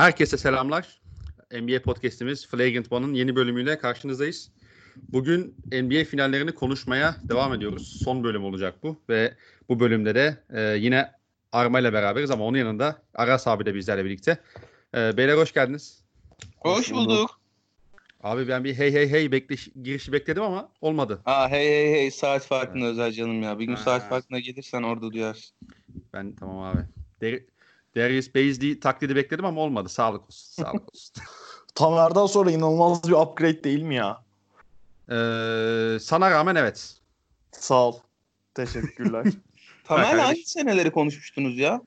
Herkese selamlar. NBA podcast'imiz Flagrant One'ın yeni bölümüyle karşınızdayız. Bugün NBA finallerini konuşmaya devam ediyoruz. Son bölüm olacak bu ve bu bölümde de e, yine Arma ile beraberiz ama onun yanında Aras abi de bizlerle birlikte. E, beyler hoş geldiniz. Hoş bulduk. Abi ben bir hey hey hey bekle girişi bekledim ama olmadı. Aa hey hey hey saat farkında özel canım ya. Bir gün Ha. saat farkına gelirsen orada duyarsın. Ben tamam abi. Der Darius Baisley taklidi bekledim ama olmadı. Sağlık olsun. Sağlık olsun. Tamer'den sonra inanılmaz bir upgrade değil mi ya? Ee, sana rağmen evet. Sağ ol. Teşekkürler. Tamer kardeşim. hangi seneleri konuşmuştunuz ya?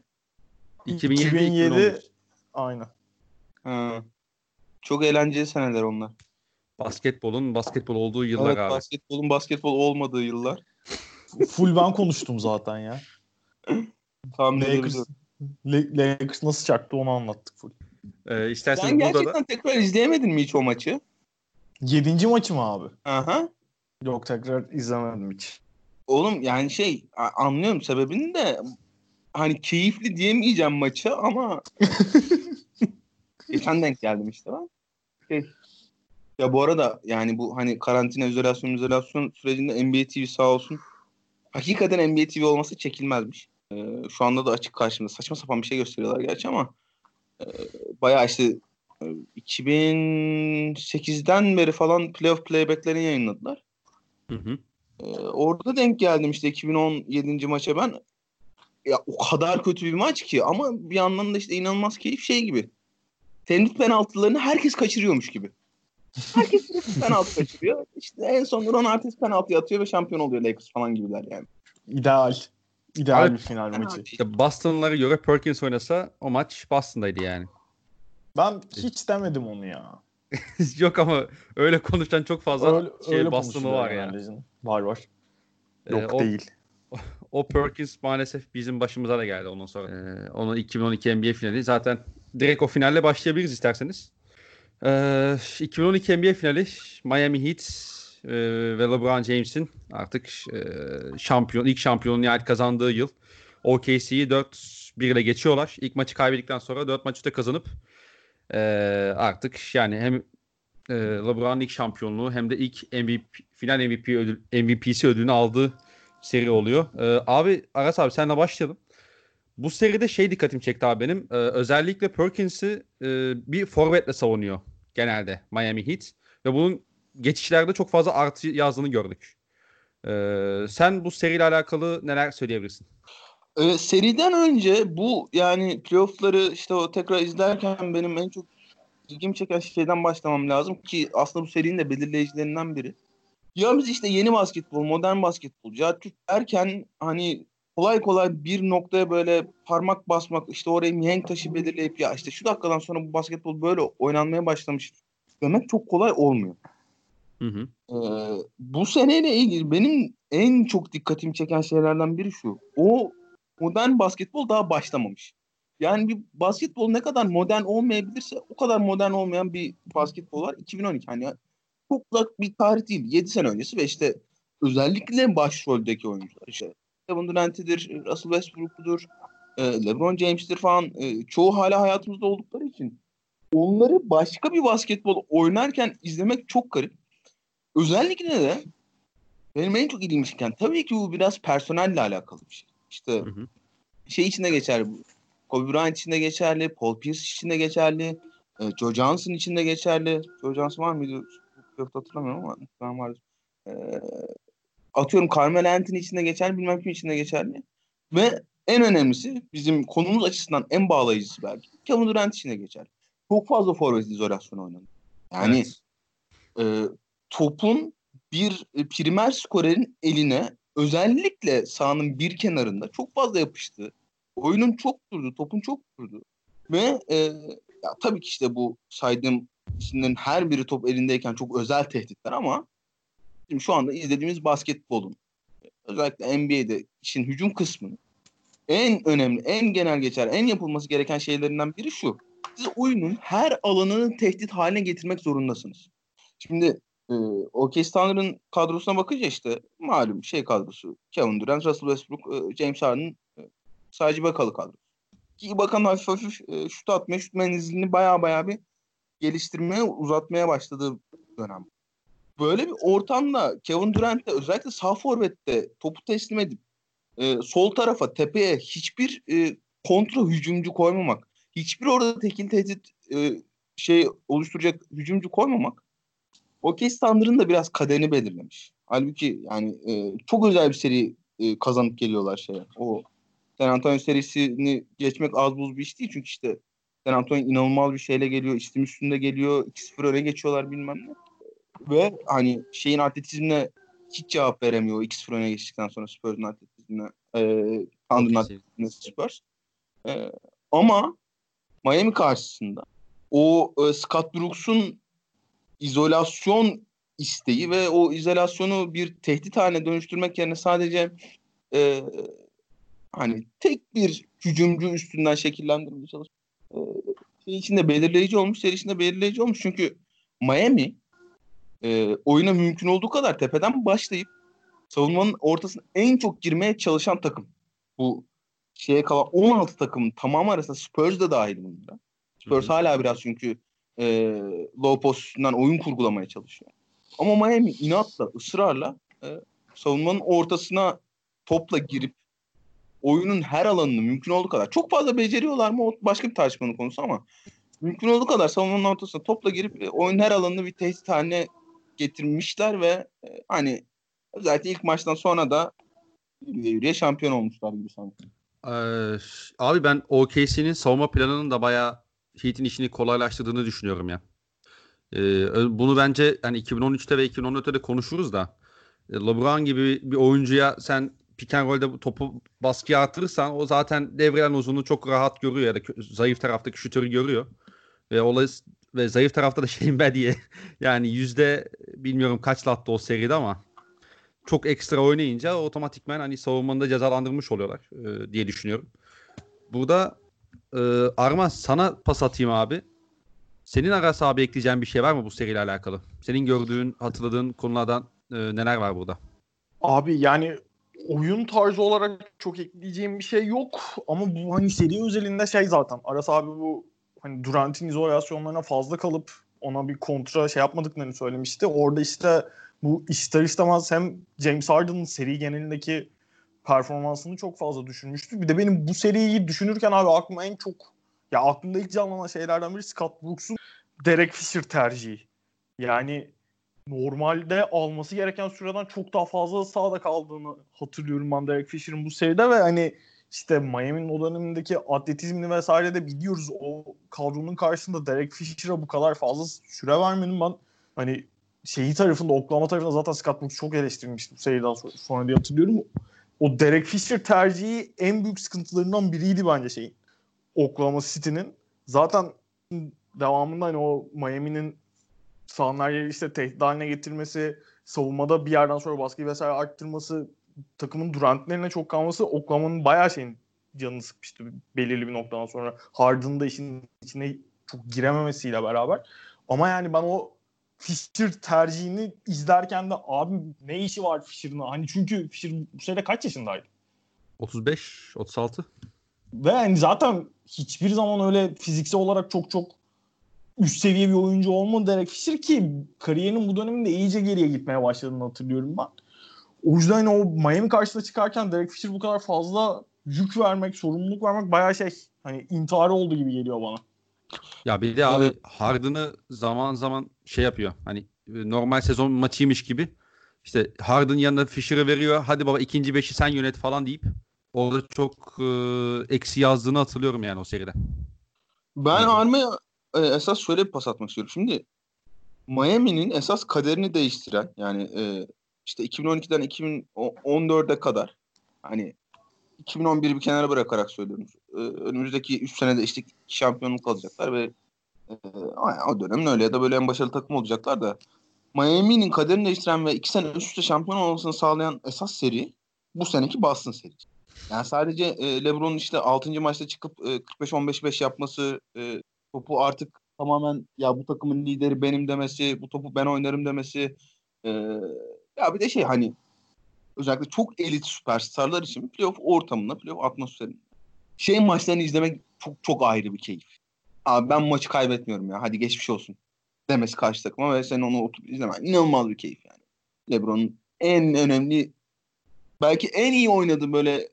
2007, 2007 2011. aynen. Ha. Çok eğlenceli seneler onlar. Basketbolun basketbol olduğu yıllar evet, abi. basketbolun basketbol olmadığı yıllar. Full ben konuştum zaten ya. Tahmin Lakers, Lakers nasıl çaktı onu anlattık full. Ee, isterseniz Sen burada gerçekten da tekrar izleyemedin mi hiç o maçı? Yedinci maçı mı abi? Aha. Yok tekrar izlemedim hiç. Oğlum yani şey anlıyorum sebebini de hani keyifli diyemeyeceğim maça ama geçen denk geldim işte ben. Şey, ya bu arada yani bu hani karantina izolasyon izolasyon sürecinde NBA TV sağ olsun hakikaten NBA TV olması çekilmezmiş. Ee, şu anda da açık karşımda saçma sapan bir şey gösteriyorlar gerçi ama e, bayağı işte e, 2008'den beri falan playoff playbacklerini yayınladılar. Hı hı. Ee, orada denk geldim işte 2017. maça ben. Ya o kadar kötü bir maç ki ama bir yandan da işte inanılmaz keyif şey gibi. Tenis penaltılarını herkes kaçırıyormuş gibi. Herkes sürekli penaltı kaçırıyor. İşte en son Ron Artest penaltı atıyor ve şampiyon oluyor Lakers falan gibiler yani. İdeal. İdeal Abi- bir final maçı. İşte Boston'lara göre Perkins oynasa o maç Boston'daydı yani. Ben hiç demedim onu ya. Yok ama öyle konuşan çok fazla Öyle, şey öyle Boston'ı var ya. genelde canım. Var var. Ee, Yok o, değil. o Perkins maalesef bizim başımıza da geldi ondan sonra. Ee, onun 2012 NBA finali zaten direkt o finalle başlayabiliriz isterseniz. Ee, 2012 NBA finali Miami Heat e, ve LeBron James'in artık e, şampiyon ilk şampiyonu nihayet kazandığı yıl. OKC'yi 4-1 ile geçiyorlar. İlk maçı kaybettikten sonra 4 maçı da kazanıp e, artık yani hem e, LeBron'un ilk şampiyonluğu hem de ilk MVP, final MVP ödül, MVP'si ödülünü aldığı seri oluyor. E, abi Aras abi senle başlayalım. Bu seride şey dikkatimi çekti abi benim. E, özellikle Perkins'i e, bir forvetle savunuyor genelde Miami Heat. Ve bunun geçişlerde çok fazla artı yazdığını gördük. E, sen bu seriyle alakalı neler söyleyebilirsin? Ee, seriden önce bu yani playoff'ları işte o tekrar izlerken benim en çok ilgimi çeken şeyden başlamam lazım ki aslında bu serinin de belirleyicilerinden biri. Ya biz işte yeni basketbol, modern basketbol, Türk derken hani kolay kolay bir noktaya böyle parmak basmak, işte oraya mihenk taşı belirleyip ya işte şu dakikadan sonra bu basketbol böyle oynanmaya başlamış demek çok kolay olmuyor. Hı hı. Ee, bu seneyle ilgili benim en çok dikkatimi çeken şeylerden biri şu. O modern basketbol daha başlamamış. Yani bir basketbol ne kadar modern olmayabilirse o kadar modern olmayan bir basketbol var. 2012 hani çok uzak bir tarih değil. 7 sene öncesi ve işte özellikle başroldeki oyuncular işte Kevin Durant'idir, Russell Westbrook'udur, LeBron James'tir falan çoğu hala hayatımızda oldukları için onları başka bir basketbol oynarken izlemek çok garip. Özellikle de benim en çok ilgimi çeken tabii ki bu biraz personelle alakalı bir şey. İşte Hı hı. şey içinde geçerli bu. Kobe Bryant için de geçerli, Paul Pierce için de geçerli, e, Joe Johnson için de geçerli. Joe Johnson var mıydı? Yok hatırlamıyorum ama ben vardı. E, atıyorum Carmelo Anthony için de geçerli, bilmem kim için de geçerli. Ve en önemlisi bizim konumuz açısından en bağlayıcısı belki. Kevin Durant için de geçerli. Çok fazla forvet izolasyonu oynandı. Yani Evet. e, topun bir e, primer skorerin eline özellikle sahanın bir kenarında çok fazla yapıştı. Oyunun çok durdu, topun çok durdu. Ve e, ya tabii ki işte bu saydığım isimlerin her biri top elindeyken çok özel tehditler ama şimdi şu anda izlediğimiz basketbolun özellikle NBA'de işin hücum kısmının en önemli, en genel geçer, en yapılması gereken şeylerinden biri şu. Siz oyunun her alanını tehdit haline getirmek zorundasınız. Şimdi e, OKC Thunder'ın kadrosuna bakınca işte malum şey kadrosu. Kevin Durant, Russell Westbrook, e, James Harden, e, sadece Bakalı kadro. Ki Ibaka'nın hafif hafif e, şut atmaya, şut menzilini baya baya bir geliştirmeye, uzatmaya başladığı dönem. Böyle bir ortamda Kevin Durant de özellikle sağ forvette topu teslim edip e, sol tarafa tepeye hiçbir e, kontra hücumcu koymamak, hiçbir orada tekil tehdit e, şey oluşturacak hücumcu koymamak okey standartının da biraz kaderini belirlemiş. Halbuki yani e, çok özel bir seri e, kazanıp geliyorlar şeye. O San Antonio serisini geçmek az buz bir iş değil çünkü işte San Antonio inanılmaz bir şeyle geliyor. istim üstünde geliyor. 2-0 öne geçiyorlar bilmem ne. Ve hani şeyin atletizmine hiç cevap veremiyor. 2-0 öne geçtikten sonra Spurs'un atletizmine. E, Thunder'ın atletizmine Spurs. E, ama Miami karşısında o e, Scott Brooks'un izolasyon isteği ve o izolasyonu bir tehdit haline dönüştürmek yerine sadece e, hani tek bir hücumcu üstünden şekillendirmeye çalışıyor. E, şey içinde belirleyici olmuş, seri içinde belirleyici olmuş. Çünkü Miami e, oyuna mümkün olduğu kadar tepeden başlayıp savunmanın ortasına en çok girmeye çalışan takım. Bu şeye kalan 16 takımın tamamı arasında Spurs da dahil bunda. Spurs Hı-hı. hala biraz çünkü e, low post oyun kurgulamaya çalışıyor. Ama Miami inatla, ısrarla e, savunmanın ortasına topla girip oyunun her alanını mümkün olduğu kadar çok fazla beceriyorlar mı o başka bir tartışmanın konusu ama mümkün olduğu kadar savunmanın ortasına topla girip e, oyun her alanını bir tehdit haline getirmişler ve e, hani özellikle ilk maçtan sonra da yürüye yürüye şampiyon olmuşlar gibi sanki. Ee, abi ben OKC'nin savunma planının da bayağı Heat'in işini kolaylaştırdığını düşünüyorum ya. Ee, bunu bence hani 2013'te ve 2014'te de konuşuruz da e, LeBron gibi bir oyuncuya sen pick and roll'de topu baskıya attırırsan o zaten devrelen uzunluğu çok rahat görüyor ya da zayıf taraftaki şutörü görüyor. Ve olay ve zayıf tarafta da Shane Badie yani yüzde bilmiyorum kaç lattı o seride ama çok ekstra oynayınca otomatikmen hani savunmanı da cezalandırmış oluyorlar e, diye düşünüyorum. Burada e, Arman sana pas atayım abi. Senin Aras abi ekleyeceğin bir şey var mı bu seriyle alakalı? Senin gördüğün, hatırladığın konulardan e, neler var burada? Abi yani oyun tarzı olarak çok ekleyeceğim bir şey yok ama bu hani seri özelinde şey zaten Aras abi bu hani Durant'in izolasyonlarına fazla kalıp ona bir kontra şey yapmadıklarını söylemişti. Orada işte bu ister istemez hem James Harden'ın seri genelindeki performansını çok fazla düşünmüştü. Bir de benim bu seriyi düşünürken abi aklıma en çok ya aklımda ilk canlanan şeylerden biri Scott Brooks'un Derek Fisher tercihi. Yani normalde alması gereken süreden çok daha fazla sağda kaldığını hatırlıyorum ben Derek Fisher'ın bu seride ve hani işte Miami'nin o dönemindeki atletizmini vesaire de biliyoruz. O kadronun karşısında Derek Fisher'a bu kadar fazla süre vermenin ben hani şeyi tarafında Oklahoma tarafında zaten Scott Brooks çok eleştirilmişti bu seriden sonra, sonra diye hatırlıyorum. O Derek Fisher tercihi en büyük sıkıntılarından biriydi bence şeyin. Oklahoma City'nin. Zaten devamında hani o Miami'nin sahanlar işte tehdit haline getirmesi, savunmada bir yerden sonra baskıyı vesaire arttırması, takımın Durant'lerine çok kalması Oklahoma'nın bayağı şeyin canını sıkmıştı belirli bir noktadan sonra. Harden'ın da işin içine çok girememesiyle beraber. Ama yani ben o Fischer tercihini izlerken de abi ne işi var Fischer'ın? Hani çünkü Fischer bu sene kaç yaşındaydı? 35, 36. Ve yani zaten hiçbir zaman öyle fiziksel olarak çok çok üst seviye bir oyuncu olmadı Derek Fisher ki kariyerinin bu döneminde iyice geriye gitmeye başladığını hatırlıyorum ben. O yüzden hani o Miami karşısında çıkarken Derek Fisher bu kadar fazla yük vermek, sorumluluk vermek bayağı şey hani intihar oldu gibi geliyor bana. Ya bir de abi Harden'ı zaman zaman şey yapıyor. Hani e, normal sezon maçıymış gibi. İşte Harden yanına Fisher'ı veriyor. Hadi baba ikinci beşi sen yönet falan deyip orada çok e, eksi yazdığını hatırlıyorum yani o seride. Ben Arma'ya e, esas şöyle bir pas atmak istiyorum. Şimdi Miami'nin esas kaderini değiştiren yani e, işte 2012'den 2014'e kadar hani 2011'i bir kenara bırakarak söylüyorum. Ee, önümüzdeki 3 senede işte şampiyonluk alacaklar ve e, o dönemin öyle ya da böyle en başarılı takım olacaklar da Miami'nin kaderini değiştiren ve 2 sene üst üste şampiyon olmasını sağlayan esas seri bu seneki Boston serisi. Yani sadece e, LeBron'un işte 6. maçta çıkıp e, 45-15-5 yapması, e, topu artık tamamen ya bu takımın lideri benim demesi, bu topu ben oynarım demesi. E, ya bir de şey hani özellikle çok elit süperstarlar için playoff ortamında, playoff atmosferinde şey maçlarını izlemek çok çok ayrı bir keyif. Abi ben maçı kaybetmiyorum ya. Hadi geçmiş olsun. Demesi karşı takıma ve sen onu oturup izlemen. inanılmaz bir keyif yani. LeBron'un en önemli belki en iyi oynadığı böyle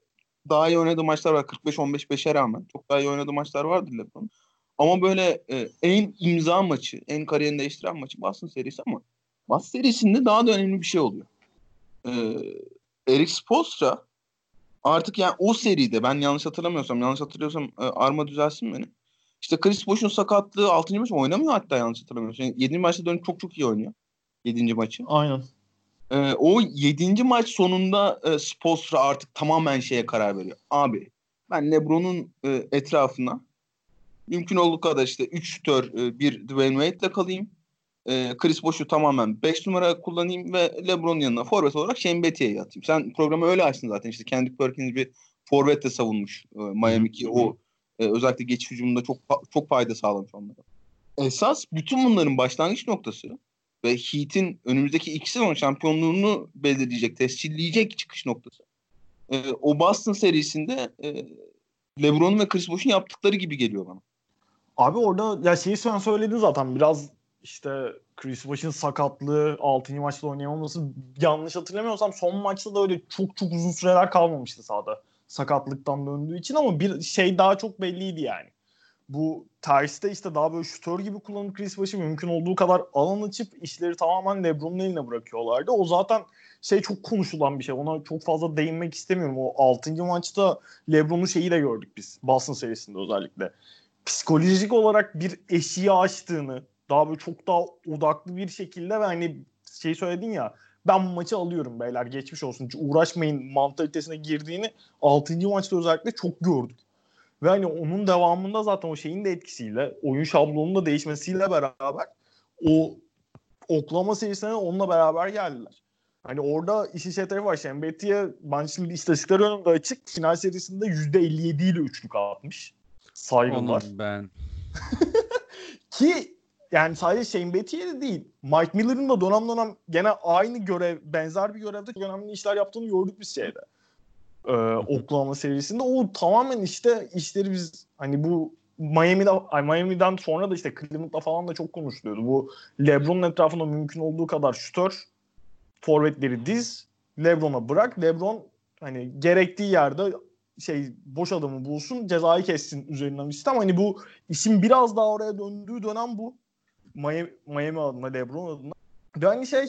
daha iyi oynadığı maçlar var. 45-15-5'e rağmen. Çok daha iyi oynadığı maçlar vardır LeBron'un. Ama böyle e, en imza maçı, en kariyerini değiştiren maçı Boston serisi ama Boston serisinde daha da önemli bir şey oluyor. E, Eric Spoelstra artık yani o seride ben yanlış hatırlamıyorsam, yanlış hatırlıyorsam e, Arma düzelsin beni. İşte Chris Bosh'un sakatlığı 6. maç oynamıyor hatta yanlış hatırlamıyorsam. Yani 7. maçta dönüp çok çok iyi oynuyor. 7. maçı. Aynen. Ee, o 7. maç sonunda e, Spolstra artık tamamen şeye karar veriyor. Abi ben LeBron'un e, etrafına mümkün olduğu kadar işte 3 şütör e, bir Dwayne Wade'le kalayım. E, Chris Bosh'u tamamen 5 numara kullanayım ve LeBron'un yanına forvet olarak Shane Battier'i atayım. Sen programı öyle açtın zaten işte Kendrick Perkins bir forvetle savunmuş e, Miami ki o e, özellikle geçiş hücumunda çok çok fayda sağlamış onlara. Esas bütün bunların başlangıç noktası ve Heat'in önümüzdeki iki sezon şampiyonluğunu belirleyecek, tescilleyecek çıkış noktası. E, o Boston serisinde e, LeBron'un ve Chris Bosh'un yaptıkları gibi geliyor bana. Abi orada ya şeyi sen söyledin zaten biraz işte Chris Bosh'un sakatlığı 6. maçta oynayamaması yanlış hatırlamıyorsam son maçta da öyle çok çok uzun süreler kalmamıştı sahada sakatlıktan döndüğü için ama bir şey daha çok belliydi yani. Bu terste işte daha böyle şutör gibi kullanıp Chris Bosh'u mümkün olduğu kadar alan açıp işleri tamamen LeBron'un eline bırakıyorlardı. O zaten şey çok konuşulan bir şey. Ona çok fazla değinmek istemiyorum. O 6. maçta LeBron'un şeyi de gördük biz. Boston serisinde özellikle. Psikolojik olarak bir eşiği açtığını daha böyle çok daha odaklı bir şekilde ve hani şey söyledin ya ben bu maçı alıyorum beyler geçmiş olsun. Hiç uğraşmayın mantalitesine girdiğini 6. maçta özellikle çok gördük. Ve hani onun devamında zaten o şeyin de etkisiyle oyun şablonunun da değişmesiyle beraber o oklama serisine onunla beraber geldiler. Hani orada işin şey tarafı var. Şembeti'ye ben şimdi istatistikler önümde açık. Final serisinde %57 ile üçlük atmış. Saygılar. Onun ben. Ki yani sadece Shane Battier de değil. Mike Miller'ın da dönem dönem gene aynı görev, benzer bir görevde çok önemli işler yaptığını gördük biz şeyde. Ee, Oklahoma serisinde. O tamamen işte işleri biz hani bu Miami'de, Miami'den sonra da işte Cleveland'da falan da çok konuşuluyordu. Bu LeBron'un etrafında mümkün olduğu kadar şutör, forvetleri diz, LeBron'a bırak. LeBron hani gerektiği yerde şey boş adamı bulsun, cezayı kessin üzerinden bir sistem. Hani bu işin biraz daha oraya döndüğü dönem bu. Miami, Miami adına, LeBron adına. Ve hani şey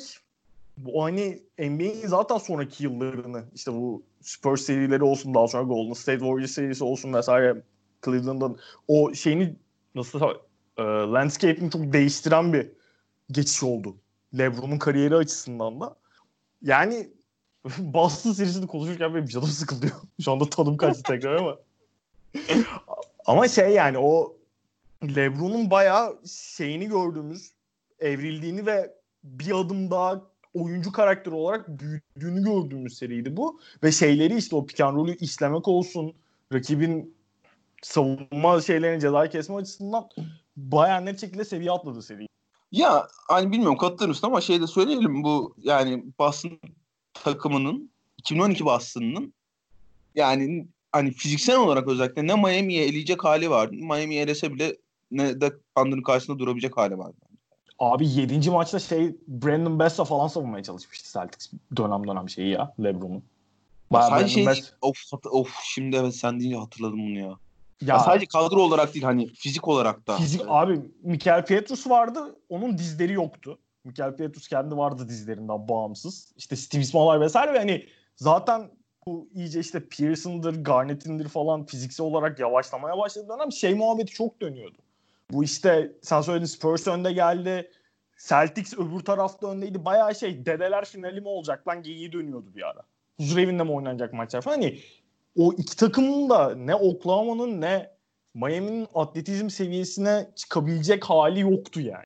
bu hani NBA'in zaten sonraki yıllarını işte bu Spurs serileri olsun daha sonra Golden State Warriors serisi olsun vesaire Cleveland'ın o şeyini nasıl e, landscape'ini çok değiştiren bir geçiş oldu. LeBron'un kariyeri açısından da. Yani Boston serisini konuşurken benim canım sıkılıyor. Şu anda tadım kaçtı tekrar ama. ama şey yani o LeBron'un bayağı şeyini gördüğümüz, evrildiğini ve bir adım daha oyuncu karakteri olarak büyüdüğünü gördüğümüz seriydi bu. Ve şeyleri işte o pick and roll'ü işlemek olsun, rakibin savunma şeylerini cezayı kesme açısından bayağı net şekilde seviye atladı seri. Ya hani bilmiyorum katılır mısın ama şey de söyleyelim bu yani Boston takımının 2012 Boston'ın yani hani fiziksel olarak özellikle ne Miami'ye eleyecek hali vardı. Miami'ye elese bile ne de Thunder'ın karşısında durabilecek hali vardı. Abi 7. maçta şey Brandon Bessa falan savunmaya çalışmıştı Celtics dönem dönem şeyi ya LeBron'un. Sadece şey değil, of, of şimdi evet sen deyince hatırladım bunu ya. Ya, ya sadece kadro olarak değil hani fizik olarak da. Fizik abi Michael Pietrus vardı onun dizleri yoktu. Michael Pietrus kendi vardı dizlerinden bağımsız. İşte Steve Smaller vesaire ve hani zaten bu iyice işte Pearson'dır, Garnett'indir falan fiziksel olarak yavaşlamaya başladı dönem şey muhabbeti çok dönüyordu. Bu işte sen söyledin Spurs önde geldi. Celtics öbür tarafta öndeydi. Bayağı şey dedeler finali mi olacak lan geyiği dönüyordu bir ara. Huzur evinde mi oynanacak maçlar falan. Hani o iki takımın da ne Oklahoma'nın ne Miami'nin atletizm seviyesine çıkabilecek hali yoktu yani.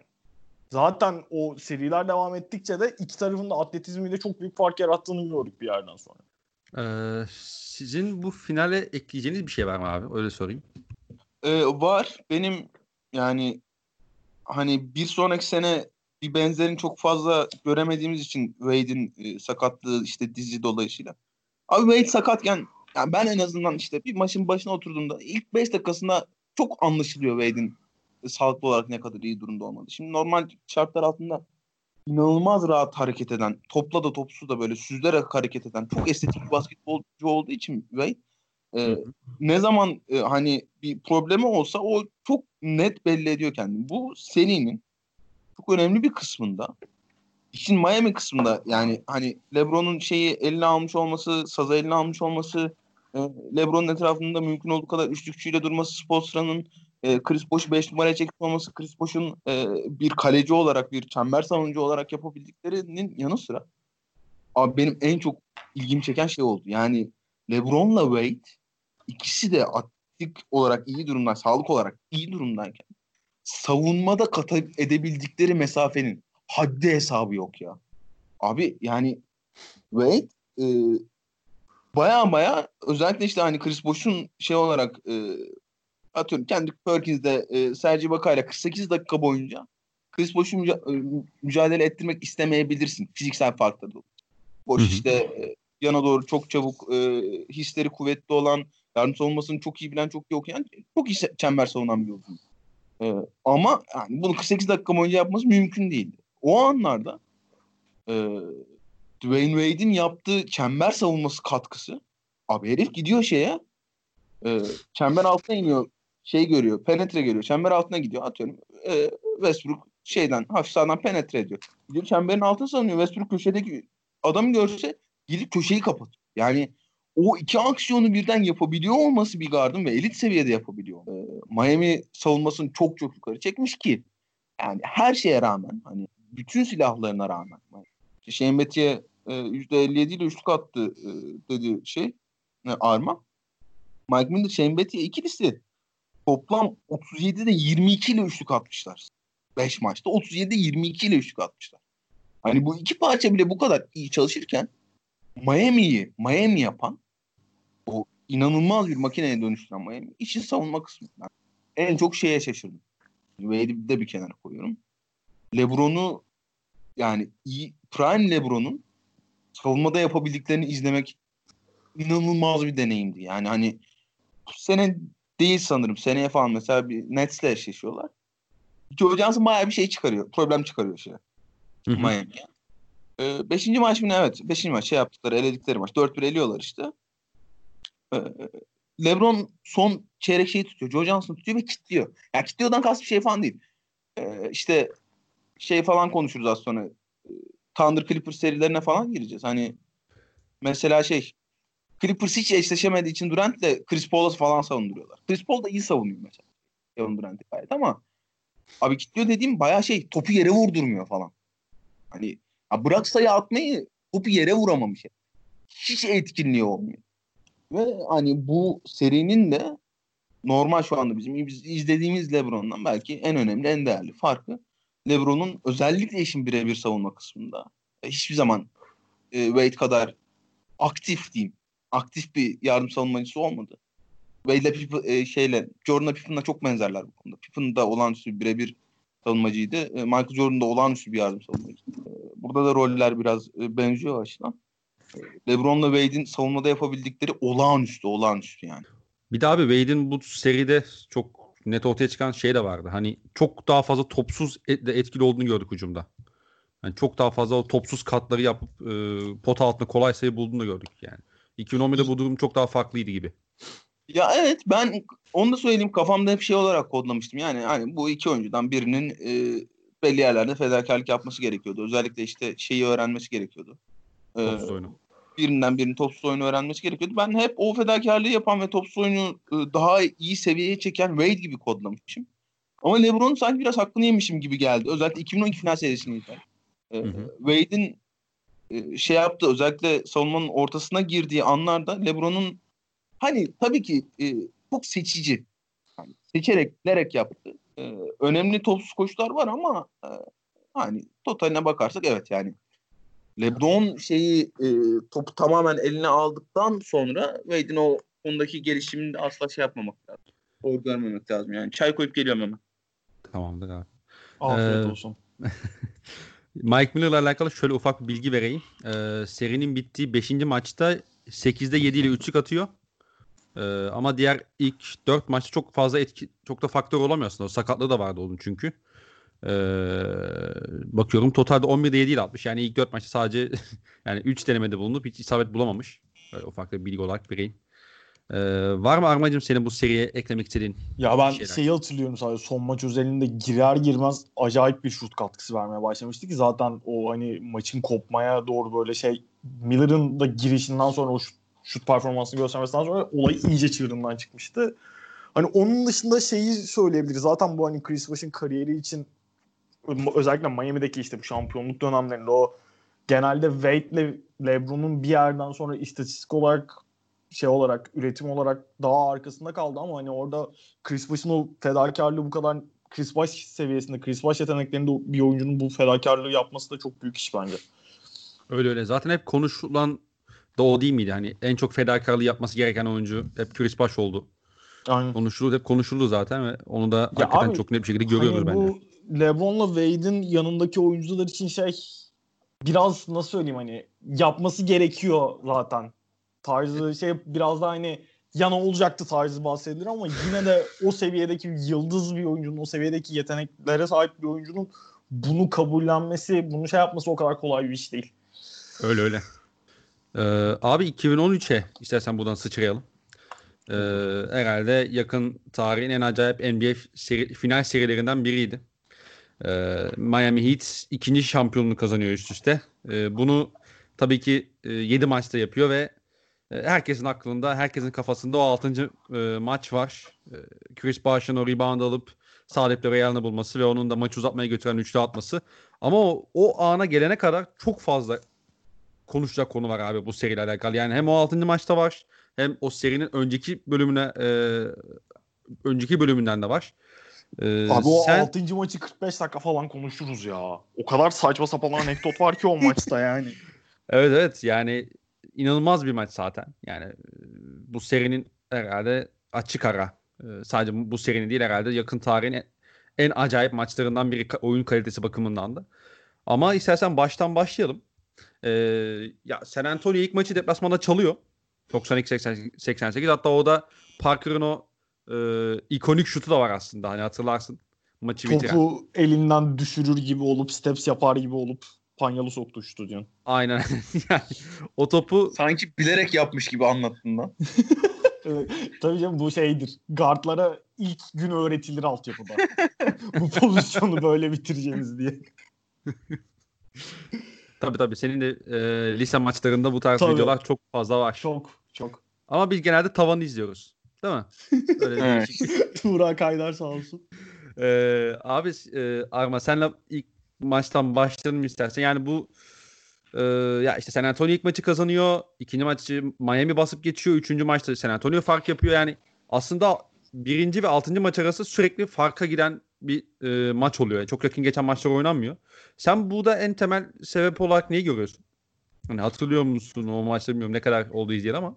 Zaten o seriler devam ettikçe de iki tarafın da atletizmiyle çok büyük fark yarattığını gördük bir yerden sonra. Ee, sizin bu finale ekleyeceğiniz bir şey var mı abi? Öyle sorayım. Ee, var. Benim yani hani bir sonraki sene bir benzerini çok fazla göremediğimiz için Wade'in e, sakatlığı işte dizi dolayısıyla. Abi Wade sakatken yani ben en azından işte bir maçın başına oturduğumda ilk 5 dakikasında çok anlaşılıyor Wade'in sağlıklı olarak ne kadar iyi durumda olmadı. Şimdi normal şartlar altında inanılmaz rahat hareket eden, topla da topsuz da böyle süzülerek hareket eden çok estetik bir basketbolcu olduğu için Wade e, ne zaman e, hani bir problemi olsa o çok net belli ediyor kendini. Bu serinin çok önemli bir kısmında işin Miami kısmında yani hani LeBron'un şeyi eline almış olması, sazı eline almış olması, e, LeBron'un etrafında mümkün olduğu kadar üçlükçüyle durması, Spoelstra'nın e, Chris Bosh'u 5 numaraya çekip olması, Chris Bosh'un e, bir kaleci olarak, bir çember savunucu olarak yapabildiklerinin yanı sıra abi benim en çok ilgimi çeken şey oldu. Yani LeBron'la Wade ikisi de atletik olarak iyi durumda, sağlık olarak iyi durumdayken savunmada kat edebildikleri mesafenin haddi hesabı yok ya. Abi yani Wade e, baya baya özellikle işte hani Chris Bosh'un şey olarak e, atıyorum kendi Perkins'de e, Sergi Bakay'la 48 dakika boyunca Chris Bosh'u müca- e, mücadele ettirmek istemeyebilirsin. Fiziksel farkları da. Boş işte e, yana doğru çok çabuk e, hisleri kuvvetli olan yardım savunmasını çok iyi bilen çok iyi okuyan çok iyi çember savunan bir oyuncu. E, ama yani bunu 48 dakika boyunca yapması mümkün değildi. O anlarda e, Dwayne Wade'in yaptığı çember savunması katkısı abi herif gidiyor şeye e, çember altına iniyor şey görüyor penetre görüyor çember altına gidiyor atıyorum e, Westbrook şeyden hafif sağdan penetre ediyor. Gidiyor çemberin altına savunuyor Westbrook köşedeki adamı görse gidip köşeyi kapatıyor. Yani o iki aksiyonu birden yapabiliyor olması bir gardın ve elit seviyede yapabiliyor. Ee, Miami savunmasını çok çok yukarı çekmiş ki yani her şeye rağmen hani bütün silahlarına rağmen işte Shane e, %57 ile üçlük attı e, dedi şey e, Arma. Mike Miller Shane Betty'ye ikilisi toplam 37'de 22 ile üçlük atmışlar. 5 maçta 37 22 ile üçlük atmışlar. Hani bu iki parça bile bu kadar iyi çalışırken Miami'yi Miami yapan o inanılmaz bir makineye dönüştüren Miami işin savunma kısmı. Ben en çok şeye şaşırdım. Wade'i de bir kenara koyuyorum. LeBron'u yani prime LeBron'un savunmada yapabildiklerini izlemek inanılmaz bir deneyimdi. Yani hani bu sene değil sanırım. Seneye falan mesela bir Nets'le eşleşiyorlar. Joe Johnson bayağı bir şey çıkarıyor. Problem çıkarıyor şey. Miami'ye. Ee, beşinci maç mı? Evet. Beşinci maç şey yaptıkları, eledikleri maç. 4-1 eliyorlar işte. Ee, LeBron son çeyrek şeyi tutuyor. Joe Johnson tutuyor ve kilitliyor. Yani kilitliyordan kastı bir şey falan değil. Ee, işte şey falan konuşuruz az sonra. Thunder Clippers serilerine falan gireceğiz. Hani mesela şey Clippers hiç eşleşemediği için Durant'le Chris Paul'u falan savunduruyorlar. Chris Paul da iyi savunuyor mesela. Kevin Durant'i gayet ama abi kilitliyor dediğim bayağı şey topu yere vurdurmuyor falan. Hani ya bırak sayı atmayı topu yere vuramamış. Hiç etkinliği olmuyor. Ve hani bu serinin de normal şu anda bizim izlediğimiz LeBron'dan belki en önemli, en değerli farkı LeBron'un özellikle işin birebir savunma kısmında e, hiçbir zaman e, Wade kadar aktif diyeyim. Aktif bir yardım savunmacısı olmadı. Wade'le Pippen, e, şeyle Jordan'la Pippen'la çok benzerler bu konuda. Pippen da olağanüstü birebir savunmacıydı. E, Michael Jordan da olağanüstü bir yardım savunmacıydı. E, burada da roller biraz e, benziyor açıdan. LeBron'la Wade'in savunmada yapabildikleri olağanüstü, olağanüstü yani. Bir daha bir Wade'in bu seride çok net ortaya çıkan şey de vardı. Hani çok daha fazla topsuz et, etkili olduğunu gördük hücumda. Yani çok daha fazla o topsuz katları yapıp e, pot altında kolay sayı bulduğunu da gördük yani. 2011'de bu durum çok daha farklıydı gibi. Ya evet ben onu da söyleyeyim kafamda hep şey olarak kodlamıştım. Yani hani bu iki oyuncudan birinin e, belli yerlerde fedakarlık yapması gerekiyordu. Özellikle işte şeyi öğrenmesi gerekiyordu. Ee. Birinden birinin topsuz oyunu öğrenmesi gerekiyordu. Ben hep o fedakarlığı yapan ve topsuz oyunu e, daha iyi seviyeye çeken Wade gibi kodlamışım. Ama LeBron sanki biraz hakkını yemişim gibi geldi. Özellikle 2012 final serisini izler. Ee, Wade'in e, şey yaptı özellikle savunmanın ortasına girdiği anlarda LeBron'un hani tabii ki e, çok seçici. Yani seçerek, bilerek yaptı. Önemli topsuz koşular var ama hani totaline bakarsak evet yani LeBron şeyi e, topu tamamen eline aldıktan sonra Wade'in o ondaki gelişimini asla şey yapmamak lazım. Doğru görmemek lazım yani. Çay koyup geliyorum hemen. Tamamdır abi. Afiyet ee, olsun. Mike Miller'la alakalı şöyle ufak bir bilgi vereyim. Ee, serinin bittiği 5. maçta 8'de 7 ile 3'lük atıyor. Ee, ama diğer ilk 4 maçta çok fazla etki, çok da faktör olamıyor aslında. O sakatlığı da vardı onun çünkü. Ee, bakıyorum totalde 11'de 7 ile atmış. Yani ilk 4 maçta sadece yani 3 denemede bulunup hiç isabet bulamamış. Böyle ufak bir bilgi olarak vereyim. Ee, var mı Armacığım senin bu seriye eklemek istediğin? Ya ben şeyler? şeyi hatırlıyorum sadece son maç özelinde girer girmez acayip bir şut katkısı vermeye başlamıştı ki zaten o hani maçın kopmaya doğru böyle şey Miller'ın da girişinden sonra o şut, şut performansını göstermesinden sonra olay iyice çığırından çıkmıştı. Hani onun dışında şeyi söyleyebiliriz. Zaten bu hani Chris Bosh'un kariyeri için özellikle Miami'deki işte bu şampiyonluk dönemlerinde o genelde Wade ile LeBron'un bir yerden sonra istatistik olarak şey olarak üretim olarak daha arkasında kaldı ama hani orada Chris Bosh'un o fedakarlığı bu kadar Chris Bosh seviyesinde Chris Bosh yeteneklerinde bir oyuncunun bu fedakarlığı yapması da çok büyük iş bence. Öyle öyle. Zaten hep konuşulan da o değil miydi? Hani en çok fedakarlığı yapması gereken oyuncu hep Chris Bosh oldu. Aynen. Konuşuldu hep konuşuldu zaten ve onu da hakikaten abi, çok net bir şekilde görüyoruz hani bence. bu LeBron'la Wade'in yanındaki oyuncular için şey biraz nasıl söyleyeyim hani yapması gerekiyor zaten. Tarzı şey biraz da hani yana olacaktı tarzı bahsedilir ama yine de o seviyedeki yıldız bir oyuncunun, o seviyedeki yeteneklere sahip bir oyuncunun bunu kabullenmesi, bunu şey yapması o kadar kolay bir iş değil. Öyle öyle. Ee, abi 2013'e istersen buradan sıçrayalım. Ee, herhalde yakın tarihin en acayip NBA seri, final serilerinden biriydi. Ee, Miami Heat ikinci şampiyonluğunu kazanıyor üst üste. Ee, bunu tabii ki e, 7 maçta yapıyor ve e, herkesin aklında, herkesin kafasında o 6. E, maç var. E, Chris Bosh'ın o rebound alıp Salep'le Real'ını bulması ve onun da maçı uzatmaya götüren üçlü atması. Ama o, o ana gelene kadar çok fazla konuşacak konu var abi bu seriyle alakalı. Yani hem o 6. maçta var hem o serinin önceki bölümüne e, önceki bölümünden de var. E, Abi o sen, 6. maçı 45 dakika falan konuşuruz ya. O kadar saçma sapan anekdot var ki o maçta yani. Evet evet yani inanılmaz bir maç zaten. Yani e, bu serinin herhalde açık ara. E, sadece bu serinin değil herhalde yakın tarihin en, en acayip maçlarından biri oyun kalitesi bakımından da. Ama istersen baştan başlayalım. Ee, ya San Antonio ilk maçı deplasmanda çalıyor. 92-88 hatta o da Parker'ın o e, ikonik şutu da var aslında hani hatırlarsın. Maçı bitiren. Topu elinden düşürür gibi olup steps yapar gibi olup panyalı soktu şutu diyorsun. Aynen. yani o topu Sanki bilerek yapmış gibi anlattın lan. Evet, tabii canım bu şeydir. Guardlara ilk gün öğretilir altyapıda. bu pozisyonu böyle bitireceğimiz diye. tabii tabii senin de e, lise maçlarında bu tarz Tabii. videolar çok fazla var. Çok çok. Ama biz genelde tavanı izliyoruz. Değil mi? Öyle Evet. değişik. Burak Aydar sağ olsun. Ee, abi e, Arma senle ilk maçtan başlayalım istersen. Yani bu e, ya işte San Antonio ilk maçı kazanıyor. ikinci maçı Miami basıp geçiyor. Üçüncü maçta San Antonio fark yapıyor. Yani aslında birinci ve altıncı maç arası sürekli farka giden bir e, maç oluyor. Yani çok yakın geçen maçlar oynanmıyor. Sen burada en temel sebep olarak neyi görüyorsun? Hani hatırlıyor musun o maçları bilmiyorum ne kadar oldu izleyeli ama.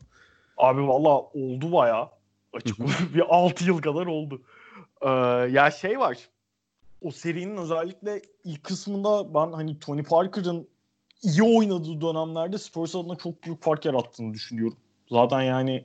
Abi valla oldu baya. Açık bir 6 yıl kadar oldu. Ee, ya şey var. O serinin özellikle ilk kısmında ben hani Tony Parker'ın iyi oynadığı dönemlerde Spurs adına çok büyük fark yarattığını düşünüyorum. Zaten yani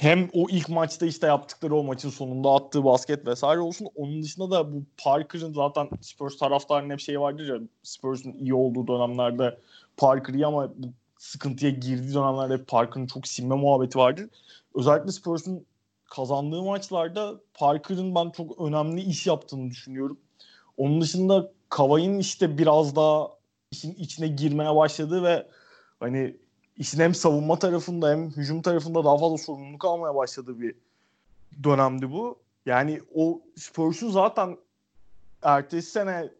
hem o ilk maçta işte yaptıkları o maçın sonunda attığı basket vesaire olsun. Onun dışında da bu Parker'ın zaten Spurs taraftarının hep şeyi vardır ya Spurs'un iyi olduğu dönemlerde Parker iyi ama bu sıkıntıya girdiği dönemlerde Parker'ın çok sinme muhabbeti vardır. Özellikle Spurs'un kazandığı maçlarda Parker'ın ben çok önemli iş yaptığını düşünüyorum. Onun dışında Kavay'ın işte biraz daha işin içine girmeye başladığı ve hani işin hem savunma tarafında hem hücum tarafında daha fazla sorumluluk almaya başladığı bir dönemdi bu. Yani o Spurs'un zaten ertesi sene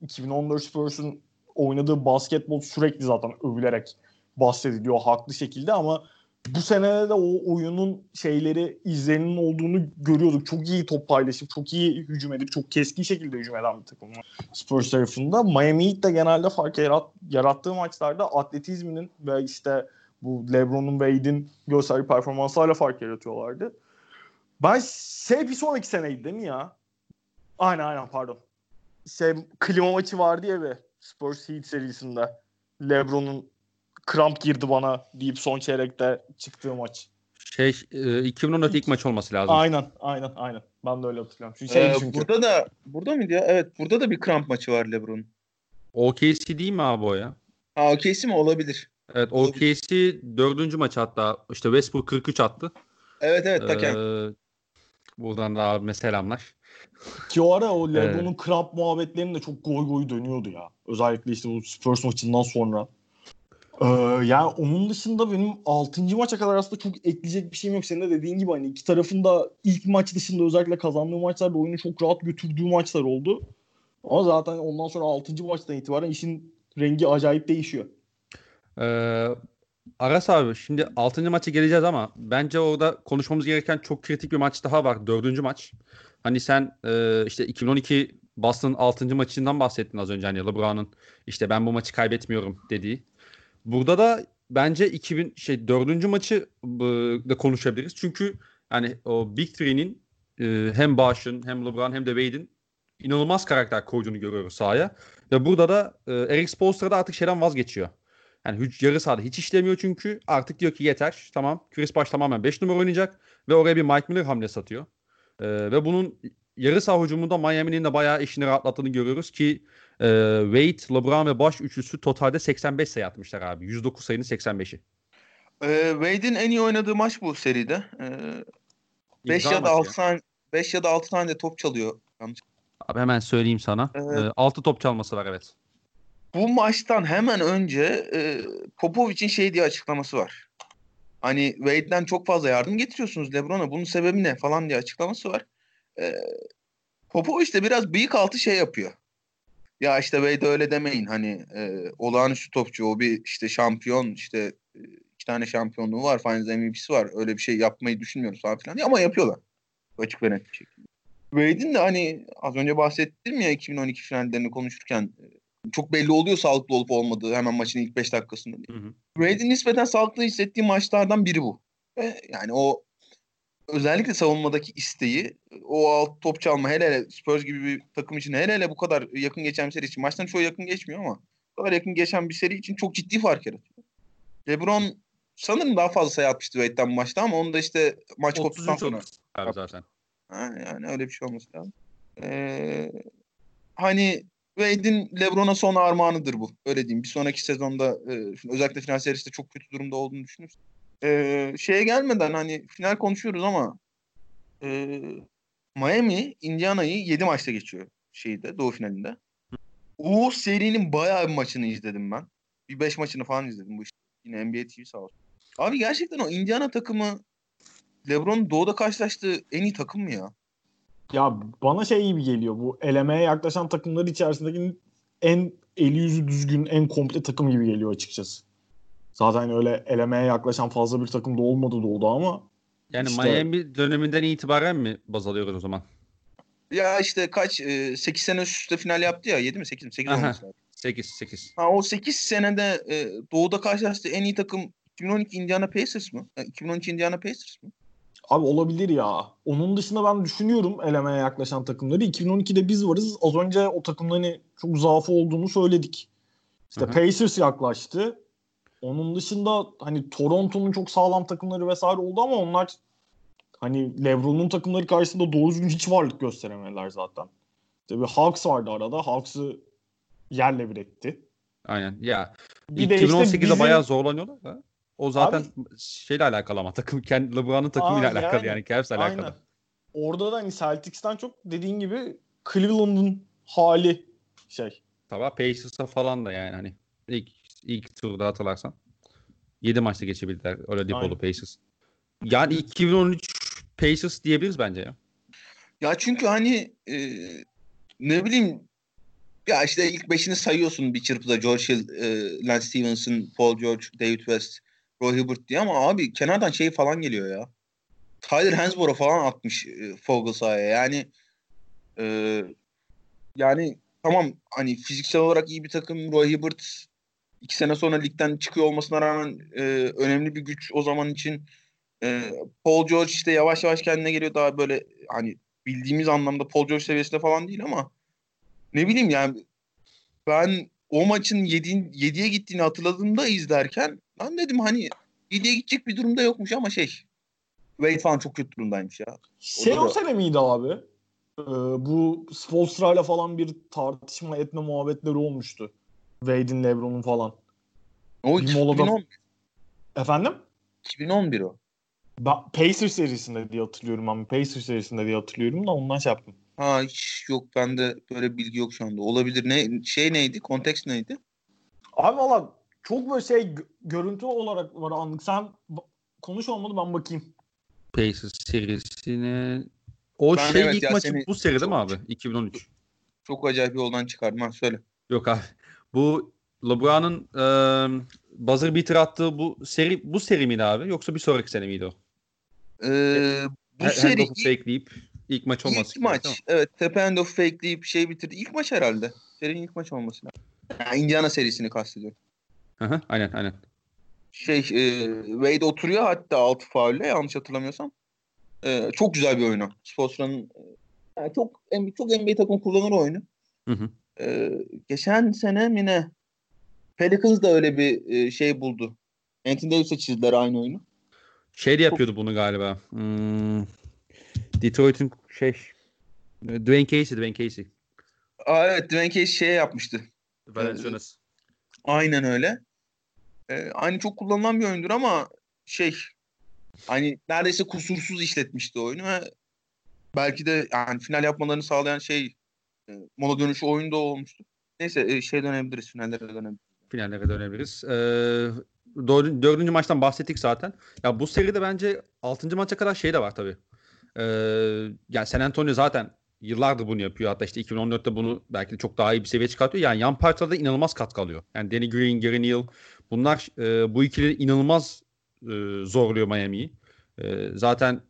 2014 Spurs'un oynadığı basketbol sürekli zaten övülerek bahsediliyor haklı şekilde ama bu sene de o oyunun şeyleri izlerinin olduğunu görüyorduk. Çok iyi top paylaşıp çok iyi hücum edip çok keskin şekilde hücum eden bir takım Spurs tarafında. Miami Heat de genelde fark yarat, yarattığı maçlarda atletizminin ve işte bu LeBron'un ve Wade'in gösterdiği performanslarla fark yaratıyorlardı. Ben şey bir sonraki seneydi değil mi ya? Aynen aynen pardon. Şey klima maçı vardı ya be Spurs Heat serisinde. LeBron'un kramp girdi bana deyip son çeyrekte çıktığı maç. Şey e, 2014 ilk maç olması lazım. Aynen, aynen, aynen. Ben de öyle hatırlıyorum. Çünkü şey Ee, çünkü. burada da burada mıydı ya? Evet burada da bir kramp maçı var LeBron'un. OKC değil mi abi o ya? Ha OKC mi olabilir? Evet. OKC dördüncü maç hatta işte Westbrook 43 attı. Evet evet Taken. Ee, buradan da abime selamlar. Ki o ara o LeBron'un kramp muhabbetlerinin de çok goy goy dönüyordu ya. Özellikle işte bu Spurs maçından sonra. Ee, yani onun dışında benim 6. maça kadar aslında çok ekleyecek bir şeyim yok. Senin de dediğin gibi hani iki tarafın da ilk maç dışında özellikle kazandığı maçlarda oyunu çok rahat götürdüğü maçlar oldu. Ama zaten ondan sonra 6. maçtan itibaren işin rengi acayip değişiyor. Ee, Aras abi şimdi 6. maça geleceğiz ama bence orada konuşmamız gereken çok kritik bir maç daha var. 4. maç. Hani sen e, işte 2012 Boston 6. maçından bahsettin az önce hani LeBron'un işte ben bu maçı kaybetmiyorum dediği. Burada da bence 2000 şey 4. maçı e, da konuşabiliriz. Çünkü hani o Big Three'nin e, hem Bosh'un hem LeBron hem de Wade'in inanılmaz karakter koyduğunu görüyoruz sahaya. Ve burada da e, Eric Spoelstra da artık şeyden vazgeçiyor. Yani hüc- yarı sahada hiç işlemiyor çünkü. Artık diyor ki yeter tamam. Chris Bosh tamamen 5 numara oynayacak. Ve oraya bir Mike Miller hamlesi atıyor. Ee, ve bunun yarı saha hücumunda Miami'nin de bayağı işini rahatlattığını görüyoruz ki e, Wade, LeBron ve Bosh üçlüsü totalde 85 sayı atmışlar abi. 109 sayının 85'i. Ee, Wade'in en iyi oynadığı maç bu seride. 5 İmza ya da maçı 6 tane 5 ya da 6 tane de top çalıyor. Yanlış. Abi hemen söyleyeyim sana. Evet. 6 top çalması var evet. Bu maçtan hemen önce e, Popovic'in şey diye açıklaması var. Hani Wade'den çok fazla yardım getiriyorsunuz LeBron'a. Bunun sebebi ne falan diye açıklaması var. E, Popovic de biraz bıyık altı şey yapıyor. Ya işte Wade öyle demeyin. Hani e, olağanüstü topçu. O bir işte şampiyon. işte e, iki tane şampiyonluğu var. Finals MVP'si var. Öyle bir şey yapmayı düşünmüyoruz falan filan. Ama yapıyorlar. Açık ve net bir şekilde. Wade'in de hani az önce bahsettim ya 2012 finallerini konuşurken e, çok belli oluyor sağlıklı olup olmadığı hemen maçın ilk 5 dakikasında. Wade'in nispeten sağlıklı hissettiği maçlardan biri bu. Ve yani o özellikle savunmadaki isteği, o alt top çalma hele hele Spurs gibi bir takım için hele hele bu kadar yakın geçen bir seri için maçtan çoğu yakın geçmiyor ama bu kadar yakın geçen bir seri için çok ciddi fark yaratıyor. LeBron sanırım daha fazla sayı atmıştı Wade'den maçta ama onu da işte maç koptuktan 33 sonra abi zaten. Ha, yani öyle bir şey olması lazım. Ee, hani Wade'in LeBron'a son armağanıdır bu. Öyle diyeyim. Bir sonraki sezonda e, özellikle final serisinde çok kötü durumda olduğunu düşünürsün. Ee, şeye gelmeden hani final konuşuyoruz ama e, Miami Indiana'yı 7 maçta geçiyor şeyde Doğu finalinde. O serinin bayağı bir maçını izledim ben. Bir 5 maçını falan izledim bu işte. Yine NBA TV sağ olsun. Abi gerçekten o Indiana takımı LeBron doğuda karşılaştığı en iyi takım mı ya? Ya bana şey gibi geliyor bu elemeye yaklaşan takımlar içerisindeki en eli yüzü düzgün, en komple takım gibi geliyor açıkçası. Zaten öyle elemeye yaklaşan fazla bir takım da olmadı doğuda ama Yani İşte- Miami döneminden itibaren mi baz alıyoruz o zaman? Ya işte kaç 8 sene üst üste final yaptı ya 7 mi 8 mi 8 Aha. olması lazım. 8 8. Ha, o 8 senede e, doğuda karşılaştığı en iyi takım 2012 Indiana Pacers mı? E, 2012 Indiana Pacers mı? Abi olabilir ya. Onun dışında ben düşünüyorum elemeye yaklaşan takımları. 2012'de biz varız. Az önce o takımların hani çok zaafı olduğunu söyledik. İşte Hı hı. Pacers yaklaştı. Onun dışında hani Toronto'nun çok sağlam takımları vesaire oldu ama onlar hani LeBron'un takımları karşısında doğru düzgün hiç varlık gösteremediler zaten. Bir Hawks vardı arada. Hawks'ı yerle bir etti. Aynen. Ya Bir de işte 2018'de bizim- bayağı zorlanıyorlar da. O zaten şeyle alakalı ama takım kendi LeBron'un takımıyla Aa, alakalı yani. yani Cavs'le alakalı. Aynen. Orada da hani Celtics'ten çok dediğin gibi Cleveland'ın hali şey. Tabii Pacers'a falan da yani hani ilk turda hatırlarsan 7 maçta geçebildiler öyle. Dipolo Pacers. Yani 2013 Pacers diyebiliriz bence ya. Ya çünkü hani e, ne bileyim ya işte ilk beşini sayıyorsun bir çırpıda George Hill, e, Lance Stevenson, Paul George, David West, Roy Hibbert diye ama abi kenardan şey falan geliyor ya. Tyler Hansborough falan atmış e, Fogel sahaya. Yani e, yani tamam hani fiziksel olarak iyi bir takım Roy Hibbert iki sene sonra ligden çıkıyor olmasına rağmen e, önemli bir güç o zaman için. E, Paul George işte yavaş yavaş kendine geliyor daha böyle hani bildiğimiz anlamda Paul George seviyesinde falan değil ama ne bileyim yani ben o maçın 7 7'ye gittiğini hatırladığımda izlerken lan dedim hani 7'ye gidecek bir durumda yokmuş ama şey Wade falan çok kötü durumdaymış ya. Şey da- o sene miydi abi? Ee, bu Spolstra'yla falan bir tartışma etme muhabbetleri olmuştu. Wade'in Lebron'un falan. O Bir molada- 2010, Efendim? 2011 o. Ben Pacers serisinde diye hatırlıyorum ben. Pacers serisinde diye hatırlıyorum da ondan şey yaptım. Ha hiç yok bende böyle bilgi yok şu anda. Olabilir. Ne şey neydi? Konteks neydi? Abi valla çok böyle şey gö- görüntü olarak var anlık. Sen konuş olmadı ben bakayım. Pacers serisine o Ben şey evet ilk maçı seni bu seri değil mi abi? 2013. Çok acayip yoldan çıkardım. Ha söyle. Yok abi. Bu LeBron'un e, buzzer beater attığı bu seri bu seri miydi abi? Yoksa bir sonraki sene miydi o? Ee, bu Hand- seri handoff'u fakeleyip ilk maç olması. ilk maç. Evet. Tepe end of fakeleyip şey bitirdi. İlk maç herhalde. Serinin ilk maç olması lazım. Yani Indiana serisini kastediyorum. Hı hı, aynen aynen. Şey e, Wade oturuyor hatta altı faulle yanlış hatırlamıyorsam. E, çok güzel bir oyunu. Spostra'nın yani çok çok NBA takım kullanır oyunu. Hı hı. E, geçen sene mi ne? Pelicans da öyle bir e, şey buldu. Anthony Davis'e çizdiler aynı oyunu. Şey de yapıyordu bunu galiba. Hmm, Detroit'in şey Dwayne Casey, Dwayne Casey. Aa, evet Dwayne Casey şey yapmıştı. Valenciunas. Aynen öyle. Ee, aynı çok kullanılan bir oyundur ama şey hani neredeyse kusursuz işletmişti oyunu ve belki de yani final yapmalarını sağlayan şey e, mola dönüşü oyunda olmuştu. Neyse e, şey dönebiliriz finallere dönebiliriz. finallere dönebiliriz. Ee, dördüncü, maçtan bahsettik zaten. Ya bu seride bence altıncı maça kadar şey de var tabii. Ee, yani San Antonio zaten yıllardır bunu yapıyor. Hatta işte 2014'te bunu belki de çok daha iyi bir seviye çıkartıyor. Yani yan parçalarda inanılmaz katkı alıyor. Yani Danny Green, Gary Neal bunlar e, bu ikili inanılmaz e, zorluyor Miami'yi. E, zaten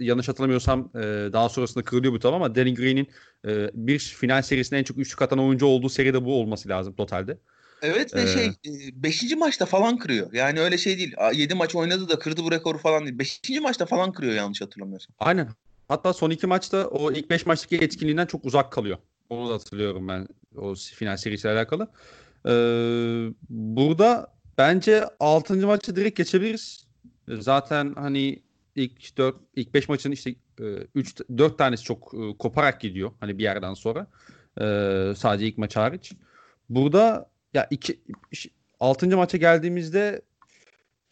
yanlış hatırlamıyorsam e, daha sonrasında kırılıyor bu tam ama Danny Green'in e, bir final serisinde en çok üçlük atan oyuncu olduğu seride bu olması lazım totalde. Evet ve Ee, şey 5. maçta falan kırıyor. Yani öyle şey değil. 7 maç oynadı da kırdı bu rekoru falan değil. 5. maçta falan kırıyor yanlış hatırlamıyorsam. Aynen. Hatta son iki maçta o ilk beş maçtaki etkinliğinden çok uzak kalıyor. Onu da hatırlıyorum ben o final serisiyle alakalı. Ee, burada bence 6. maçı direkt geçebiliriz. Zaten hani ilk 4 ilk 5 maçın işte 3 4 tanesi çok e, koparak gidiyor hani bir yerden sonra. Ee, sadece ilk maç hariç. Burada ya iki 6. maça geldiğimizde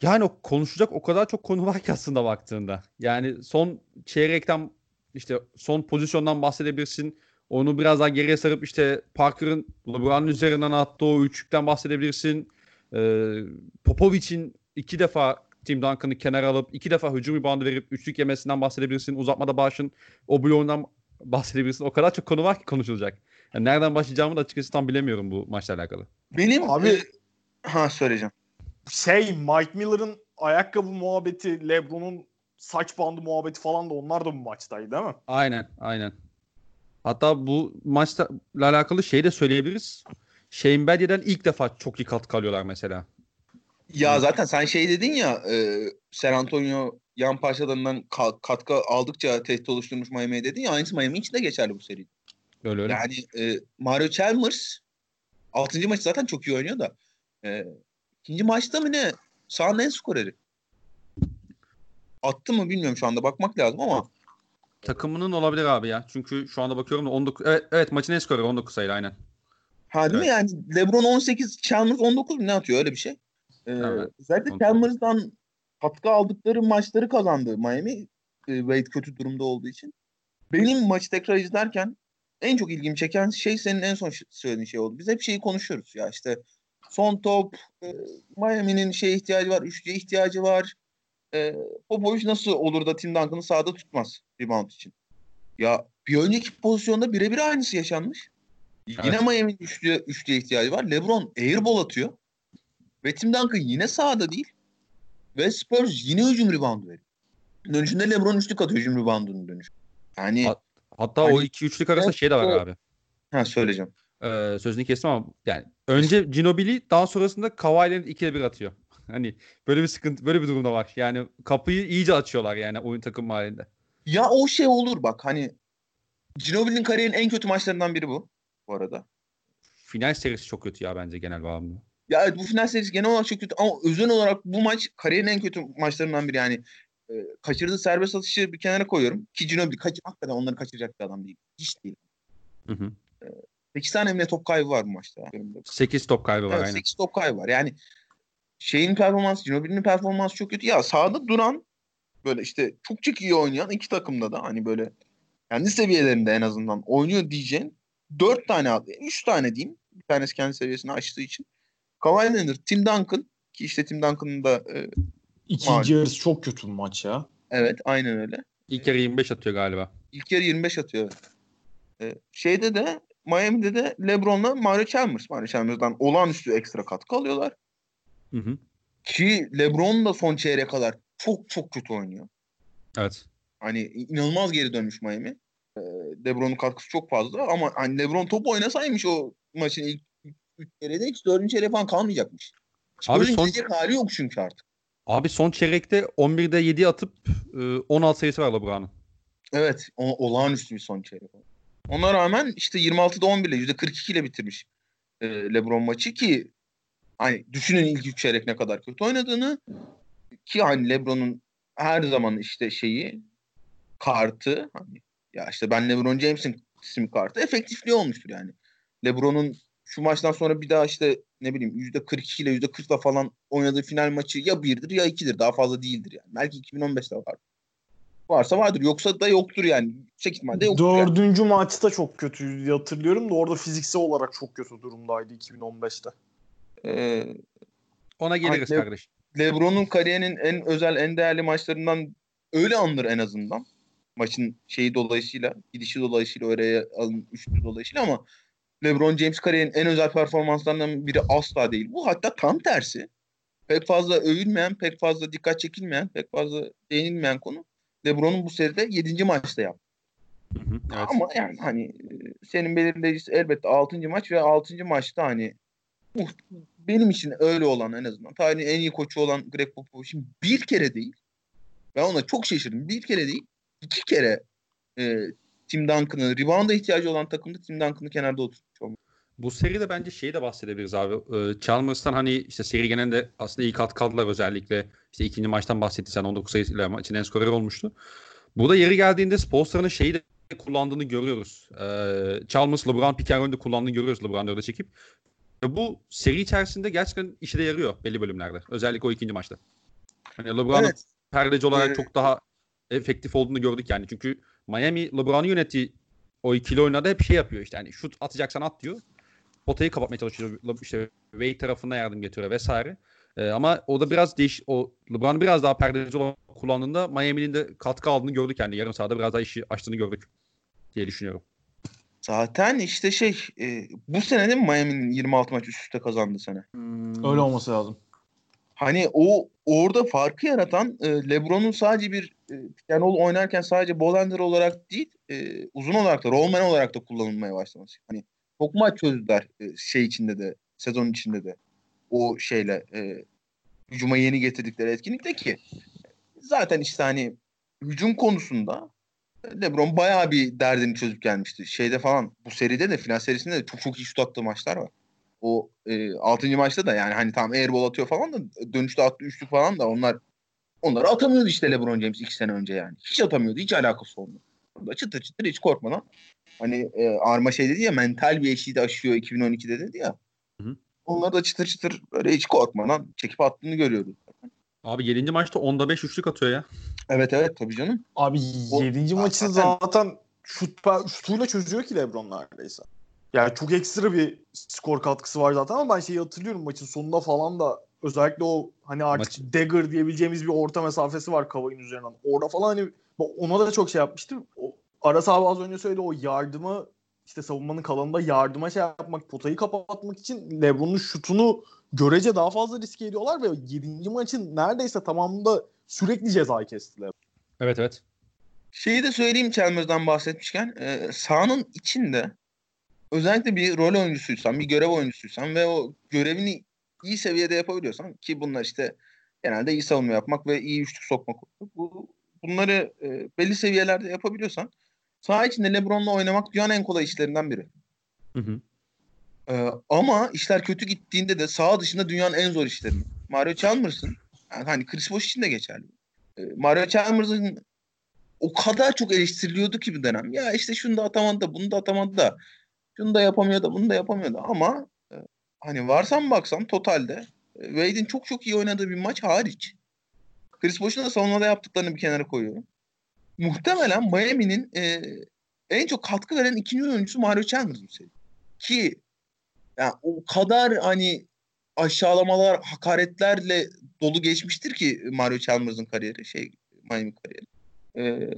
yani o konuşacak o kadar çok konu var ki aslında baktığında. Yani son çeyrekten işte son pozisyondan bahsedebilirsin. Onu biraz daha geriye sarıp işte Parker'ın LeBron'un üzerinden attığı o üçlükten bahsedebilirsin. Ee, Popovic'in iki defa Tim Duncan'ı kenara alıp iki defa hücum reboundu verip üçlük yemesinden bahsedebilirsin. Uzatmada Bağış'ın o bloğundan bahsedebilirsin. O kadar çok konu var ki konuşulacak. Yani nereden başlayacağımı da açıkçası tam bilemiyorum bu maçla alakalı. Benim Abi- e, ha söyleyeceğim. Şey Mike Miller'ın ayakkabı muhabbeti, LeBron'un saç bandı muhabbeti falan da onlar da bu maçtaydı değil mi? Aynen, aynen. Hatta bu maçla alakalı şey de söyleyebiliriz. Shane Battier'den ilk defa çok iyi katkı alıyorlar mesela. Ya zaten sen şey dedin ya e, San Antonio yan parçalarından ka- katkı aldıkça tehdit oluşturmuş Miami'ye dedin ya aynısı Miami için de geçerli bu seri. Öyle öyle. Yani e, Mario Chalmers 6. maçı zaten çok iyi oynuyor da e, ikinci maçta mı ne sahanın en skoreri. Attı mı bilmiyorum şu anda bakmak lazım ama Takımının olabilir abi ya. Çünkü şu anda bakıyorum da 19 evet, evet maçın en skoru 19 sayılı aynen. ha değil mi yani LeBron 18 Chalmers 19 mu ne atıyor öyle bir şey. E, Evet. özellikle 19. Chalmers'dan katkı aldıkları maçları kazandı Miami. E, Wade kötü durumda olduğu için. Benim maçı tekrar izlerken en çok ilgimi çeken şey senin en son söylediğin şey oldu. Biz hep şeyi konuşuyoruz ya işte son top e, Miami'nin şeye ihtiyacı var, üçlüye ihtiyacı var. E, Popovic nasıl olur da Tim Duncan'ı sahada tutmaz rebound için? Ya bir önceki pozisyonda birebir aynısı yaşanmış. Yine Evet. Miami'nin üçlüye, üçlüye ihtiyacı var. LeBron airball atıyor. Ve Tim Duncan yine sahada değil. Ve Spurs yine hücum reboundu veriyor. Dönüşünde LeBron üçlük atıyor hücum reboundunun dönüşü. Yani Hat- Hatta Hani- o 2-3'lük arasında şey de var Evet, abi. ha söyleyeceğim. Ee, sözünü kestim ama yani önce Ginobili daha sonrasında Kawhi'lerin 2'ye 1 atıyor. Hani böyle bir sıkıntı böyle bir durumda var. Yani kapıyı iyice açıyorlar yani oyun takım halinde. Ya o şey olur bak hani Ginobili'nin kariyerinin en kötü maçlarından biri bu. Bu arada. Final serisi çok kötü ya bence genel bağlamda. Ya evet, bu final serisi genel olarak çok kötü ama özel olarak bu maç kariyerin en kötü maçlarından biri yani. e, kaçırdığı serbest atışı bir kenara koyuyorum. Ki Ginobili kaç, hakikaten onları kaçıracak bir adam değil. Hiç değil. Hı hı. 8 tane emniyet top kaybı var bu maçta. 8 top kaybı var Evet, aynen. 8 top kaybı var. Yani şeyin performansı, Ginobili'nin performansı çok kötü. Ya sahada duran böyle işte çok çok iyi oynayan iki takımda da hani böyle kendi seviyelerinde en azından oynuyor diyeceğin 4 tane, 3 tane diyeyim. Bir tanesi kendi seviyesini aştığı için. Kawhi Leonard, Tim Duncan ki işte Tim Duncan'ın da e, İkinci Malum. yarısı çok kötü bir maç ya. evet aynen öyle. İlk yarı 25 atıyor galiba. İlk yarı 25 atıyor. E, şeyde de Miami'de de LeBron'la Mario Chalmers. Mario Chalmers'dan olağanüstü ekstra katkı alıyorlar. Hı hı. Ki LeBron da son çeyreğe kadar çok çok kötü oynuyor. Evet. Hani inanılmaz geri dönmüş Miami. Ee, LeBron'un katkısı çok fazla ama hani LeBron top oynasaymış o maçın ilk 3 çeyreğinde hiç 4. çeyreğe falan kalmayacakmış. Abi son- hali yok çünkü artık. Abi son çeyrekte 11'de 7 atıp e, 16 sayısı var LeBron'un. Evet o, olağanüstü bir son çeyrek. Ona rağmen işte 26'da 11 ile %42 ile bitirmiş e, LeBron maçı ki hani düşünün ilk 3 çeyrek ne kadar kötü oynadığını ki hani LeBron'un her zaman işte şeyi kartı hani ya işte ben LeBron James'in isim kartı efektifliği olmuştur yani. LeBron'un şu maçtan sonra bir daha işte ne bileyim %42 ile %40'la falan oynadığı final maçı ya birdir ya ikidir. Daha fazla değildir yani. Belki 2015'te var. Varsa vardır. Yoksa da yoktur yani. Yüksek ihtimalle yoktur yani. Dördüncü maçta çok kötü diye hatırlıyorum da orada fiziksel olarak çok kötü durumdaydı 2015'te. Ee, Ona geliriz Le- kardeş. LeBron'un kariyerinin en özel, en değerli maçlarından öyle anılır en azından. Maçın şeyi dolayısıyla, gidişi dolayısıyla, oraya alın üçlü dolayısıyla ama LeBron James kariyerinin en özel performanslarından biri asla değil. Bu hatta tam tersi. Pek fazla övülmeyen, pek fazla dikkat çekilmeyen, pek fazla değinilmeyen konu LeBron'un bu seride 7. maçta yaptı. Hı hı, Evet. Ama yani hani e, senin belirleyicisi elbette 6. maç ve 6. maçta hani muht- benim için öyle olan en azından tarihin en iyi koçu olan Greg Popovich'in bir kere değil ben ona çok şaşırdım. Bir kere değil iki kere e, Tim Duncan'ı rebound'a ihtiyacı olan takımda Tim Duncan'ı kenarda olması. Bu seride bence şeyi de bahsedebiliriz abi. Ee, Chalmers'tan hani işte seri genelinde aslında iyi katkı aldılar özellikle. İşte ikinci maçtan bahsettin sen 19 sayısıyla maçın en skoreri olmuştu. Burada yeri geldiğinde Spolstra'nın şeyi de kullandığını görüyoruz. Ee, Chalmers LeBron pick and kullandığını görüyoruz LeBron orada çekip. Ve bu seri içerisinde gerçekten işe de yarıyor belli bölümlerde. Özellikle o ikinci maçta. Hani LeBron'un Evet. perdeci olarak Evet. çok daha efektif olduğunu gördük yani. Çünkü Miami LeBron'u yönettiği o ikili oyunlarda hep şey yapıyor işte. Yani şut atacaksan at diyor. Potayı kapatmaya çalışıyor. İşte Wade tarafına yardım getiriyor vesaire. Ee, ama o da biraz değiş o LeBron biraz daha perdeci olarak kullandığında Miami'nin de katkı aldığını gördük yani. Yarım sahada biraz daha işi açtığını gördük diye düşünüyorum. Zaten işte şey e, bu sene değil mi Miami'nin 26 maç üst üste kazandı sene. Öyle olması lazım. Hani o orada farkı yaratan e, LeBron'un sadece bir e, yani oynarken sadece ball handler olarak değil e, uzun olarak da rollman olarak da kullanılmaya başlaması. Hani çok maç çözdüler e, şey içinde de sezon içinde de o şeyle e, hücuma yeni getirdikleri etkinlikte ki zaten işte hani hücum konusunda LeBron bayağı bir derdini çözüp gelmişti. Şeyde falan bu seride de final serisinde de çok çok iyi şut attığı maçlar var. O e, 6. maçta da yani hani tam airball atıyor falan da dönüşte attığı üçlük falan da onlar onları atamıyordu işte LeBron James iki sene önce yani. Hiç atamıyordu. Hiç alakası olmuyor. Çıtır çıtır hiç korkmadan. Hani e, Arma şey dedi ya mental bir eşiği de aşıyor 2012'de dedi ya. Hı hı. Onları da çıtır çıtır böyle hiç korkmadan çekip attığını görüyoruz. Abi 7. maçta 10'da 5 üçlük atıyor ya. Evet evet tabii canım. Abi O- 7. maçı zaten- zaten şut, şutuyla çözüyor ki LeBron neredeyse. Yani çok ekstra bir skor katkısı var zaten ama ben şeyi hatırlıyorum maçın sonunda falan da özellikle o hani artık Maç- dagger diyebileceğimiz bir orta mesafesi var Kavay'ın üzerinden. Orada falan hani ona da çok şey yapmıştım. O, Aras abi az önce söyledi o yardımı işte savunmanın kalanında yardıma şey yapmak, potayı kapatmak için LeBron'un şutunu görece daha fazla riske ediyorlar ve 7. maçın neredeyse tamamında sürekli cezayı kestiler. Evet evet. Şeyi de söyleyeyim Chalmers'dan bahsetmişken e, sahanın içinde özellikle bir rol oyuncusuysan, bir görev oyuncusuysan ve o görevini iyi seviyede yapabiliyorsan ki bunlar işte genelde iyi savunma yapmak ve iyi üçlük sokmak. Bu, bunları e, belli seviyelerde yapabiliyorsan saha içinde LeBron'la oynamak dünyanın en kolay işlerinden biri. Hı hı. Ee, ama işler kötü gittiğinde de saha dışında dünyanın en zor işleri. Mario Chalmers'ın yani hani Chris Bosh için de geçerli. e, Mario Chalmers'ın o kadar çok eleştiriliyordu ki bir dönem. Ya işte şunu da atamadı da bunu da atamadı da şunu da yapamıyor da bunu da yapamıyor da ama e, hani varsan baksan totalde e, Wade'in çok çok iyi oynadığı bir maç hariç Chris Bosh'un da savunmada yaptıklarını bir kenara koyuyorum. Muhtemelen Miami'nin e, en çok katkı veren ikinci oyuncusu Mario Chalmers bu seri. Ki yani o kadar hani aşağılamalar, hakaretlerle dolu geçmiştir ki Mario Chalmers'ın kariyeri, şey Miami kariyeri. Ee,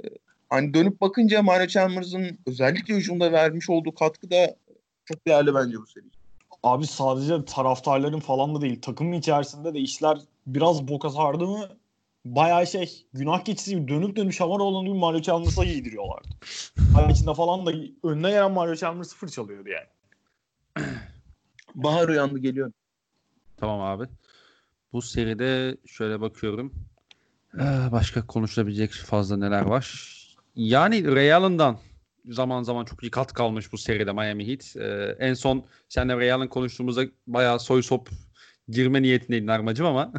hani dönüp bakınca Mario Chalmers'ın özellikle hücumda vermiş olduğu katkı da çok değerli bence bu seri. Abi sadece taraftarların falan da değil. Takım içerisinde de işler biraz boka sardı mı bayağı şey günah keçisi gibi dönüp dönüp şamar olan bir Mario Chalmers'a giydiriyorlardı. Ay içinde falan da önüne gelen Mario Chalmers sıfır çalıyordu yani. Bahar uyandı geliyor. Tamam abi. Bu seride şöyle bakıyorum. Ee, başka konuşulabilecek fazla neler var? Yani Real'ından zaman zaman çok iyi kat kalmış bu seride Miami Heat. Ee, en son senle Real'ın konuştuğumuzda bayağı soy sop girme niyetindeydin Armacım ama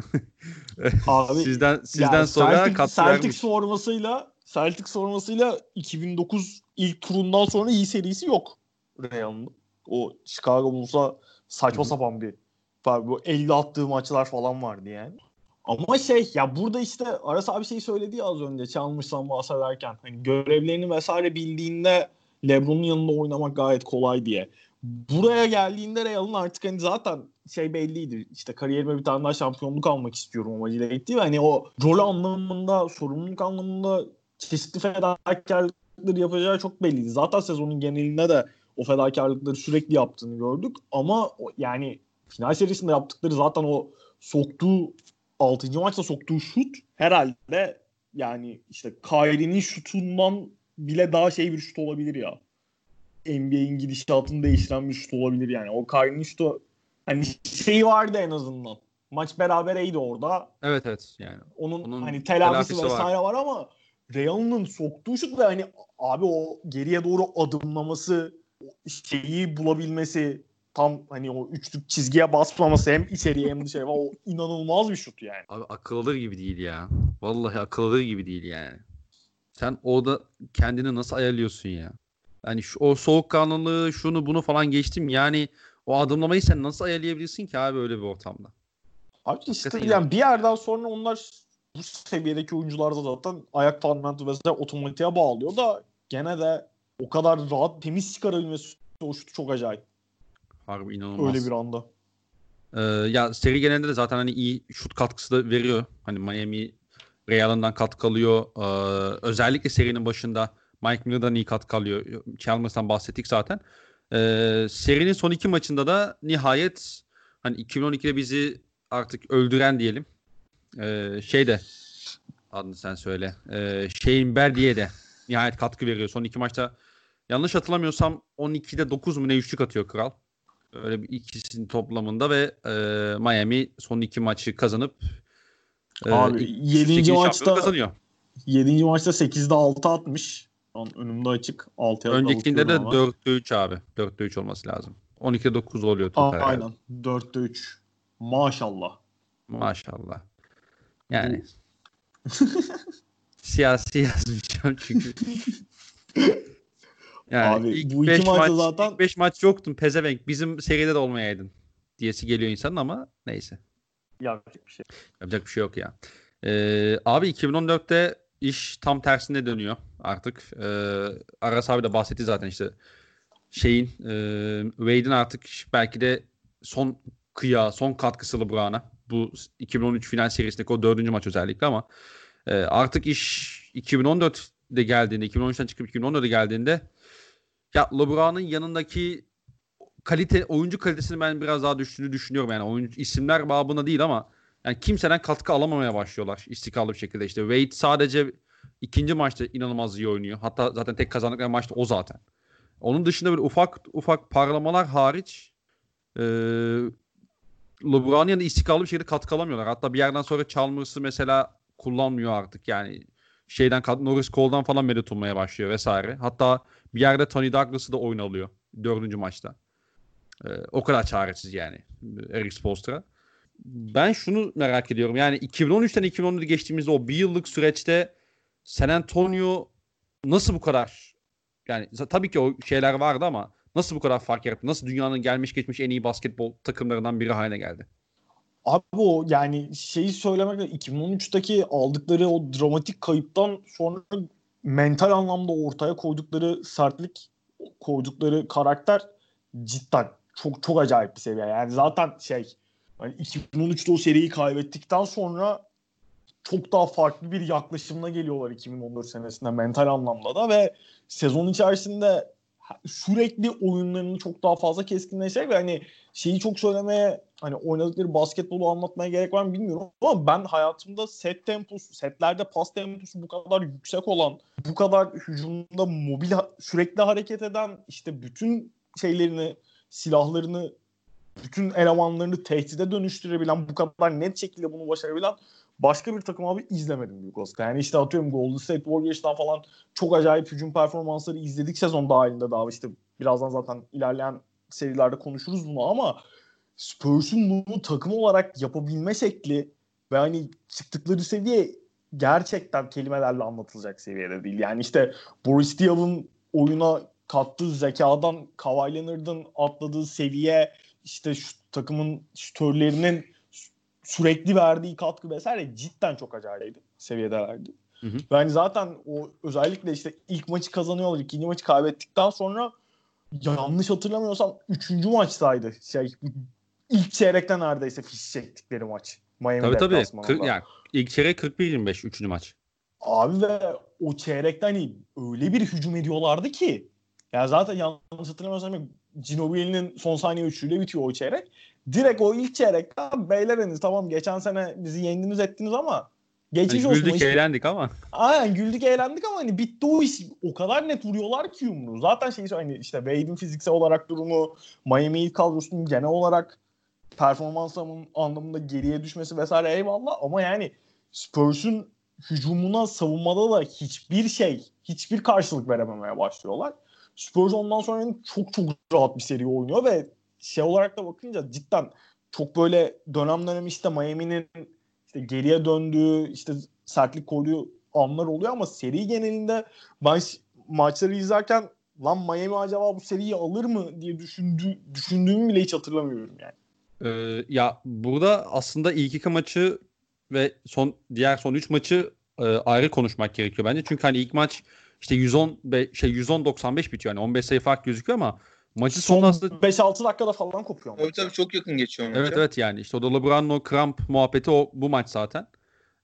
Abi, sizden sizden yani sonra Celtic, katkı Celtics formasıyla Celtics formasıyla 2009 ilk turundan sonra iyi serisi yok Real'ın. O Chicago Bulls'a saçma Hı-hı. sapan bir bu 50 attığı maçlar falan vardı yani. Ama şey ya burada işte Aras abi şey söyledi ya az önce çalmışsan bahsederken hani görevlerini vesaire bildiğinde LeBron'un yanında oynamak gayet kolay diye. Buraya geldiğinde Real'ın artık hani zaten şey belliydi. İşte kariyerime bir tane daha şampiyonluk almak istiyorum amacıyla gitti hani o rol anlamında, sorumluluk anlamında çeşitli fedakarlıkları yapacağı çok belliydi. Zaten sezonun genelinde de o fedakarlıkları sürekli yaptığını gördük ama yani final serisinde yaptıkları zaten o soktuğu 6. maçta soktuğu şut herhalde yani işte Kyrie'nin şutundan bile daha şey bir şut olabilir ya. NBA'in gidişatını değiştiren bir şut olabilir yani. O Kyrie'nin şutu hani şeyi vardı en azından. Maç berabereydi orada. Evet evet yani. Onun, onun hani telafisi, telafisi vesaire var. var ama Real'ın soktuğu şut ve hani abi o geriye doğru adımlaması şeyi bulabilmesi tam hani o üçlük çizgiye basmaması hem içeriye hem dışarıya o inanılmaz bir şut yani. Abi akıl alır gibi değil ya. Vallahi akıl alır gibi değil yani. Sen orada kendini nasıl ayarlıyorsun ya? Yani şu, o soğukkanlılığı şunu bunu falan geçtim. Yani o adımlamayı sen nasıl ayarlayabilirsin ki abi öyle bir ortamda? Abi işte yani bir yerden sonra onlar bu seviyedeki oyuncularda zaten ayak fundamental vesaire otomatiğe bağlıyor da gene de o kadar rahat temiz çıkarabilmesi o şutu çok acayip. Harbi inanılmaz. Öyle bir anda. Ee, ya seri genelinde de zaten hani iyi şut katkısı da veriyor. Hani Miami Real'ından katkı alıyor. Ee, özellikle serinin başında Mike Miller'dan iyi katkı alıyor. Chalmers'tan bahsettik zaten. Ee, serinin son iki maçında da nihayet hani 2012'de bizi artık öldüren diyelim. Ee, şeyde adını sen söyle. Ee, Shane Berdiye de nihayet katkı veriyor. Son iki maçta yanlış hatırlamıyorsam 12'de 9 mu ne üçlük atıyor Kral. Öyle bir ikisinin toplamında ve e, Miami son iki maçı kazanıp e, Abi 7. maçta kazanıyor. 7. maçta 8'de 6 atmış. An önümde açık. 6'ya Öncekinde de 4'te 3 abi. 4'te 3 olması lazım. 12'de 9 oluyor total. Aa, aynen. 4'te 3. Maşallah. Maşallah. Yani siyasi yazmayacağım çünkü. Yani Abi ilk bu iki maç, zaten ilk 5 maç yoktun pezevenk. Bizim seride de olmayaydın diyesi geliyor insanın ama neyse. Yapacak bir şey. Yapacak bir şey yok ya. Ee, abi 2014'te iş tam tersine dönüyor artık. Ee, Aras abi de bahsetti zaten işte şeyin e, Wade'in artık belki de son kıya, son katkısı LeBron'a. Bu 2013 final serisindeki o dördüncü maç özellikle ama e, artık iş 2014'de geldiğinde, 2013'ten çıkıp 2014'de geldiğinde ya LeBron'un yanındaki kalite oyuncu kalitesini ben biraz daha düştüğünü düşünüyorum yani oyuncu isimler babına değil ama yani kimseden katkı alamamaya başlıyorlar istikrarlı bir şekilde işte Wade sadece ikinci maçta inanılmaz iyi oynuyor hatta zaten tek kazandıkları maçta o zaten onun dışında böyle ufak ufak parlamalar hariç e, LeBron'un yanında istikrarlı bir şekilde katkı alamıyorlar hatta bir yerden sonra Chalmers'ı mesela kullanmıyor artık yani şeyden Norris Cole'dan falan medet olmaya başlıyor vesaire. Hatta bir yerde Tony Douglas'ı da oyun alıyor dördüncü maçta. Ee, o kadar çaresiz yani Eric Spoelstra. Ben şunu merak ediyorum. Yani 2013'ten 2014'e geçtiğimizde o bir yıllık süreçte San Antonio nasıl bu kadar yani tabii ki o şeyler vardı ama nasıl bu kadar fark yarattı? Nasıl dünyanın gelmiş geçmiş en iyi basketbol takımlarından biri haline geldi? Abi o yani şeyi söylemekle 2013'teki aldıkları o dramatik kayıptan sonra mental anlamda ortaya koydukları sertlik, koydukları karakter cidden çok çok acayip bir seviye. Yani zaten şey hani 2013'te o seriyi kaybettikten sonra çok daha farklı bir yaklaşımla geliyorlar 2014 senesinde mental anlamda da ve sezon içerisinde sürekli oyunlarını çok daha fazla keskinleşecek ve hani şeyi çok söylemeye hani oynadıkları basketbolu anlatmaya gerek var mı bilmiyorum ama ben hayatımda set temposu, setlerde pas temposu bu kadar yüksek olan, bu kadar hücumda mobil sürekli hareket eden işte bütün şeylerini, silahlarını, bütün elemanlarını tehdide dönüştürebilen, bu kadar net şekilde bunu başarabilen başka bir takım abi izlemedim büyük Oscar. Yani işte atıyorum Golden State Warriors'tan falan çok acayip hücum performansları izledik sezon dahilinde daha işte birazdan zaten ilerleyen serilerde konuşuruz bunu ama Spurs'un bunu takım olarak yapabilme şekli ve hani çıktıkları seviye gerçekten kelimelerle anlatılacak seviyede değil. Yani işte Boris Diaw'ın oyuna kattığı zekadan Kawhi Leonard'ın atladığı seviye işte şu takımın şütörlerinin sürekli verdiği katkı vesaire cidden çok acayipti seviyedelerdi. Hı hı. Yani zaten o özellikle işte ilk maçı kazanıyorlar, ikinci maçı kaybettikten sonra yanlış hatırlamıyorsam üçüncü maçtaydı. Şey ilk çeyrekten neredeyse fiş çektikleri maç. Miami tabii tabii. Kır, yani ilk çeyrek 41-25 üçüncü maç. Abi ve o çeyrekten hani öyle bir hücum ediyorlardı ki yani zaten yanlış hatırlamıyorsam Ginobili'nin son saniye üçüyle bitiyor o çeyrek. Direkt o ilk çeyrekte beyler henüz tamam geçen sene bizi yendiniz ettiniz ama geçiş hani olsun. Güldük işte. eğlendik ama. Aynen güldük eğlendik ama hani bitti o iş. O kadar net vuruyorlar ki yumruğu. Zaten şey hani işte Wade'in fiziksel olarak durumu, Miami ilk kadrosunun genel olarak performans anlamında geriye düşmesi vesaire eyvallah ama yani Spurs'un hücumuna savunmada da hiçbir şey, hiçbir karşılık verememeye başlıyorlar. Spurs ondan sonra çok çok rahat bir seri oynuyor ve şey olarak da bakınca cidden çok böyle dönem dönem işte Miami'nin işte geriye döndüğü işte sertlik koyduğu anlar oluyor ama seri genelinde ben maçları izlerken lan Miami acaba bu seriyi alır mı diye düşündü, düşündüğümü bile hiç hatırlamıyorum yani. Ee, ya burada aslında ilk iki maçı ve son diğer son üç maçı e, ayrı konuşmak gerekiyor bence. Çünkü hani ilk maç işte 110 şey 110 95 bitiyor. Yani 15 sayı fark gözüküyor ama maçı son aslında 5-6 dakikada falan kopuyor. Tabii tabii çok yakın geçiyor maça. Evet evet yani işte o da LeBron'un o kramp muhabbeti o bu maç zaten.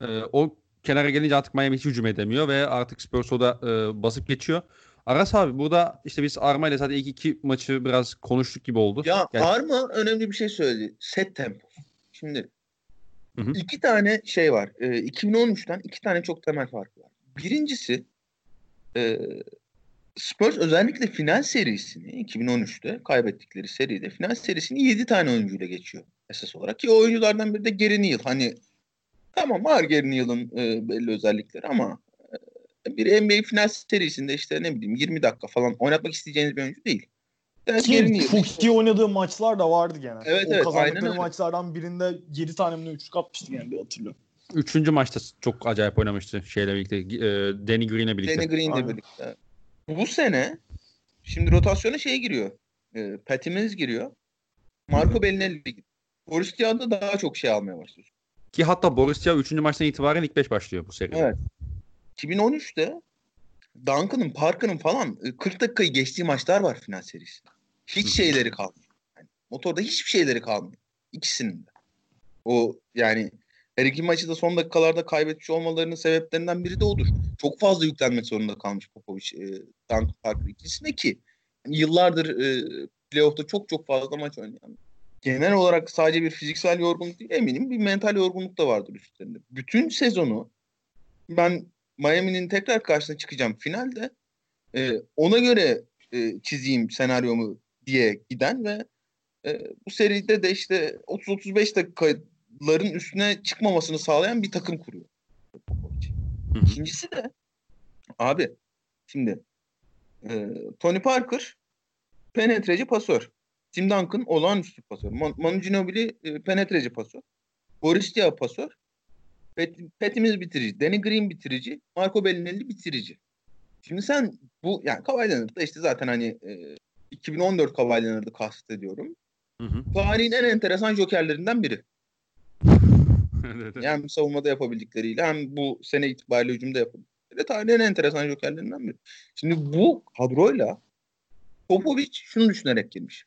Ee, o kenara gelince artık Miami hiç hücum edemiyor ve artık Spurs o da e, basıp geçiyor. Aras abi burada işte biz Arma ile zaten ilk iki maçı biraz konuştuk gibi oldu. Ya yani... Arma önemli bir şey söyledi. Set tempo. Şimdi hı hı. iki tane şey var. E, 2013'ten iki tane çok temel fark var. Birincisi e, Spurs özellikle final serisini 2013'te kaybettikleri seride final serisini 7 tane oyuncuyla geçiyor esas olarak. Ki o oyunculardan biri de Gary Neal. Hani tamam var Gary Neal'ın e, belli özellikleri ama e, bir NBA final serisinde işte ne bileyim 20 dakika falan oynatmak isteyeceğiniz bir oyuncu değil. Ki çok iyi oynadığı maçlar da vardı genelde. Evet, o evet, kazandıkları maçlardan birinde 7 tane mi üçlük atmıştı yani hatırlıyorum. Üçüncü maçta çok acayip oynamıştı şeyle birlikte. E, Danny Green'le birlikte. Danny Green'le birlikte. Bu sene şimdi rotasyona şey giriyor. E, Patty Mills giriyor. Marco Bellinelli giriyor. Boris Diaw'da daha çok şey almaya başlıyor. Ki hatta Boris Diaw 3. maçtan itibaren ilk 5 başlıyor bu seride. Evet. 2013'te Duncan'ın, Parker'ın falan 40 e, dakikayı geçtiği maçlar var final serisi. Hiç şeyleri kalmıyor. Yani motorda hiçbir şeyleri kalmıyor. İkisinin de. O yani her iki maçı da son dakikalarda kaybetmiş olmalarının sebeplerinden biri de odur. Çok fazla yüklenmek zorunda kalmış Popovic e, Duncan Parker ikilisine ki yani yıllardır e, playoff'ta çok çok fazla maç oynayan. Genel olarak sadece bir fiziksel yorgunluk değil eminim bir mental yorgunluk da vardır üstlerinde. Bütün sezonu ben Miami'nin tekrar karşısına çıkacağım finalde e, ona göre e, çizeyim senaryomu diye giden ve e, bu seride de işte 30-35 dakika ların üstüne çıkmamasını sağlayan bir takım kuruyor. İkincisi de abi şimdi e, Tony Parker penetreci pasör. Tim Duncan olağanüstü pasör. Man Manu Ginobili e, penetreci pasör. Boris Diaw pasör. Pet, Petimiz bitirici. Danny Green bitirici. Marco Bellinelli bitirici. Şimdi sen bu yani Kawhi Leonard'da işte zaten hani e, 2014 Kawhi Leonard'ı kastediyorum. Hı hı. Tarihin en enteresan jokerlerinden biri. Evet, evet. Hem savunmada yapabildikleriyle hem bu sene itibariyle hücumda yapabildikleriyle tarihin en enteresan jokerlerinden biri. Şimdi bu kadroyla Popovic şunu düşünerek girmiş.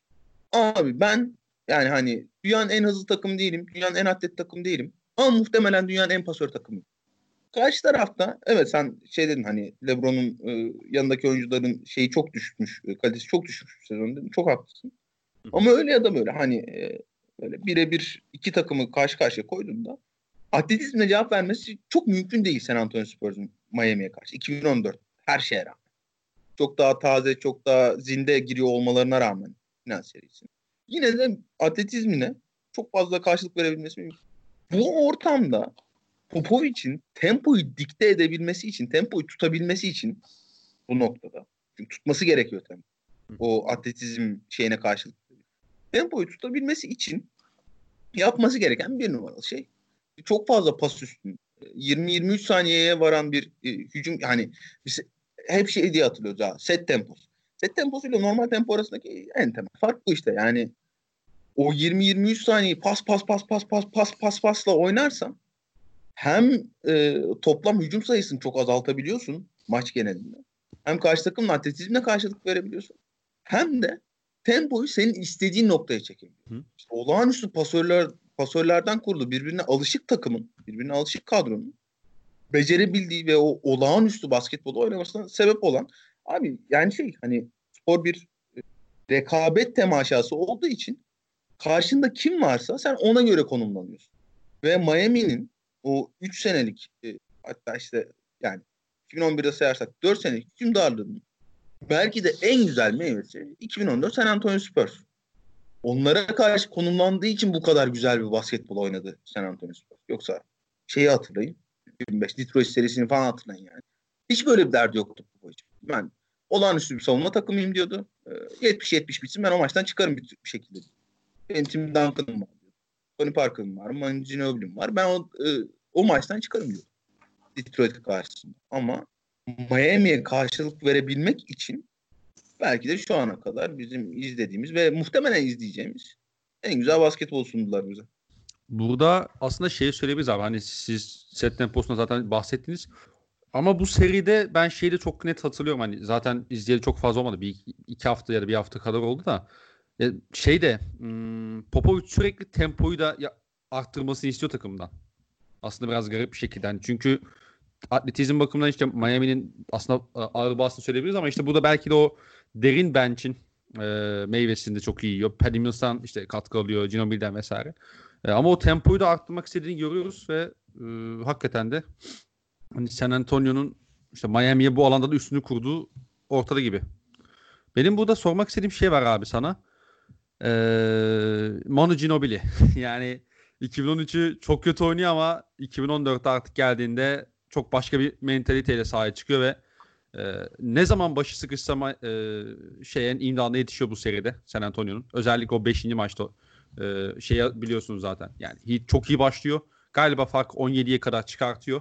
Abi ben yani hani dünyanın en hızlı takım değilim. Dünyanın en atlet takım değilim. Ama muhtemelen dünyanın en pasör takımıyım. Karşı tarafta evet sen şey dedin hani LeBron'un e, yanındaki oyuncuların şeyi çok düşmüş. e, kalitesi çok düşmüş sezon dedin. Çok haklısın. Ama öyle ya da böyle hani e, böyle birebir iki takımı karşı karşıya koyduğunda atletizmle cevap vermesi çok mümkün değil San Antonio Spurs'un Miami'ye karşı. 2014 her şeye rağmen. Çok daha taze, çok daha zinde giriyor olmalarına rağmen final serisine. Yine de atletizmine çok fazla karşılık verebilmesi mümkün. Bu ortamda Popovic'in tempoyu dikte edebilmesi için, tempoyu tutabilmesi için bu noktada. Çünkü tutması gerekiyor tempo. O atletizm şeyine karşılık. Tempoyu tutabilmesi için yapması gereken bir numaralı şey. Çok fazla pas üstün. 20-23 saniyeye varan bir e, hücum yani biz hep şey diye hatırlıyoruz ha. Set temposu. Set temposuyla normal tempo arasındaki en temel fark bu işte. Yani o 20-23 saniyeyi pas pas pas pas pas pas pas pasla oynarsan hem e, toplam hücum sayısını çok azaltabiliyorsun maç genelinde. Hem karşı takımın atletizmine karşılık verebiliyorsun. Hem de tempoyu senin istediğin noktaya çekebiliyorsun. Hı. İşte olağanüstü pasörler pasörlerden kurulu birbirine alışık takımın, birbirine alışık kadronun becerebildiği ve o olağanüstü basketbolu oynamasına sebep olan abi yani şey hani spor bir e, rekabet temaşası olduğu için karşında kim varsa sen ona göre konumlanıyorsun. Ve Miami'nin o 3 senelik e, hatta işte yani 2011'de sayarsak 4 senelik hükümdarlığının belki de en güzel meyvesi 2014 San Antonio Spurs. Onlara karşı konumlandığı için bu kadar güzel bir basketbol oynadı San Antonio Spurs. Yoksa şeyi hatırlayın. 25 Detroit serisini falan hatırlayın yani. Hiç böyle bir derdi yoktu bu için. Ben olağanüstü bir savunma takımıyım diyordu. Ee, 70-70 bitsin ben o maçtan çıkarım bir, bir şekilde. Benim Tim Duncan'ım var. Tony Parker'ım var. Manu Ginobili'm var. Ben o, e, o maçtan çıkarım diyordu. Detroit karşısında. Ama Miami'ye karşılık verebilmek için belki de şu ana kadar bizim izlediğimiz ve muhtemelen izleyeceğimiz en güzel basketbol sundular bize. Burada aslında şeyi söyleyebiliriz abi. Hani siz set temposunda zaten bahsettiniz. Ama bu seride ben şeyi de çok net hatırlıyorum. Hani zaten izleyeli çok fazla olmadı. Bir iki hafta ya da bir hafta kadar oldu da. E, şey de hmm, Popovic sürekli tempoyu da arttırmasını istiyor takımdan. Aslında biraz garip bir şekilde. Hani çünkü atletizm bakımından işte Miami'nin aslında e, ağır basını söyleyebiliriz ama işte burada belki de o derin bench'in e, meyvesini çok iyi yiyor. Paddy Mills'tan işte katkı alıyor. Ginobili'den vesaire. E, ama o tempoyu da arttırmak istediğini görüyoruz ve e, hakikaten de hani San Antonio'nun işte Miami'ye bu alanda da üstünü kurduğu ortada gibi. Benim burada sormak istediğim şey var abi sana. Ee, Manu Ginobili. yani 2013'ü çok kötü oynuyor ama 2014'te artık geldiğinde çok başka bir mentaliteyle sahaya çıkıyor ve e, ne zaman başı sıkışsa e, şeyin imdadına yetişiyor bu seride San Antonio'nun. Özellikle o 5. maçta e, şeyi biliyorsunuz zaten. Yani çok iyi başlıyor. Galiba fark 17'ye kadar çıkartıyor.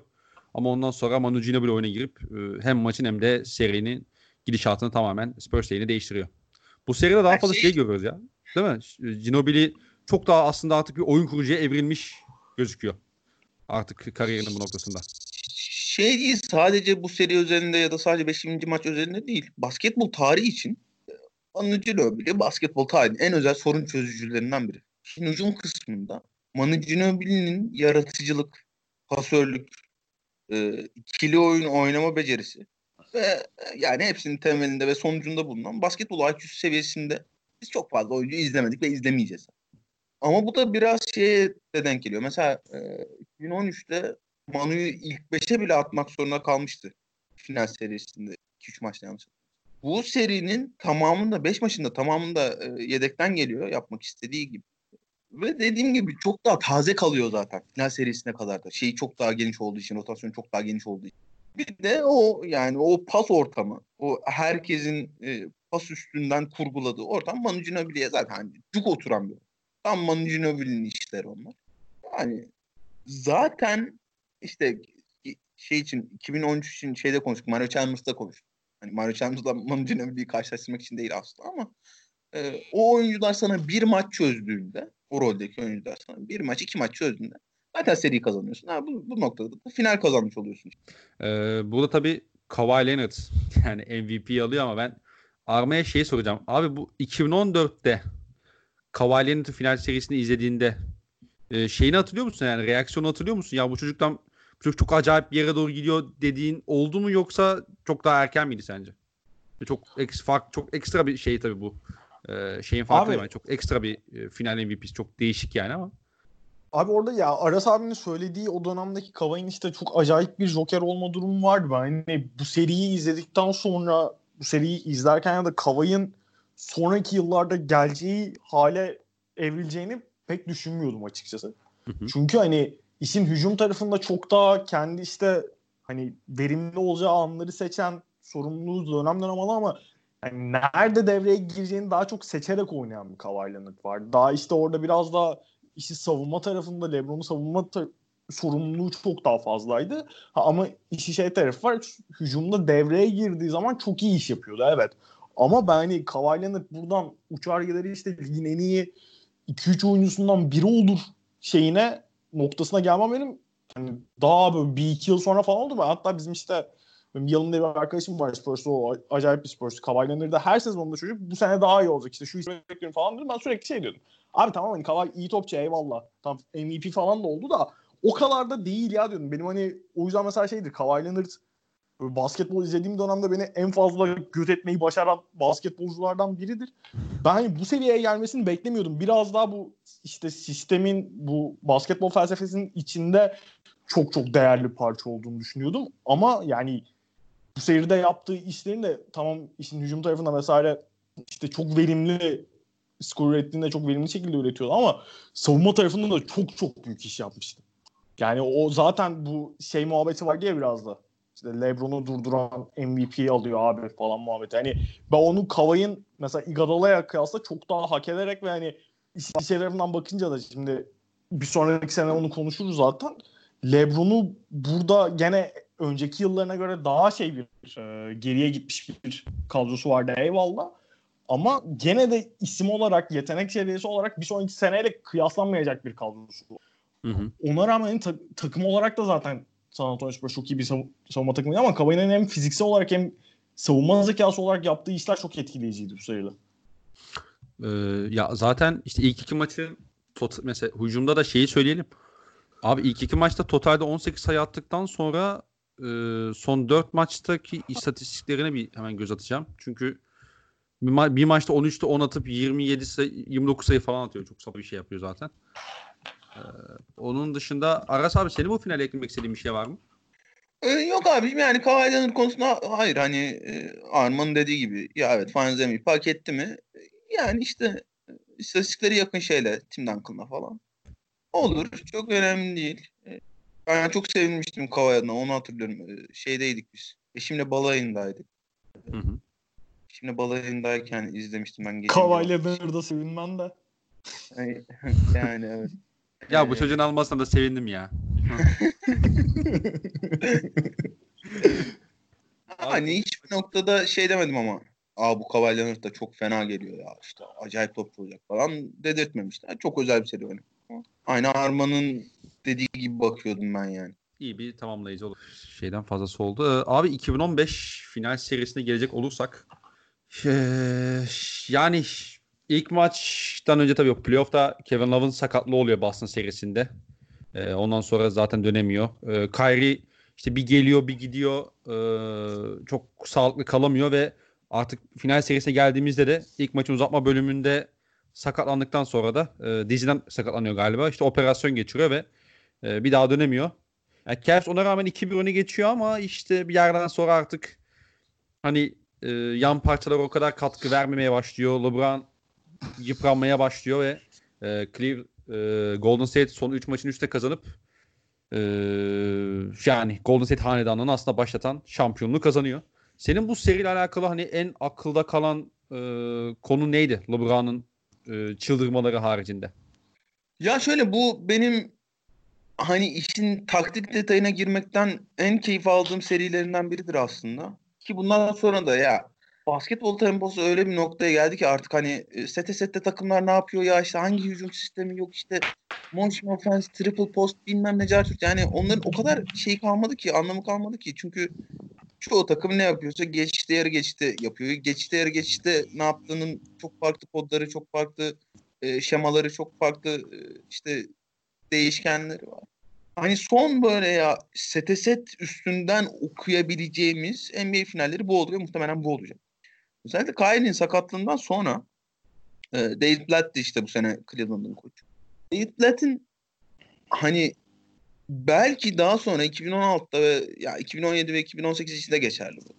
Ama ondan sonra Manu Ginobili oyuna girip e, hem maçın hem de serinin gidişatını tamamen Spurs lehine değiştiriyor. Bu seride daha fazla şey- şey görüyoruz ya. Değil mi? Ginobili çok daha aslında artık bir oyun kurucuya evrilmiş gözüküyor. Artık kariyerinin bu noktasında. Şey değil sadece bu seri özelinde ya da sadece 5. maç özelinde değil. Basketbol tarihi için Manu Ginobili basketbol tarihinin en özel sorun çözücülerinden biri. Şimdi hücum kısmında Manu Ginobili'nin yaratıcılık, pasörlük, e, ikili oyun oynama becerisi ve e, yani hepsinin temelinde ve sonucunda bulunan basketbol IQ seviyesinde biz çok fazla oyuncu izlemedik ve izlemeyeceğiz. Ama bu da biraz şeye de denk geliyor. Mesela e, 2013'te Manu'yu ilk 5'e bile atmak zorunda kalmıştı. Final serisinde 2-3 maçta yanlış. Bu serinin tamamında 5 maçında tamamında e, yedekten geliyor yapmak istediği gibi. Ve dediğim gibi çok daha taze kalıyor zaten final serisine kadar da. Şeyi çok daha geniş olduğu için, rotasyonu çok daha geniş olduğu için. Bir de o yani o pas ortamı, o herkesin e, pas üstünden kurguladığı ortam Manu Ginobili'ye zaten hani cuk oturan bir. Tam Manu Ginobili'nin işleri onlar. Yani zaten işte şey için 2013 için şeyde konuştuk. Mario Chalmers'da konuştuk. Hani Mario Chalmers'la Manu Ginobili'yi karşılaştırmak için değil aslında ama e, o oyuncular sana bir maç çözdüğünde o roldeki oyuncular sana bir maç iki maç çözdüğünde zaten seri kazanıyorsun. Ha, bu, bu noktada da final kazanmış oluyorsun. Ee, burada tabii Kawhi Leonard yani MVP alıyor ama ben Arma'ya şey soracağım. Abi bu 2014'te Kawhi Leonard'ın final serisini izlediğinde e, şeyini hatırlıyor musun? Yani reaksiyonu hatırlıyor musun? Ya bu çocuktan çocuk çok acayip bir yere doğru gidiyor dediğin oldu mu yoksa çok daha erken miydi sence? Çok eks, fark, çok ekstra bir şey tabii bu. Ee, şeyin farkı yani. Çok ekstra bir e, final MVP'si. Çok değişik yani ama. Abi orada ya Aras abinin söylediği o dönemdeki Kavay'ın işte çok acayip bir Joker olma durumu vardı. Ben hani bu seriyi izledikten sonra bu seriyi izlerken ya da Kavay'ın sonraki yıllarda geleceği hale evrileceğini pek düşünmüyordum açıkçası. Hı hı. Çünkü hani işin hücum tarafında çok daha kendi işte hani verimli olacağı anları seçen sorumluluğu dönem dönem alan ama yani nerede devreye gireceğini daha çok seçerek oynayan bir Kawhi Leonard var. Daha işte orada biraz daha işi savunma tarafında LeBron'u savunma ta- sorumluluğu çok daha fazlaydı. Ha, ama işi şey tarafı var. Hücumda devreye girdiği zaman çok iyi iş yapıyordu evet. Ama ben hani buradan uçar gideri işte ligin en iyi 2-3 oyuncusundan biri olur şeyine noktasına gelmem benim hani daha böyle bir iki yıl sonra falan oldu. Ben hatta bizim işte benim yanımda bir arkadaşım var Spurs'ta o acayip bir Spurs. Kawhi Leonard'da her sezonda çocuk bu sene daha iyi olacak işte şu işi bekliyorum falan dedim. Ben sürekli şey diyordum. Abi tamam hani Kawhi iyi topçu eyvallah. Tam MVP falan da oldu da o kadar da değil ya diyordum. Benim hani o yüzden mesela şeydir Leonard basketbol izlediğim dönemde beni en fazla göt etmeyi başaran basketbolculardan biridir. Ben bu seviyeye gelmesini beklemiyordum. Biraz daha bu işte sistemin bu basketbol felsefesinin içinde çok çok değerli parça olduğunu düşünüyordum. Ama yani bu seride yaptığı işlerin de tamam işin hücum tarafında vesaire işte çok verimli skor ürettiğinde çok verimli şekilde üretiyordu ama savunma tarafında da çok çok büyük iş yapmıştı. Yani o zaten bu şey muhabbeti var diye biraz da. İşte LeBron'u durduran MVP alıyor abi falan muhabbeti. Hani ben onu Kavay'ın mesela Iguodala'ya kıyasla çok daha hak ederek ve hani tarafından bakınca da şimdi bir sonraki sene onu konuşuruz zaten. LeBron'u burada gene önceki yıllarına göre daha şey bir e, geriye gitmiş bir kadrosu vardı eyvallah. Ama gene de isim olarak, yetenek seviyesi olarak bir sonraki seneyle kıyaslanmayacak bir kadrosu. Hı hı. Ona rağmen ta- takım olarak da zaten San Antonio Spurs çok iyi bir sav- savunma takımı ama Kavai'nin hem fiziksel olarak hem savunma zekası olarak yaptığı işler çok etkileyiciydi bu sayıda. Ee, ya zaten işte ilk iki maçı tot- mesela hücumda da şeyi söyleyelim. Abi ilk iki maçta totalde 18 sayı attıktan sonra e, son 4 maçtaki istatistiklerine bir hemen göz atacağım. Çünkü bir, ma- bir maçta 13'te 10 atıp 27 sayı, 29 sayı falan atıyor. Çok sabah bir şey yapıyor zaten. Ee, onun dışında Aras abi senin bu finale eklemek istediğin bir şey var mı? Ee, yok abi yani Kawhi Leonard konusunda hayır hani e, Arman'ın dediği gibi ya evet MVP hak etti mi? Yani işte istatistikleri yakın şeyle Tim Duncan'la falan. Olur. Çok önemli değil. E, ben çok sevinmiştim Kawhi Onu hatırlıyorum. E, şeydeydik biz. Eşimle balayındaydık. Hı hı. Şimdi balayındayken izlemiştim ben. Kawhi Leonard'a sevinmem de. yani evet. Ya bu çocuğun almasına da sevindim ya. hani hiçbir noktada şey demedim ama. Aa bu Kawhi da çok fena geliyor ya işte acayip topçu olacak falan dedirtmemişler. Çok özel bir oyunu. Aynı Arman'ın dediği gibi bakıyordum ben yani. İyi bir tamamlayıcı olur. Şeyden fazlası oldu. Ee, abi 2015 final serisine gelecek olursak ee, yani ilk maçtan önce tabii playoff'ta Kevin Love'ın sakatlığı oluyor Boston serisinde. Ee, ondan sonra zaten dönemiyor. Ee, Kyrie işte bir geliyor bir gidiyor. Ee, çok sağlıklı kalamıyor ve artık final serisine geldiğimizde de ilk maçın uzatma bölümünde sakatlandıktan sonra da e, diziden sakatlanıyor galiba. İşte operasyon geçiriyor ve e, bir daha dönemiyor. Yani Cavs ona rağmen 2-1 öne geçiyor ama işte bir yerden sonra artık hani e, yan parçalar o kadar katkı vermemeye başlıyor. LeBron yıpranmaya başlıyor ve e, Cleve, e, Golden State son 3 maçın 3'te kazanıp e, yani Golden State hanedanlığını aslında başlatan şampiyonluğu kazanıyor. Senin bu seriyle alakalı hani en akılda kalan e, konu neydi LeBron'un e, çıldırmaları haricinde? Ya şöyle bu benim hani işin taktik detayına girmekten en keyif aldığım serilerinden biridir aslında. Ki bundan sonra da ya basketbol temposu öyle bir noktaya geldi ki artık hani e, sete sette takımlar ne yapıyor ya işte hangi hücum sistemi yok işte motion offense, triple post bilmem ne cartürt yani onların o kadar şey kalmadı ki anlamı kalmadı ki çünkü çoğu takım ne yapıyorsa geçişte yarı geçişte yapıyor. Geçişte yarı geçişte ne yaptığının çok farklı kodları, çok farklı e, şemaları, çok farklı e, işte değişkenleri var. Hani son böyle ya sete set üstünden okuyabileceğimiz NBA finalleri bu oldu ve muhtemelen bu olacak. Özellikle Kyrie'nin sakatlığından sonra e, David Blatt işte bu sene Cleveland'ın koçu. David Blatt'in hani belki daha sonra 2016'da ve ya 2017 ve 2018 içinde geçerli bu.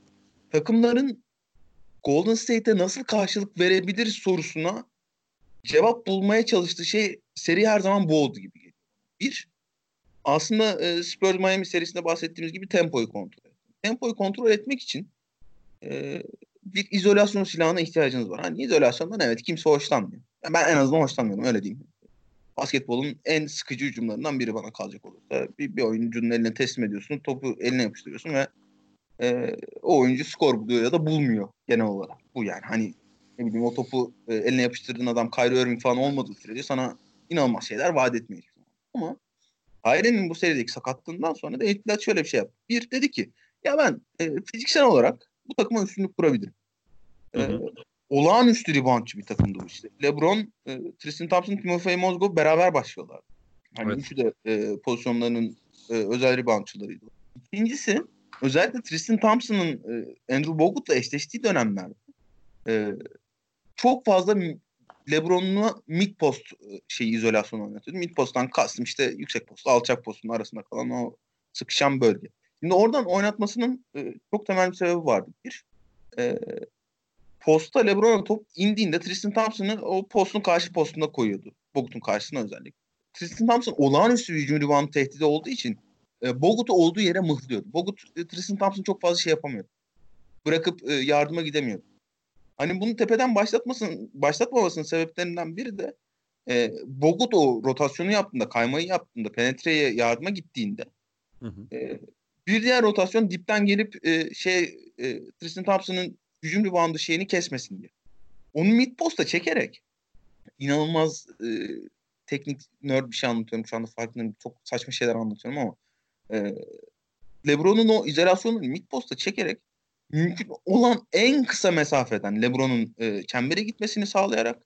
Takımların Golden State'e nasıl karşılık verebilir sorusuna cevap bulmaya çalıştığı şey seri her zaman bu oldu gibi geliyor. Bir, aslında e, Spurs Miami serisinde bahsettiğimiz gibi tempoyu kontrol etmek. Tempoyu kontrol etmek için e, bir izolasyon silahına ihtiyacınız var. Hani izolasyondan evet kimse hoşlanmıyor. Ben en azından hoşlanmıyorum öyle diyeyim. Basketbolun en sıkıcı hücumlarından biri bana kalacak olursa. Bir, bir oyuncunun eline teslim ediyorsun, topu eline yapıştırıyorsun ve e, o oyuncu skor buluyor ya da bulmuyor genel olarak. Bu yani hani ne bileyim o topu e, eline yapıştırdığın adam Kyrie Irving falan olmadığı sürece sana inanılmaz şeyler vaat etmiyor. Ama Kyrie'nin bu serideki sakatlığından sonra da Etlat şöyle bir şey yaptı. Bir dedi ki ya ben e, fiziksel olarak bu takıma üstünlük kurabilirim. E, hı hı. olağanüstü reboundçı bir takımdı bu işte. LeBron, e, Tristan Thompson, Timofey Mozgov beraber başlıyorlar. Hani evet. üçü de e, pozisyonlarının e, özel reboundçılarıydı. İkincisi özellikle Tristan Thompson'ın e, Andrew Bogut'la eşleştiği dönemlerde e, çok fazla LeBron'u mid post e, şeyi izolasyonu oynatıyordu. Mid posttan kastım işte yüksek post, alçak postun arasında kalan o sıkışan bölge. Şimdi oradan oynatmasının e, çok temel bir sebebi vardı. Bir, e, posta LeBron'a top indiğinde Tristan Thompson'ı o postun karşı postuna koyuyordu. Bogut'un karşısına özellikle. Tristan Thompson olağanüstü hücum rebound tehdidi olduğu için e, Bogut'u olduğu yere mıhlıyordu. Bogut, e, Tristan Thompson çok fazla şey yapamıyordu. Bırakıp e, yardıma gidemiyordu. Hani bunu tepeden başlatmasın, başlatmamasının sebeplerinden biri de e, Bogut o rotasyonu yaptığında, kaymayı yaptığında, penetreye yardıma gittiğinde hı hı. E, bir diğer rotasyon dipten gelip e, şey e, Tristan Thompson'ın hücum reboundu şeyini kesmesin diye. Onu mid posta çekerek inanılmaz e, teknik nerd bir şey anlatıyorum. Şu anda farkındayım. Çok saçma şeyler anlatıyorum ama e, LeBron'un o izolasyonunu mid posta çekerek mümkün olan en kısa mesafeden LeBron'un e, çembere gitmesini sağlayarak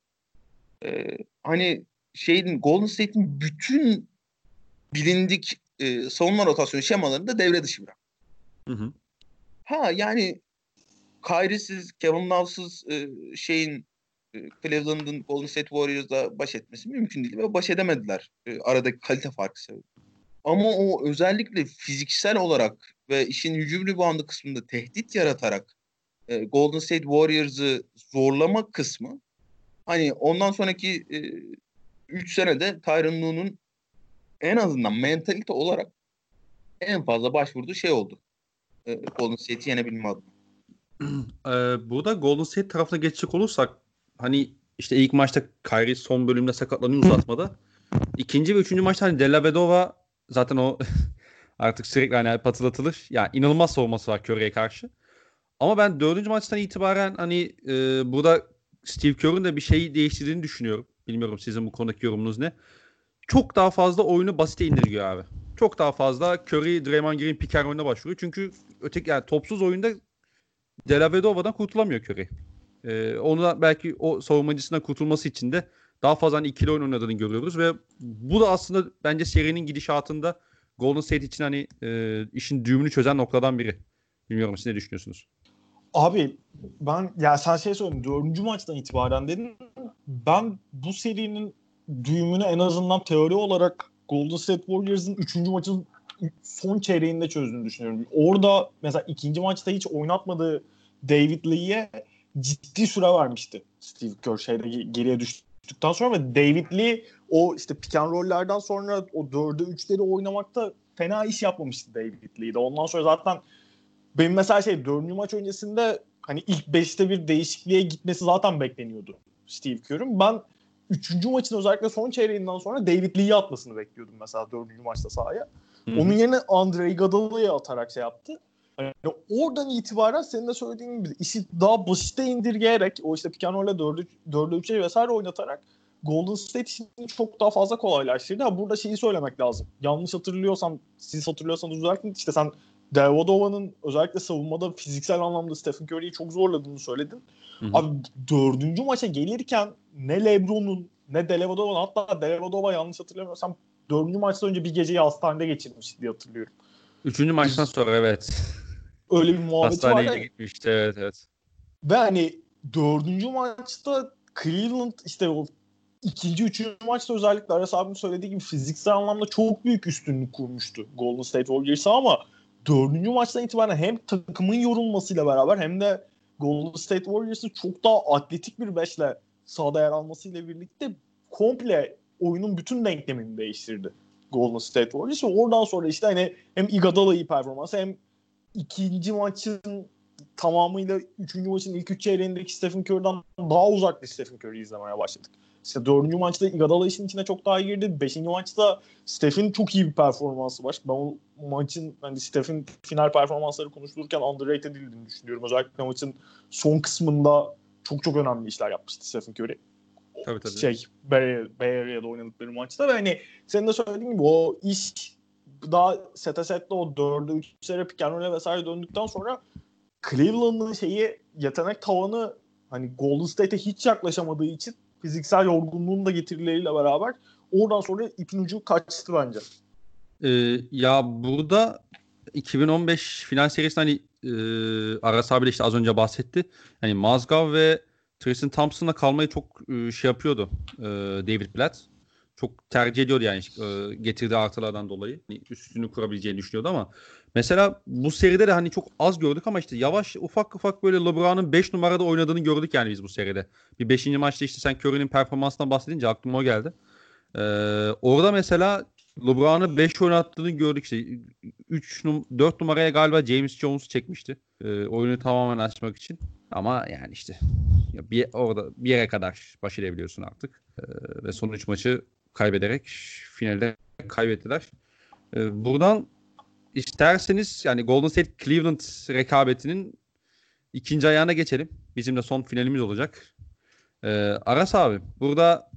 e, hani şeyin Golden State'in bütün bilindik e, savunma rotasyonu şemalarını da devre dışı bırak. Hı hı. Ha yani Kyrie'siz, Kevin Love'sız e, şeyin e, Cleveland'ın Golden State Warriors'la baş etmesi mümkün değil ve baş edemediler. E, aradaki kalite farkı sebebi. Ama o özellikle fiziksel olarak ve işin hücum reboundu kısmında tehdit yaratarak e, Golden State Warriors'ı zorlama kısmı hani ondan sonraki 3 e, senede Tyron Lue'nun en azından mentalite olarak en fazla başvurduğu şey oldu. E, Golden State'i yenebilme adına. Ee, burada Golden State tarafına geçecek olursak hani işte ilk maçta Kyrie son bölümde sakatlanıyor uzatmada. İkinci ve üçüncü maçta hani Della Vedova zaten o artık sürekli hani patlatılır. Yani inanılmaz savunması var Curry'e karşı. Ama ben dördüncü maçtan itibaren hani e, burada Steve Kerr'ın da bir şey değiştirdiğini düşünüyorum. Bilmiyorum sizin bu konudaki yorumunuz ne. Çok daha fazla oyunu basite indirgiyor abi. Çok daha fazla Curry, Draymond Green pick and başvuruyor. Çünkü öteki yani topsuz oyunda Delavedova'dan kurtulamıyor Curry. Ee, onu da belki o savunmacısından kurtulması için de daha fazla hani ikili oyun oynadığını görüyoruz ve bu da aslında bence serinin gidişatında Golden State için hani e, işin düğümünü çözen noktadan biri. Bilmiyorum siz ne düşünüyorsunuz? Abi ben ya sen şey söyledin dördüncü maçtan itibaren dedin ben bu serinin düğümünü en azından teori olarak Golden State Warriors'ın üçüncü maçın son çeyreğinde çözdüğünü düşünüyorum. Orada mesela ikinci maçta hiç oynatmadığı David Lee'ye ciddi süre vermişti Steve Kerr şeyde geriye düştükten sonra ve David Lee o işte pick and roll'lerden sonra o dörde üçleri oynamakta fena iş yapmamıştı David Lee'de. Ondan sonra zaten benim mesela şey dördüncü maç öncesinde hani ilk beşte bir değişikliğe gitmesi zaten bekleniyordu Steve Kerr'ın. Ben üçüncü maçın özellikle son çeyreğinden sonra David Lee'yi atmasını bekliyordum mesela dördüncü maçta sahaya. Hı-hı. Onun yerine Andrei Iguodala'yı atarak şey yaptı. Yani oradan itibaren senin de söylediğin gibi işi daha basite indirgeyerek o işte and roll'e 4'e 3'e vesaire oynatarak Golden State işini çok daha fazla kolaylaştırdı. Ha, burada şeyi söylemek lazım. Yanlış hatırlıyorsam, siz hatırlıyorsanız düzeltin. İşte sen Devodova'nın özellikle savunmada fiziksel anlamda Stephen Curry'i çok zorladığını söyledin. Hı-hı. Abi dördüncü maça gelirken ne Lebron'un ne Devodova'nın hatta Devodova yanlış hatırlamıyorsam dördüncü maçtan önce bir geceyi hastanede geçirmiş diye hatırlıyorum. Üçüncü maçtan sonra evet. Öyle bir muhabbet Hastaneye var. Hastaneye gitmişti evet evet. Ve hani dördüncü maçta Cleveland işte o ikinci, üçüncü maçta özellikle Aras abim söylediği gibi fiziksel anlamda çok büyük üstünlük kurmuştu Golden State Warriors'a ama dördüncü maçtan itibaren hem takımın yorulmasıyla beraber hem de Golden State Warriors'ın çok daha atletik bir beşle sahada yer almasıyla birlikte komple oyunun bütün denklemini değiştirdi Golden State Warriors. Ve oradan sonra işte hani hem Iguodala iyi performans hem ikinci maçın tamamıyla üçüncü maçın ilk üç çeyreğindeki Stephen Curry'den daha uzak bir Stephen Curry izlemeye başladık. İşte dördüncü maçta Iguodala işin içine çok daha girdi. Beşinci maçta Steph'in çok iyi bir performansı var. Ben o maçın hani Steph'in final performansları konuşulurken underrated edildiğini düşünüyorum. Özellikle maçın son kısmında çok çok önemli işler yapmıştı Stephen Curry. Tabii tabii. Şey, Bay, Area'da oynadıkları maçta ve hani senin de söylediğin gibi o iş daha sete sette o dördü üçlere and vesaire döndükten sonra Cleveland'ın şeyi yetenek tavanı hani Golden State'e hiç yaklaşamadığı için fiziksel yorgunluğun da getirileriyle beraber oradan sonra ipin ucu kaçtı bence. Ee, ya burada 2015 final serisinde hani e, Aras abi de işte az önce bahsetti. Hani Mazgav ve Tristan Thompson'la kalmayı çok e, şey yapıyordu e, David Blatt. Çok tercih ediyordu yani e, getirdiği artılardan dolayı. Yani üstünü kurabileceğini düşünüyordu ama mesela bu seride de hani çok az gördük ama işte yavaş ufak ufak böyle LeBron'un 5 numarada oynadığını gördük yani biz bu seride. Bir 5. maçta işte sen Curry'nin performansından bahsedince aklıma o geldi. Ee, orada mesela LeBron'u 5 oynattığını gördük işte 3 num 4 numaraya galiba James Jones çekmişti. Ee, oyunu tamamen açmak için. Ama yani işte ya bir orada bir yere kadar baş edebiliyorsun artık. Ee, ve son 3 maçı kaybederek finalde kaybettiler. Ee, buradan isterseniz yani Golden State Cleveland rekabetinin ikinci ayağına geçelim. Bizim de son finalimiz olacak. Ee, Aras abi burada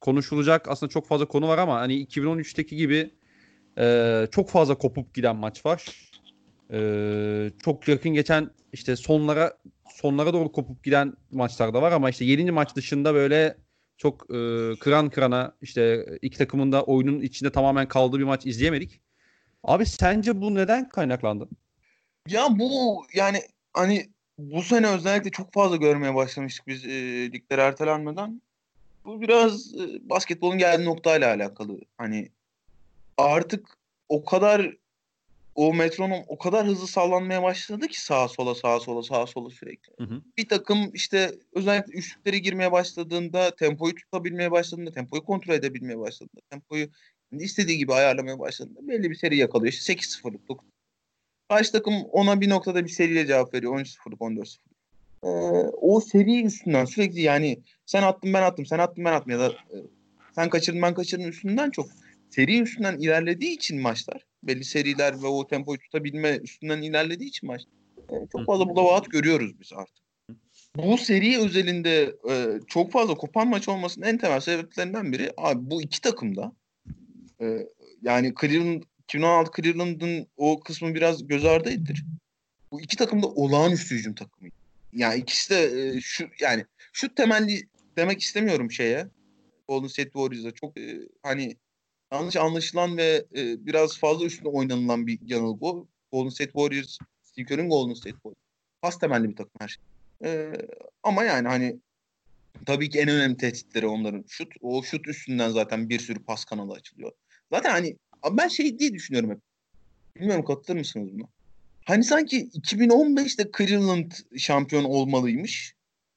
konuşulacak aslında çok fazla konu var ama hani 2013'teki gibi e, çok fazla kopup giden maç var. E, çok yakın geçen işte sonlara sonlara doğru kopup giden maçlar da var ama işte 7. maç dışında böyle çok e, kıran kırana işte iki takımın da oyunun içinde tamamen kaldığı bir maç izleyemedik. Abi sence bu neden kaynaklandı? Ya bu yani hani bu sene özellikle çok fazla görmeye başlamıştık biz e, ligler ertelenmeden. Bu biraz e, basketbolun geldiği noktayla alakalı. Hani artık o kadar o metronom o kadar hızlı sallanmaya başladı ki sağa sola sağa sola sağa sola sürekli. Hı hı. Bir takım işte özellikle üçlükleri girmeye başladığında tempoyu tutabilmeye başladığında tempoyu kontrol edebilmeye başladığında tempoyu istediği gibi ayarlamaya başladığında belli bir seri yakalıyor. İşte 8-0'lık 9 Karşı takım ona bir noktada bir seriyle cevap veriyor. 13-0'lık 14-0'lık. Ee, o seri üstünden sürekli yani sen attın ben attım sen attın ben attım ya da e, sen kaçırdın ben kaçırdım üstünden çok seri üstünden ilerlediği için maçlar belli seriler ve o tempoyu tutabilme üstünden ilerlediği için maç e, çok fazla bulavaat görüyoruz biz artık. Bu seri özelinde e, çok fazla kopan maç olmasının en temel sebeplerinden biri abi bu iki takımda e, yani Cleveland 2016 Cleveland'ın o kısmı biraz göz ardı edilir. Bu iki takım da olağanüstü hücum takımı. Yani ikisi de e, şu yani şu temelli demek istemiyorum şeye. Golden State Warriors'a çok e, hani yanlış anlaşılan ve e, biraz fazla üstüne oynanılan bir yanılgı bu. Golden State Warriors, Steve Kerr'in Golden State Warriors. Pas temelli bir takım her şey. E, ama yani hani tabii ki en önemli tehditleri onların şut. O şut üstünden zaten bir sürü pas kanalı açılıyor. Zaten hani ben şey diye düşünüyorum hep. Bilmiyorum katılır mısınız buna? Hani sanki 2015'te Cleveland şampiyon olmalıymış.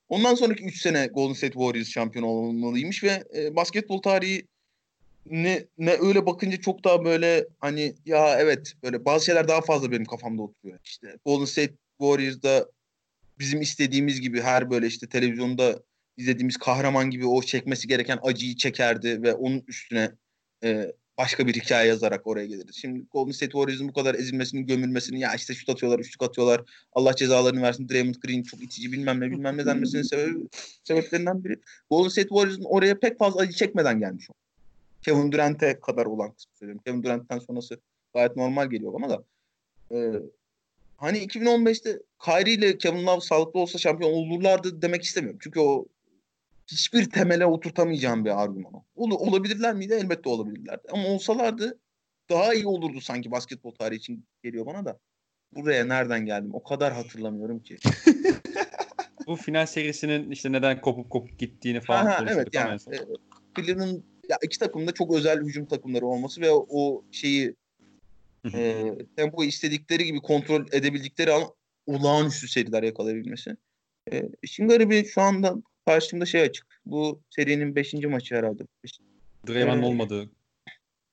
Ondan sonraki 3 sene Golden State Warriors şampiyon olmalıymış ve e, basketbol tarihi ne ne öyle bakınca çok daha böyle hani ya evet böyle bazı şeyler daha fazla benim kafamda oturuyor. İşte Golden State Warriors'da bizim istediğimiz gibi her böyle işte televizyonda izlediğimiz kahraman gibi o çekmesi gereken acıyı çekerdi ve onun üstüne e, başka bir hikaye yazarak oraya gelirdi. Şimdi Golden State Warriors'ın bu kadar ezilmesini, gömülmesini ya işte şut atıyorlar, üçlük atıyorlar. Allah cezalarını versin. Draymond Green çok itici bilmem ne bilmem ne denmesinin sebebi, sebeplerinden biri. Golden State Warriors'ın oraya pek fazla acı çekmeden gelmiş o. Kevin Durant'e kadar olan kısmı söylüyorum. Kevin Durant'ten sonrası gayet normal geliyor bana da. Ee, hani 2015'te Kyrie ile Kevin Love sağlıklı olsa şampiyon olurlardı demek istemiyorum. Çünkü o hiçbir temele oturtamayacağım bir argüman o. Ol, olabilirler miydi? Elbette olabilirlerdi. Ama olsalardı daha iyi olurdu sanki basketbol tarihi için geliyor bana da. Buraya nereden geldim? O kadar hatırlamıyorum ki. Bu final serisinin işte neden kopup kopup gittiğini falan Aha, evet yani e, Cleveland ya iki takım da çok özel hücum takımları olması ve o, o şeyi e, tempoyu istedikleri gibi kontrol edebildikleri an olağanüstü seriler yakalayabilmesi. E, işin garibi şu anda karşımda şey açık. Bu serinin 5. maçı herhalde. Draymond'un Ee, olmadığı.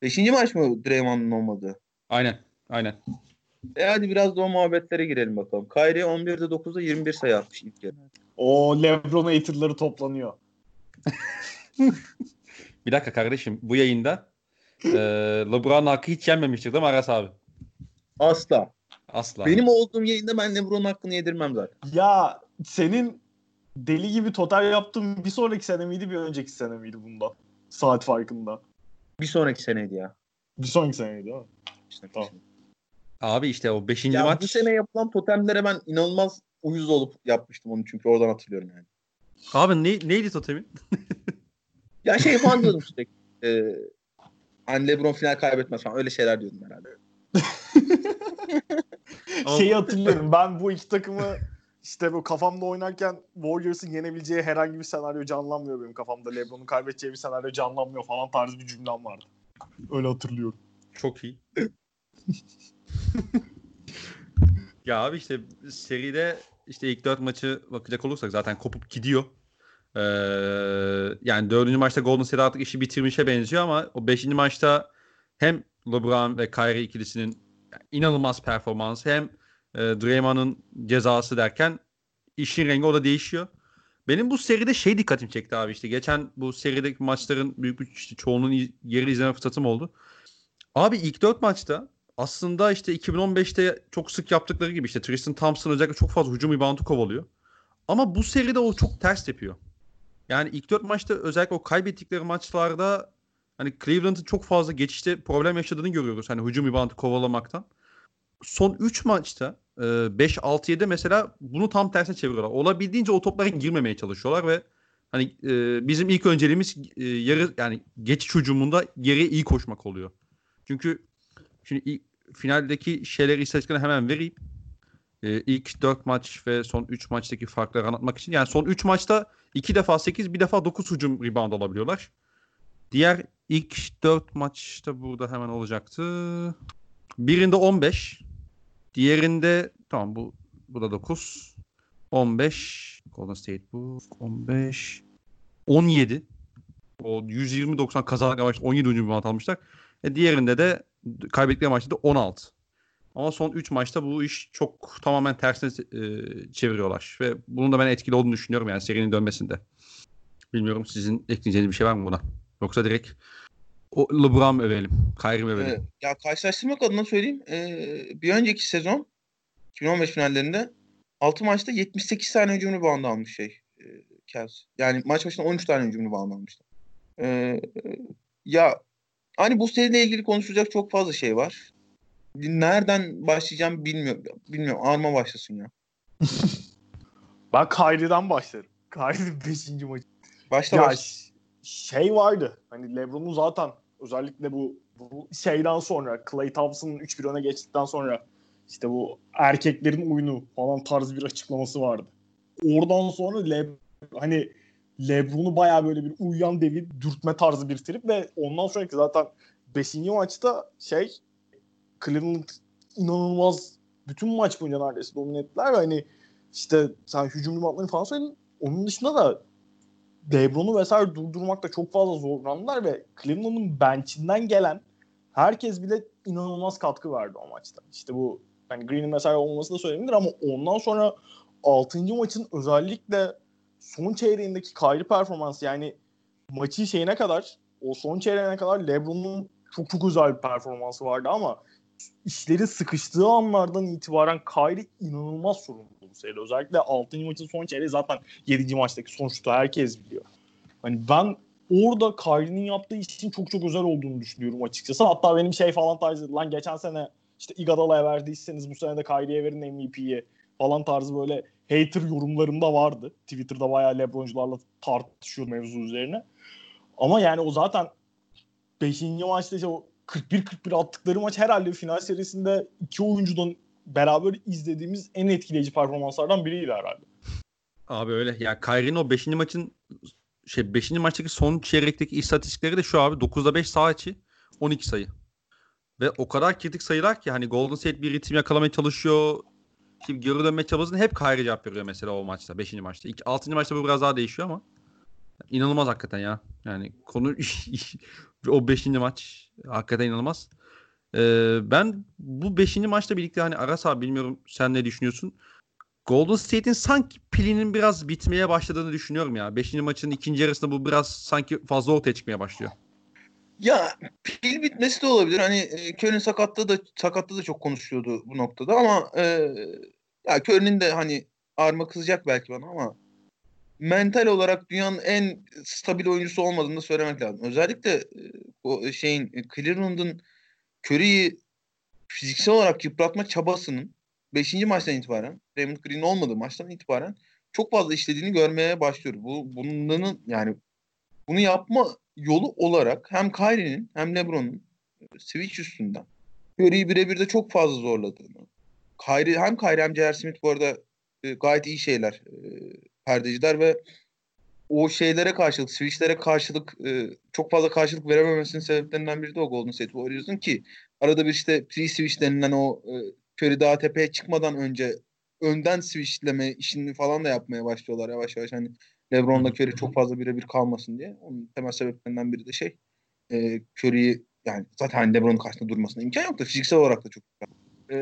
5. maç mı Draymond'un olmadığı? Aynen. Aynen. E hadi biraz da o muhabbetlere girelim bakalım. Kyrie 11'de 9'da 21 sayı atmış ilk yarı. O LeBron haterları toplanıyor. Bir dakika kardeşim. Bu yayında e, LeBron hakkı hiç yenmemiştir değil mi Aras abi? Asla. Asla. Benim olduğum yayında ben LeBron'un hakkını yedirmem zaten. Ya senin deli gibi total yaptığın bir sonraki sene miydi bir önceki sene miydi bunda? Saat farkında. Bir sonraki seneydi ya. Bir sonraki seneydi değil mi? İşte Tamam. Abi işte o 5. Ya maç. bu sene yapılan totemlere ben inanılmaz uyuz olup yapmıştım onu çünkü oradan hatırlıyorum yani. Abi ne, neydi totemin? Ya şey falan diyordum sürekli. E, hani LeBron final kaybetmez falan öyle şeyler diyordum herhalde. Şeyi hatırlıyorum ben bu iki takımı işte bu kafamda oynarken Warriors'ın yenebileceği herhangi bir senaryo canlanmıyor benim kafamda. LeBron'un kaybedeceği bir senaryo canlanmıyor falan tarzı bir cümlem vardı. Öyle hatırlıyorum. Çok iyi. ya abi işte seride işte ilk dört maçı bakacak olursak zaten kopup gidiyor. Ee, yani dördüncü maçta Golden State artık işi bitirmişe benziyor ama o beşinci maçta hem LeBron ve Kyrie ikilisinin inanılmaz performansı hem e, Draymond'un cezası derken işin rengi o da değişiyor. Benim bu seride şey dikkatimi çekti abi işte geçen bu serideki maçların büyük bir işte çoğunun geri izleme fırsatım oldu. Abi ilk dört maçta aslında işte 2015'te çok sık yaptıkları gibi işte Tristan Thompson özellikle çok fazla hücum reboundu kovalıyor. Ama bu seride o çok ters yapıyor. Yani ilk dört maçta özellikle o kaybettikleri maçlarda hani Cleveland'ın çok fazla geçişte problem yaşadığını görüyoruz. Hani hücum reboundu kovalamaktan. Son 3 maçta e, 5-6-7 mesela bunu tam tersine çeviriyorlar. Olabildiğince o toplara girmemeye çalışıyorlar ve hani e, bizim ilk önceliğimiz e, yarı yani geçiş hücumunda geriye iyi koşmak oluyor. Çünkü şimdi ilk, finaldeki şeyleri istatistiklerine hemen vereyim. E, ilk 4 maç ve son 3 maçtaki farkları anlatmak için. Yani son 3 maçta 2 defa 8, bir defa 9 hücum rebound alabiliyorlar. Diğer ilk 4 maçta burada hemen olacaktı. Birinde 15. Diğerinde tamam bu bu da 9. 15. Golden State bu. 15. 17. O 120-90 kazanmak amaçlı 17. rebound almışlar. E diğerinde de kaybettikleri maçta da 16. Ama son 3 maçta bu iş çok tamamen tersine e, çeviriyorlar. Ve bunun da ben etkili olduğunu düşünüyorum yani serinin dönmesinde. Bilmiyorum sizin ekleyeceğiniz bir şey var mı buna? Yoksa direkt o LeBron övelim? Kyrie övelim? Ee, ya karşılaştırmak adına söyleyeyim. Ee, bir önceki sezon 2015 finallerinde 6 maçta 78 tane hücum reboundu almış şey. E, Cavs. Yani maç başına 13 tane hücum reboundu almışlar. Ee, ya hani bu seriyle ilgili konuşacak çok fazla şey var. Nereden başlayacağım bilmiyorum. Bilmiyorum. Arma başlasın ya. Ben Kyrie'den başlarım. Kyrie 5. maçı. Başla Ya başla. ş- şey vardı. Hani LeBron'un zaten özellikle bu, bu şeyden sonra Klay Thompson'ın 3-1 öne geçtikten sonra işte bu erkeklerin oyunu falan tarz bir açıklaması vardı. Oradan sonra Le, hani LeBron'u bayağı böyle bir uyuyan devi dürtme tarzı bir trip ve ondan sonraki zaten 5. maçta şey Cleveland inanılmaz bütün maç boyunca neredeyse domine ettiler ve hani işte sen hücum reboundlarını falan söyledin. Onun dışında da LeBron'u vesaire durdurmakta çok fazla zorlandılar ve Cleveland'ın bench'inden gelen herkes bile inanılmaz katkı verdi o maçta. İşte bu hani Green'in vesaire olması da söylenir ama ondan sonra 6. maçın özellikle son çeyreğindeki Kyrie performansı yani maçın şeyine kadar o son çeyreğine kadar LeBron'un çok çok özel bir performansı vardı ama işleri sıkıştığı anlardan itibaren Kyrie inanılmaz sorumlu bu seride. Özellikle 6. maçın son çeyreği zaten 7. maçtaki son şutu herkes biliyor. Hani ben orada Kyrie'nin yaptığı işin çok çok özel olduğunu düşünüyorum açıkçası. Hatta benim şey falan tarzı lan geçen sene işte Iguodala'ya verdiyseniz bu sene de Kyrie'ye verin MVP'yi falan tarzı böyle hater yorumlarında vardı. Twitter'da bayağı LeBroncularla tartışıyor mevzu üzerine. Ama yani o zaten 5. maçta işte o 41-41 attıkları maç herhalde final serisinde iki oyuncudan beraber izlediğimiz en etkileyici performanslardan biriydi herhalde. Abi öyle. Ya Kyrie'nin o 5. maçın şey 5. maçtaki son çeyrekteki istatistikleri de şu abi 9'da 5 sağ içi 12 sayı. Ve o kadar kritik sayılar ki hani Golden State bir ritim yakalamaya çalışıyor. Kim geri dönme çabasını hep Kyrie cevap veriyor mesela o maçta 5. maçta. 6. maçta bu biraz daha değişiyor ama inanılmaz hakikaten ya. Yani konu o 5. maç hakikaten inanılmaz. Ben bu 5. maçla birlikte hani Aras abi bilmiyorum sen ne düşünüyorsun? Golden State'in sanki pilinin biraz bitmeye başladığını düşünüyorum ya. 5. maçın ikinci yarısında bu biraz sanki fazla ortaya çıkmaya başlıyor. Ya pil bitmesi de olabilir. Hani e, Curry'nin sakatlığı da sakatlığı da çok konuşuluyordu bu noktada ama e, ya Curry'nin de hani arma kızacak belki bana ama mental olarak dünyanın en stabil oyuncusu olmadığını da söylemek lazım. Özellikle e, o şeyin e, Cleveland'ın Curry'i fiziksel olarak yıpratma çabasının 5. maçtan itibaren Raymond Green olmadığı maçtan itibaren çok fazla işlediğini görmeye başlıyoruz. Bu bunların yani bunu yapma yolu olarak hem Kyrie'nin hem LeBron'un switch üstünden Curry'i birebir de çok fazla zorladığını. Kyrie, hem Kyrie hem J.R. Smith bu arada e, gayet iyi şeyler e, perdeciler ve o şeylere karşılık, switchlere karşılık e, çok fazla karşılık verememesinin sebeplerinden biri de o Golden State Warriors'ın ki arada bir işte pre-switch denilen o e, Curry daha tepeye çıkmadan önce önden switchleme işini falan da yapmaya başlıyorlar yavaş yavaş. Hani LeBron'la Curry çok fazla birebir kalmasın diye. Onun temel sebeplerinden biri de şey e, Curry'i yani zaten hani LeBron'un karşısında durmasına imkan yok da fiziksel olarak da çok e,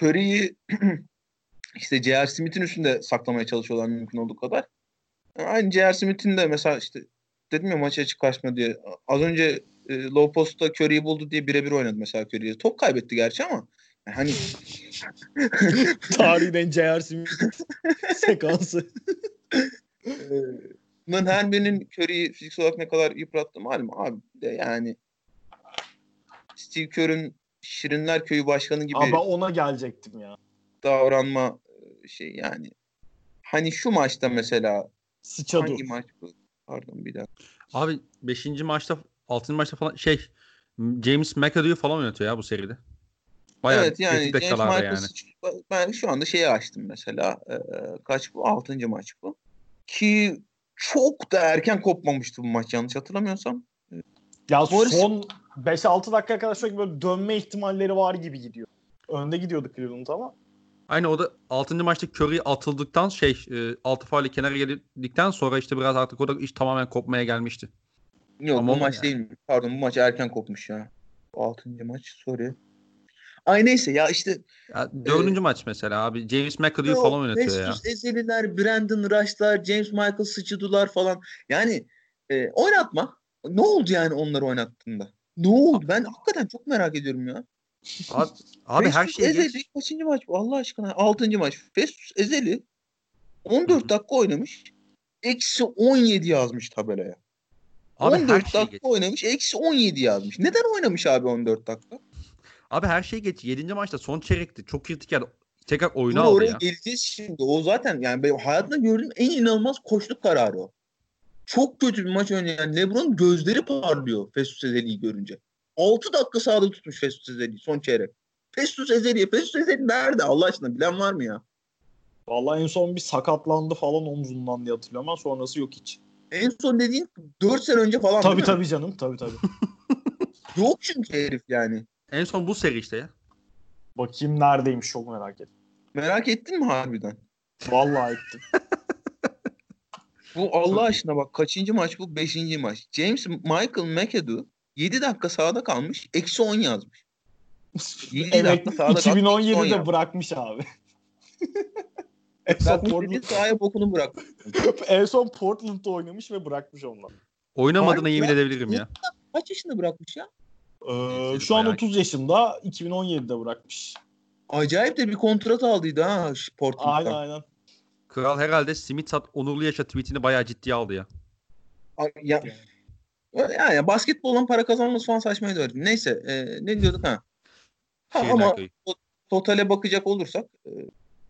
Curry'i işte J.R. Smith'in üstünde saklamaya çalışıyorlar mümkün olduğu kadar. Aynı J.R. Smith'in de mesela işte dedim ya maça açık diye. Az önce e, low post'ta Curry'i buldu diye birebir oynadı mesela Curry'ye. Top kaybetti gerçi ama yani hani tarihin en J.R. Smith sekansı. Bunların her birinin Curry'i fiziksel olarak ne kadar yıprattı malum abi de yani Steve Kerr'ün Şirinler Köyü Başkanı gibi Ama ona gelecektim ya. davranma şey yani. Hani şu maçta mesela Sıçadı. hangi maç bu? Pardon bir dakika. Abi 5. maçta 6. maçta falan şey James McAdoo'yu falan oynatıyor ya bu seride. Bayağı evet yani James yani. sıç- ben şu anda şeyi açtım mesela. Ee, kaç bu? Altıncı maç bu. Ki çok da erken kopmamıştı bu maç yanlış hatırlamıyorsam. Ya Morris- son 5-6 dakika kadar sürekli böyle dönme ihtimalleri var gibi gidiyor. Önde gidiyordu Cleveland ama. Aynı o da 6. maçta Curry atıldıktan şey e, altı faali kenara geldikten sonra işte biraz artık o da iş tamamen kopmaya gelmişti. Yok Ama bu maç yani. değil? Pardon bu maç erken kopmuş ya. Altıncı maç sorry. Ay neyse ya işte Ya, dördüncü maç mesela abi James McAdoo'yu o falan oynatıyor ya. Festus Ezeliler, Brandon Rush'lar, James Michael Sıçıdular falan. Yani e, oynatma. Ne oldu yani onları oynattığında? Ne oldu? Ben hakikaten çok merak ediyorum ya. Abi, abi her şey Ezeli geç. kaçıncı maç bu Allah aşkına? Altıncı maç. Festus Ezeli 14 dakika oynamış. Eksi 17 yazmış tabelaya. Abi 14 her şey dakika geç. oynamış. Eksi 17 yazmış. Neden oynamış abi 14 dakika? Abi her şey geç. 7. maçta son çeyrekti. Çok kritik yer. Tekrar oyunu Dur aldı oraya ya. geleceğiz şimdi. O zaten yani benim hayatımda gördüğüm en inanılmaz koçluk kararı o. Çok kötü bir maç oynayan LeBron gözleri parlıyor Festus Ezeli'yi görünce. 6 dakika sahada tutmuş Festus Ezeli'yi son çeyrek. Festus Ezeli, Festus Ezeli nerede Allah aşkına bilen var mı ya? Vallahi en son bir sakatlandı falan omzundan diye hatırlıyorum ama sonrası yok hiç. En son dediğin 4 sene önce falan Tabii değil mi? tabii canım. Tabii tabii. Yok çünkü herif yani. En son bu seri işte ya. Bakayım neredeymiş çok merak ettim. Merak ettin mi harbiden? Vallahi ettim. Bu Allah aşkına bak kaçıncı maç bu? Beşinci maç. James Michael McAdoo 7 dakika sahada kalmış. Eksi 10 yazmış. Yedi evet dakika sahada kaldı, son 2017'de yaptı. bırakmış abi. En son, Bırakmış Portland, sahaya bokunu bırak. en son Portland'da oynamış ve bırakmış ondan. Oynamadığına yemin ya. edebilirim ya. Kaç yaşında bırakmış ya? Ee, şu an Bayağı- 30 yaşında 2017'de bırakmış. Acayip de bir kontrat aldıydı ha Portland'dan. Aynen aynen. Kral herhalde Simit Sat Onurlu Yaşa tweetini bayağı ciddiye aldı ya. Ya, yani basketbolun para kazanması falan saçmaydı öyle. Neyse e, ne diyorduk ha? ha ama Köyü. totale bakacak olursak e,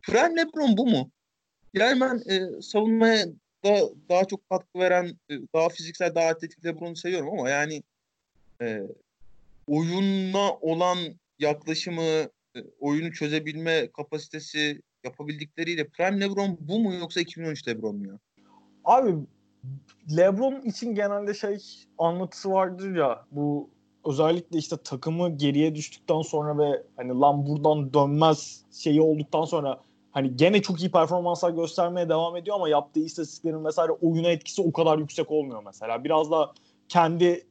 Prime LeBron bu mu? Yani ben e, savunmaya da daha çok katkı veren, e, daha fiziksel, daha atletik LeBron'u seviyorum ama yani e, oyuna olan yaklaşımı, e, oyunu çözebilme kapasitesi yapabildikleriyle Prime LeBron bu mu yoksa 2013 LeBron mu ya? Abi LeBron için genelde şey anlatısı vardır ya bu özellikle işte takımı geriye düştükten sonra ve hani lan buradan dönmez şeyi olduktan sonra hani gene çok iyi performanslar göstermeye devam ediyor ama yaptığı istatistiklerin vesaire oyuna etkisi o kadar yüksek olmuyor mesela. Biraz da kendi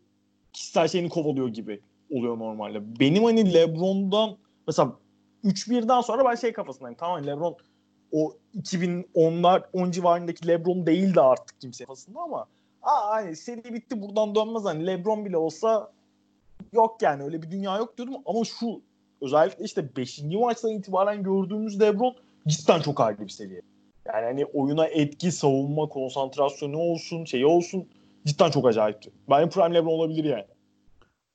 kişisel şeyini kovalıyor gibi oluyor normalde. Benim hani LeBron'dan mesela 3-1'den sonra ben şey kafasındayım. Tamam LeBron o 2010'lar 10 civarındaki LeBron değildi artık kimse kafasında ama aa hani seri bitti buradan dönmez hani LeBron bile olsa yok yani öyle bir dünya yok diyordum ama şu özellikle işte 5. maçtan itibaren gördüğümüz LeBron cidden çok ayrı bir seviye. Yani hani oyuna etki, savunma, konsantrasyonu olsun, şeyi olsun cidden çok acayipti. Bence Prime LeBron olabilir yani.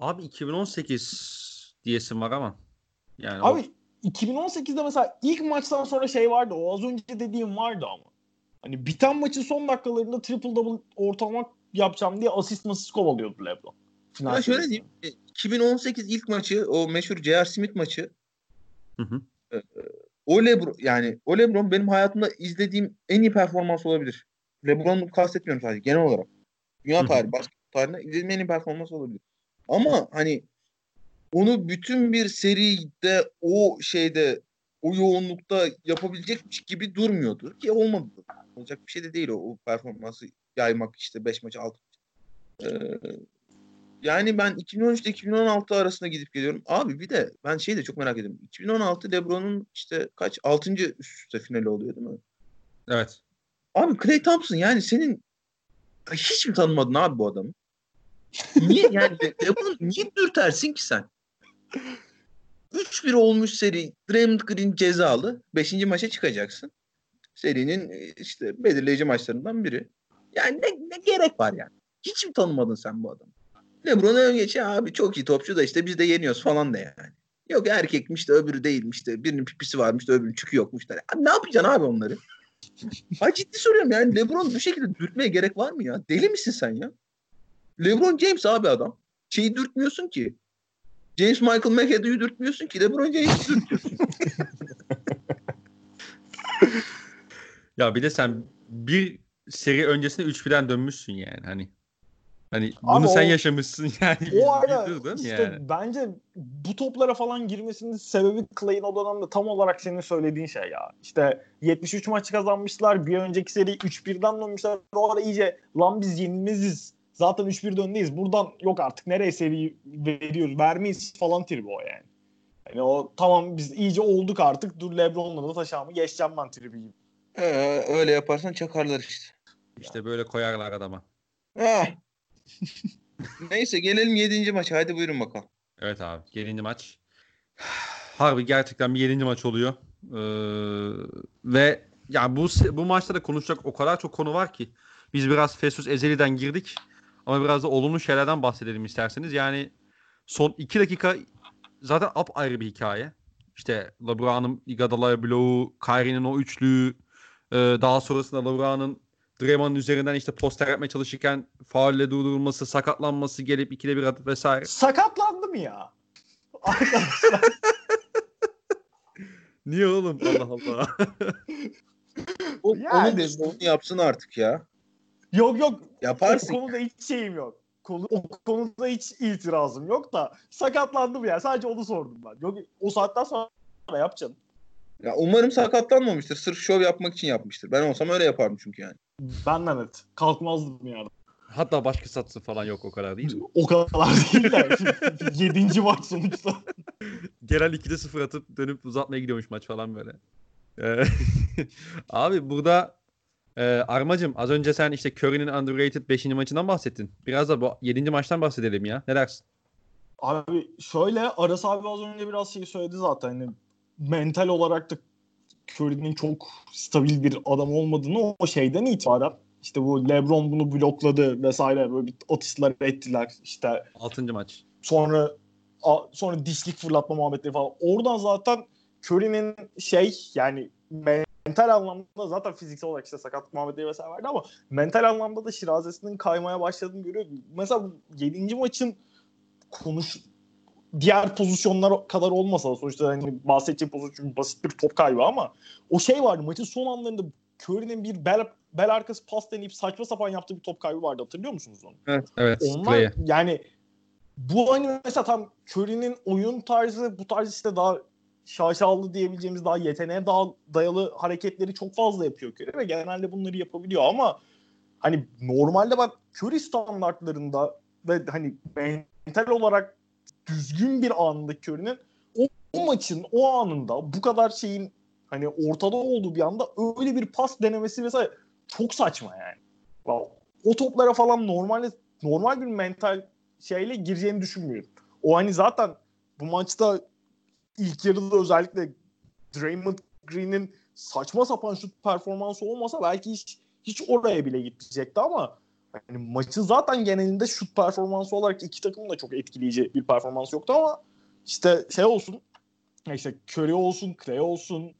Abi 2018 diyesim var ama. Yani Abi 2018'de mesela ilk maçtan sonra şey vardı. O az önce dediğim vardı ama. Hani biten maçın son dakikalarında triple double ortalama yapacağım diye asist masist kovalıyordu LeBron. Final Ya şöyle diyeyim. e, 2018 ilk maçı o meşhur J.R. Smith maçı Hı hı. o Lebron yani o Lebron benim hayatımda izlediğim en iyi performans olabilir. Lebron'u kastetmiyorum sadece genel olarak. Dünya tarihi, basketbol tarihinde izlediğim en iyi performans olabilir. Ama hani onu bütün bir seride o şeyde o yoğunlukta yapabilecekmiş gibi durmuyordu ki olmadı. Olacak bir şey de değil o, o performansı yaymak işte 5 maçı 6 ee, yani ben 2013 ile 2016 arasında gidip geliyorum. Abi bir de ben şeyi de çok merak ediyorum. 2016 LeBron'un işte kaç 6. üst üste finali oluyor değil mi? Evet. Abi Klay Thompson yani senin hiç mi tanımadın abi bu adamı? Niye yani Le- LeBron'u niye dürtersin ki sen? 3-1 olmuş seri. Draymond Green cezalı. 5. maça çıkacaksın. Serinin e, işte belirleyici maçlarından biri. Yani ne, ne gerek var yani? Hiç mi tanımadın sen bu adamı? LeBron ön geç ya abi çok iyi topçu da işte biz de yeniyoruz falan da yani. Yok erkekmiş de öbürü değilmiş de birinin pipisi varmış da öbürünün çükü yokmuş da. Abi ne yapacaksın abi onları? Ha ciddi soruyorum yani LeBron bu şekilde dürtmeye gerek var mı ya? Deli misin sen ya? LeBron James abi adam. Şeyi dürtmüyorsun ki. James Michael McAdoo'yu dürtmüyorsun ki. LeBron James'i dürtüyorsun. Ya bir de sen bir seri öncesinde 3-1'den dönmüşsün yani hani. Hani bunu Ama sen o- yaşamışsın yani. O ara işte yani? bence bu toplara falan girmesinin sebebi Clay'in o dönemde tam olarak senin söylediğin şey ya. İşte 73 maçı kazanmışlar. Bir önceki seri 3-1'den dönmüşler. O ara iyice lan biz yenilmeziz. Zaten 3-1 öndeyiz. Buradan yok artık nereye seri veriyoruz. Vermeyiz falan tribi o yani. Yani o tamam biz iyice olduk artık. Dur Lebron'la da taşağımı geçeceğim ben tribi gibi. Ee, öyle yaparsan çakarlar işte. İşte böyle koyarlar adama. Ah. Neyse gelelim 7. maça. Hadi buyurun bakalım. Evet abi. 7. maç. Harbi gerçekten bir 7. maç oluyor. Ee, ve ya bu bu maçta da konuşacak o kadar çok konu var ki. Biz biraz Festus Ezeli'den girdik. Ama biraz da olumlu şeylerden bahsedelim isterseniz. Yani son 2 dakika zaten ayrı bir hikaye. İşte LeBron'un Iguodala bloğu, Kyrie'nin o üçlüğü, e, daha sonrasında LeBron'un Draymond'un üzerinden işte poster yapmaya çalışırken faulle durdurulması, sakatlanması, gelip ikide bir atıp vesaire. Sakatlandı mı ya? Arkadaşlar Niye oğlum? Allah Allah. O, Yani- Onu de onu yapsın artık ya. Yok yok Yaparsın. O konuda hiç şeyim yok. Konu, o konuda hiç itirazım yok da sakatlandım ya. Sadece onu sordum ben. Yok o saatten sonra yapacaksın. Ya umarım sakatlanmamıştır. Sırf şov yapmak için yapmıştır. Ben olsam öyle yapardım çünkü yani. Benden net. Kalkmazdım yani. Hatta başka satsı falan yok o kadar değil mi? O kadar değil de. Yedinci maç sonuçta. Genel 2'de 0 atıp dönüp uzatmaya gidiyormuş maç falan böyle. Ee, Abi burada e, Armacım az önce sen işte Curry'nin underrated 5. maçından bahsettin. Biraz da bu 7. maçtan bahsedelim ya. Ne dersin? Abi şöyle Aras abi az önce biraz şey söyledi zaten. Hani mental olarak da Curry'nin çok stabil bir adam olmadığını o şeyden itibaren işte bu LeBron bunu blokladı vesaire böyle bir atışlar ettiler işte 6. maç. sonra sonra dişlik fırlatma muhabbetleri falan. Oradan zaten Curry'nin şey yani mental anlamda zaten fiziksel olarak işte sakatlık muhabbetleri vesaire vardı ama mental anlamda da şirazesinin kaymaya başladığını görüyorum. Mesela 7. maçın konuş diğer pozisyonlar kadar olmasa da sonuçta hani bahsedeceğim pozisyon basit bir top kaybı ama o şey vardı maçın son anlarında Curry'nin bir bel, bel arkası pas deneyip saçma sapan yaptığı bir top kaybı vardı hatırlıyor musunuz onu? Evet. Evet. Onlar yani bu hani mesela tam Curry'nin oyun tarzı bu tarz işte daha şaşalı diyebileceğimiz daha yeteneğe daha dayalı hareketleri çok fazla yapıyor Curry ve genelde bunları yapabiliyor ama hani normalde bak Curry standartlarında ve hani mental olarak düzgün bir anında Curry'nin o, o maçın o anında bu kadar şeyin hani ortada olduğu bir anda öyle bir pas denemesi mesela çok saçma yani. Ya, O toplara falan normalde normal bir mental şeyle gireceğini düşünmüyorum. O hani zaten bu maçta ilk yarıda özellikle Draymond Green'in saçma sapan şut performansı olmasa belki hiç hiç oraya bile gitmeyecekti ama hani maçın zaten genelinde şut performansı olarak iki takımın da çok etkileyici bir performans yoktu ama işte şey olsun işte Curry olsun, Clay olsun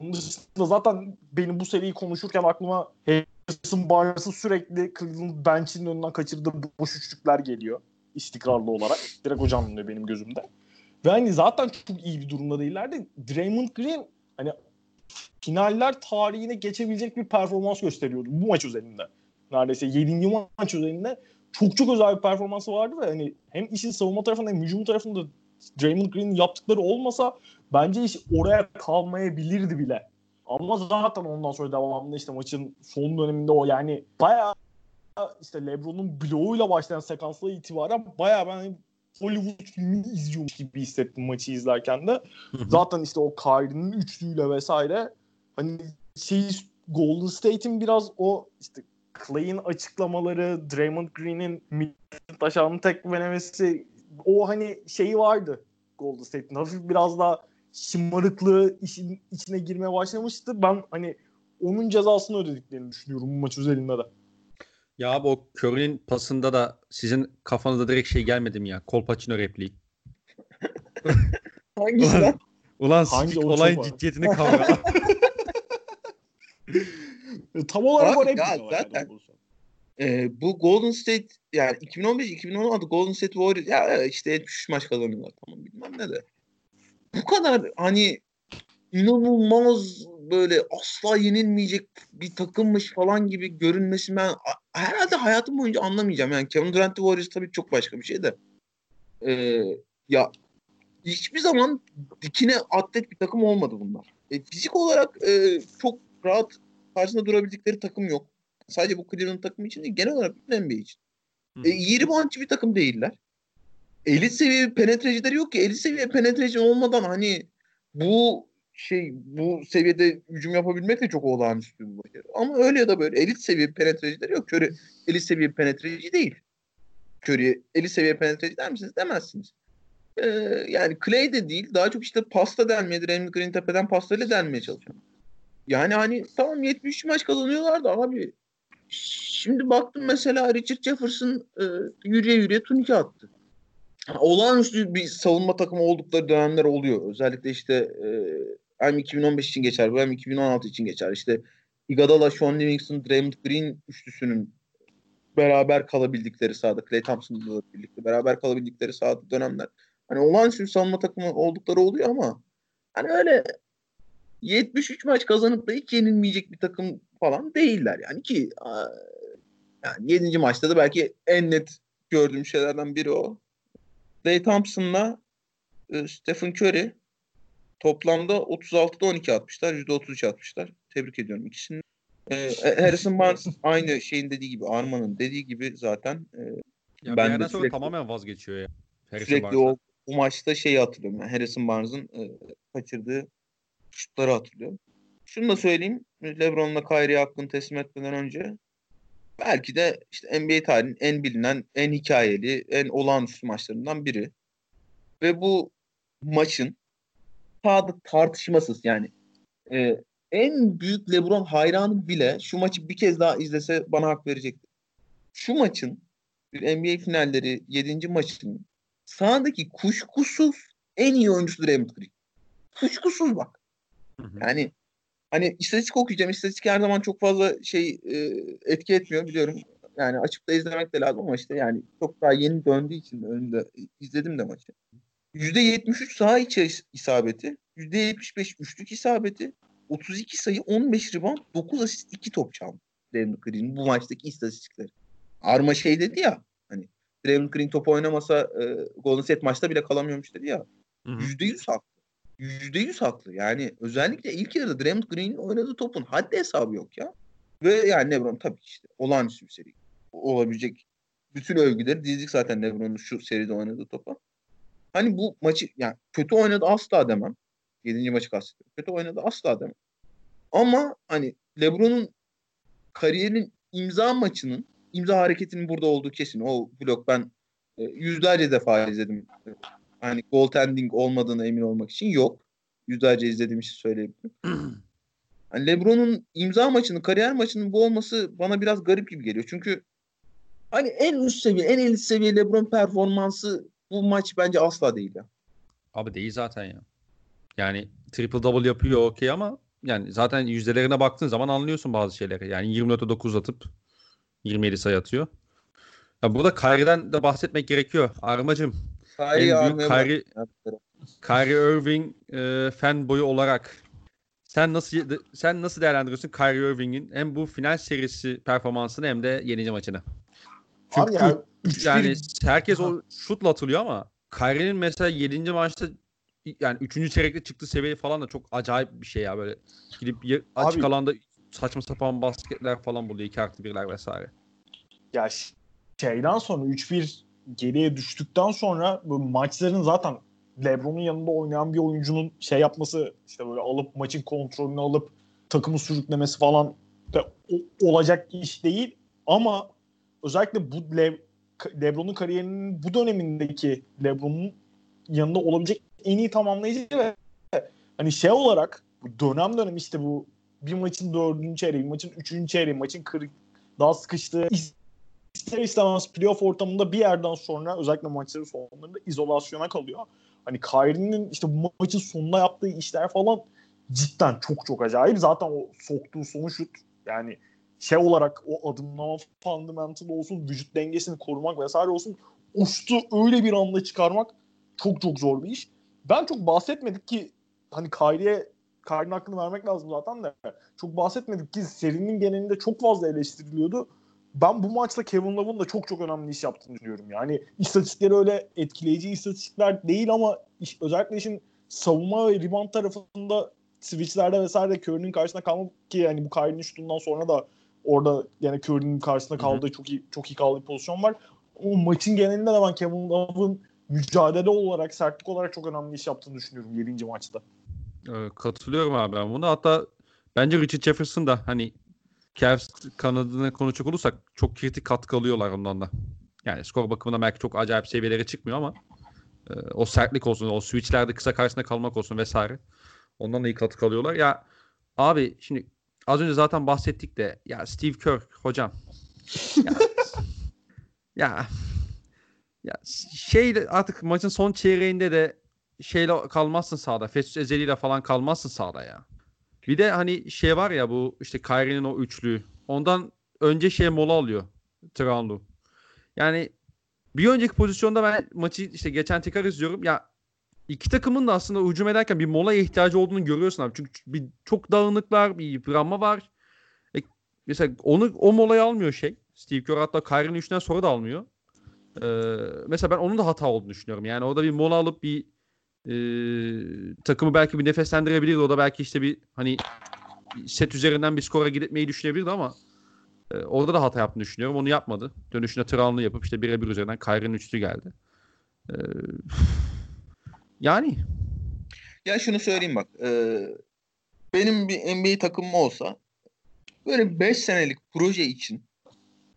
bunun dışında zaten benim bu seriyi konuşurken aklıma Harrison Barnes'ın sürekli Cleveland bench'in önünden kaçırdığı boş üçlükler geliyor istikrarlı olarak. Direkt canlanıyor benim gözümde. Ve hani zaten çok iyi bir durumda değillerdi. Draymond Green hani finaller tarihine geçebilecek bir performans gösteriyordu bu maç üzerinde. Neredeyse 7. maç üzerinde çok çok özel bir performansı vardı ve hani hem işin savunma tarafında hem hücum tarafında Draymond Green'in yaptıkları olmasa bence iş oraya kalmayabilirdi bile. Ama zaten ondan sonra devamında işte maçın son döneminde o yani bayağı işte LeBron'un bloğuyla başlayan sekansla itibaren bayağı ben hani Hollywood filmi izliyormuş gibi hissettim maçı izlerken de. Zaten işte o Kyrie'nin üçlüğüyle vesaire hani şey Golden State'in biraz o işte Clay'in açıklamaları, Draymond Green'in taşağını tekmelemesi o hani şeyi vardı Golden State'in. Hafif biraz daha şımarıklığı işin içine girmeye başlamıştı. Ben hani onun cezasını ödediklerini düşünüyorum bu maç üzerinde de. Ya abi o Curry'nin pasında da sizin kafanıza direkt şey gelmedi mi ya? Kolpaçino repliği. Hangisi lan? Ulan Hangi olayın ciddiyetini kavra. E, Tam olarak o replik ya zaten-. Ee, bu Golden State yani 2015-2016 Golden State Warriors ya işte 73 maç kazanıyorlar tamam bilmem ne de. Bu kadar hani inanılmaz böyle asla yenilmeyecek bir takımmış falan gibi görünmesi ben herhalde hayatım boyunca anlamayacağım. Yani Kevin Durant Warriors tabii çok başka bir şey de. Ee, ya hiçbir zaman dikine atlet bir takım olmadı bunlar. E, fizik olarak e, çok rahat karşısında durabildikleri takım yok. Sadece bu Cleveland takımı için değil, genel olarak bütün NBA için. E, iyi reboundçı bir takım değiller. Elit seviye penetrecileri yok ki. Elit seviye penetreci olmadan hani bu şey bu seviyede hücum yapabilmek de çok olağanüstü bir başarı. Ama öyle ya da böyle elit seviye penetrecileri yok. Curry elit seviye penetreci değil. Curry elit seviye penetreci der misiniz? Demezsiniz. Ee, yani Clay de değil. Daha çok işte pasta denmeye, Draymond Green tepeden pastayla denmeye çalışıyor. Yani hani tamam 73 maç kazanıyorlar da abi Şimdi baktım mesela Richard Jefferson e, yürüye yürüye turnike attı. Olağanüstü bir savunma takımı oldukları dönemler oluyor. Özellikle işte e, hem 2015 için geçer bu hem 2016 için geçer. İşte Iguodala, Sean Livingston, Draymond Green üçlüsünün beraber kalabildikleri sahada, Klay Thompson'la birlikte beraber kalabildikleri sahada dönemler. Hani olağanüstü savunma takımı oldukları oluyor ama hani öyle 73 maç kazanıp da hiç yenilmeyecek bir takım falan değiller yani ki yani 7. maçta da belki en net gördüğüm şeylerden biri o. Klay Thompson'la e, Stephen Curry toplamda 36'da 12 atmışlar. %33 atmışlar. Tebrik ediyorum ikisini. E, Harrison Barnes aynı şeyin dediği gibi Arman'ın dediği gibi zaten e, ya Ben de sürekli- tamamen vazgeçiyor ya. Harrison sürekli Barnes'tan. o, o maçta şeyi hatırlıyorum. Yani Harrison Barnes'ın e, kaçırdığı şutları hatırlıyorum. şunu da söyleyeyim. LeBron'la Kyrie hakkını teslim etmeden önce belki de işte NBA tarihinin en bilinen, en hikayeli, en olağanüstü maçlarından biri. Ve bu maçın sahada tartışmasız yani e, en büyük LeBron hayranı bile şu maçı bir kez daha izlese bana hak verecektir. Şu maçın bir NBA finalleri 7. maçının sahadaki kuşkusuz en iyi oyuncusu Draymond Green. Kuşkusuz bak. Yani hani istatistik okuyacağım. İstatistik her zaman çok fazla şey e, etki etmiyor biliyorum. Yani açıp da izlemek de lazım ama işte yani çok daha yeni döndüğü için önünde izledim de maçı. %73 saha içi isabeti, %75 üçlük isabeti, 32 sayı, 15 rebound, 9 asist, 2 top çaldı. Draymond Green'in bu maçtaki istatistikleri. Arma şey dedi ya hani Draymond Green top oynamasa e, Golden State maçta bile kalamıyormuş dedi ya. Yüzde yüz haklı. Yüzde yüz haklı. Yani özellikle ilk yarıda Draymond Green'in oynadığı topun haddi hesabı yok ya. Ve yani LeBron tabii işte olağanüstü bir seri. Olabilecek bütün övgüleri dizdik zaten LeBron'un şu seride oynadığı topa. Hani bu maçı yani kötü oynadı asla demem. Yedinci maçı kastediyorum. Kötü oynadı asla demem. Ama hani LeBron'un kariyerinin imza maçının imza hareketinin burada olduğu kesin. O blok ben e, yüzlerce defa izledim. E, hani goaltending olmadığını emin olmak için yok. Yüzlerce izlediğim için söyleyebilirim. hani LeBron'un imza maçının, kariyer maçının bu olması bana biraz garip gibi geliyor. Çünkü hani en üst seviye, en elit seviye LeBron performansı bu maç bence asla değil ya. Abi değil zaten ya. Yani triple double yapıyor okey ama yani zaten yüzdelerine baktığın zaman anlıyorsun bazı şeyleri. Yani 24'e 9 atıp 27 sayı atıyor. Ya burada Kyrie'den de bahsetmek gerekiyor. Armacım. Kyrie, en büyük Kyrie, Kyrie Irving e, fan boyu olarak sen nasıl sen nasıl değerlendiriyorsun Kyrie Irving'in hem bu final serisi performansını hem de yenici maçını? Çünkü Abi ya, yani herkes o şutla atılıyor ama Kyrie'nin mesela 7. maçta yani 3. çeyrekte çıktığı seviye falan da çok acayip bir şey ya böyle. Gidip açık Abi, alanda saçma sapan basketler falan buluyor. 2 artı 1'ler vesaire. Ya şeyden sonra 3-1 geriye düştükten sonra bu maçların zaten LeBron'un yanında oynayan bir oyuncunun şey yapması işte böyle alıp maçın kontrolünü alıp takımı sürüklemesi falan da olacak iş değil ama özellikle bu Le, LeBron'un kariyerinin bu dönemindeki LeBron'un yanında olabilecek en iyi tamamlayıcı ve hani şey olarak dönem dönem işte bu bir maçın dördüncü çeyreği, bir maçın üçüncü çeyreği, maçın kırık daha sıkıştığı ister istemez playoff ortamında bir yerden sonra özellikle maçların sonlarında izolasyona kalıyor. Hani Kyrie'nin işte bu maçın sonunda yaptığı işler falan cidden çok çok acayip. Zaten o soktuğu son şut yani şey olarak o adımlama fundamental olsun, vücut dengesini korumak vesaire olsun şutu öyle bir anda çıkarmak çok çok zor bir iş. Ben çok bahsetmedik ki hani Kyrie'ye Kyrie'nin hakkını vermek lazım zaten de. Çok bahsetmedik ki serinin genelinde çok fazla eleştiriliyordu. Ben bu maçta Kevin Love'ın da çok çok önemli iş yaptığını düşünüyorum. Yani istatistikleri öyle etkileyici istatistikler değil ama iş, özellikle işin savunma ve rebound tarafında switchlerde vesaire Curry'nin karşısına kalmak ki yani bu Kyrie'nin şutundan sonra da orada yani Curry'nin karşısında kaldığı çok iyi çok iyi kaldığı bir pozisyon var. O maçın genelinde de ben Kevin Love'ın mücadele olarak, sertlik olarak çok önemli iş yaptığını düşünüyorum 7. maçta. Ee, katılıyorum abi ben bunu. Hatta bence Richard Jefferson da hani Cavs kanadına konuşacak olursak çok kritik katkı alıyorlar ondan da. Yani skor bakımından belki çok acayip seviyelere çıkmıyor ama e, o sertlik olsun, o switchlerde kısa karşısında kalmak olsun vesaire. Ondan da iyi katkı alıyorlar. Ya abi şimdi az önce zaten bahsettik de ya Steve Kerr hocam ya, ya ya şey artık maçın son çeyreğinde de şeyle kalmazsın sağda. Festus Ezeli ile falan kalmazsın sağda ya. Bir de hani şey var ya bu işte Kyrie'nin o üçlü. Ondan önce şey mola alıyor. Tranlu. Yani bir önceki pozisyonda ben maçı işte geçen tekrar izliyorum. Ya iki takımın da aslında hücum ederken bir molaya ihtiyacı olduğunu görüyorsun abi. Çünkü bir çok dağınıklar, bir yıpranma var. E, mesela onu o molayı almıyor şey. Steve Kerr hatta Kyrie'nin üçünden sonra da almıyor. Ee, mesela ben onun da hata olduğunu düşünüyorum. Yani orada bir mola alıp bir e, takımı belki bir nefeslendirebilirdi. O da belki işte bir hani set üzerinden bir skora gitmeyi düşünebilirdi ama e, orada da hata yaptığını düşünüyorum. Onu yapmadı. Dönüşünde Trabzon'u yapıp işte birebir üzerinden Kyrie'nin üçlü geldi. E, yani. Ya şunu söyleyeyim bak. E, benim bir NBA takımım olsa böyle 5 senelik proje için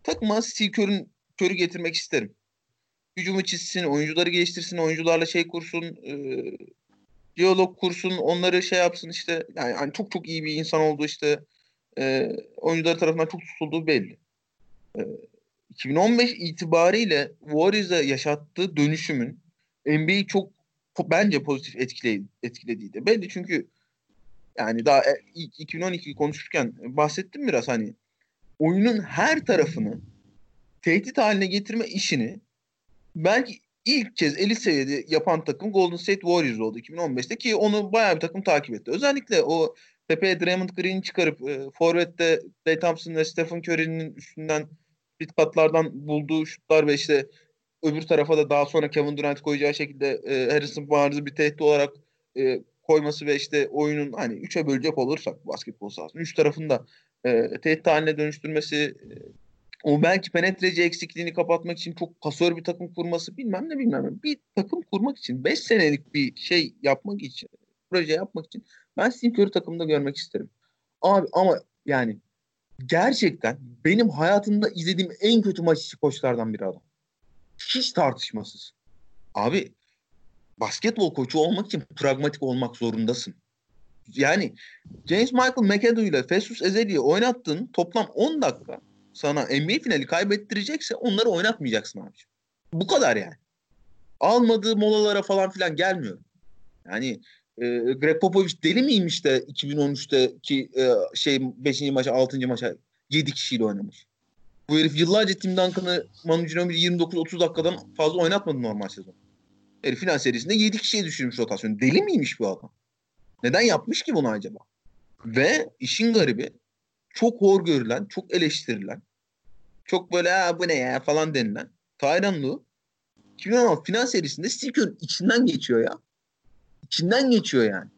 takıma Steve Kerr'ün körü getirmek isterim. Hücumu çizsin, oyuncuları geliştirsin, oyuncularla şey kursun, e, diyalog kursun, onları şey yapsın işte. Yani, yani çok çok iyi bir insan olduğu işte e, oyuncular tarafından çok tutulduğu belli. E, 2015 itibariyle Warriors'a yaşattığı dönüşümün NBA'yi çok bence pozitif etkiledi, etkilediği belli. Çünkü yani daha 2012 konuşurken bahsettim biraz hani oyunun her tarafını tehdit haline getirme işini belki ilk kez elit seviyede yapan takım Golden State Warriors oldu 2015'te ki onu bayağı bir takım takip etti. Özellikle o tepeye Draymond Green'i çıkarıp e, Forvet'te Klay Thompson ve Stephen Curry'nin üstünden pit katlardan bulduğu şutlar ve işte öbür tarafa da daha sonra Kevin Durant koyacağı şekilde e, Harrison Barnes'ı bir tehdit olarak e, koyması ve işte oyunun hani üçe bölecek olursak basketbol sahasını üç tarafında e, tehdit haline dönüştürmesi e, o belki penetreci eksikliğini kapatmak için çok pasör bir takım kurması bilmem ne bilmem ne. Bir takım kurmak için 5 senelik bir şey yapmak için proje yapmak için ben Steve Curry takımında görmek isterim. Abi ama yani gerçekten benim hayatımda izlediğim en kötü maç içi koçlardan biri adam. Hiç tartışmasız. Abi basketbol koçu olmak için pragmatik olmak zorundasın. Yani James Michael McAdoo ile Festus Ezeli'yi oynattığın toplam 10 dakika sana NBA finali kaybettirecekse onları oynatmayacaksın abi. Bu kadar yani. Almadığı molalara falan filan gelmiyor. Yani e, Greg Popovich deli miymiş de 2013'teki e, şey 5. maça 6. maça 7 kişiyle oynamış. Bu herif yıllarca Tim Duncan'ı Manu Ginobili 29-30 dakikadan fazla oynatmadı normal sezon. Herif final serisinde 7 kişiye düşürmüş rotasyonu. Deli miymiş bu adam? Neden yapmış ki bunu acaba? Ve işin garibi çok hor görülen, çok eleştirilen, çok böyle ha bu ne ya falan denilen Tyron Lue 2016 final serisinde Steve içinden geçiyor ya. İçinden geçiyor yani.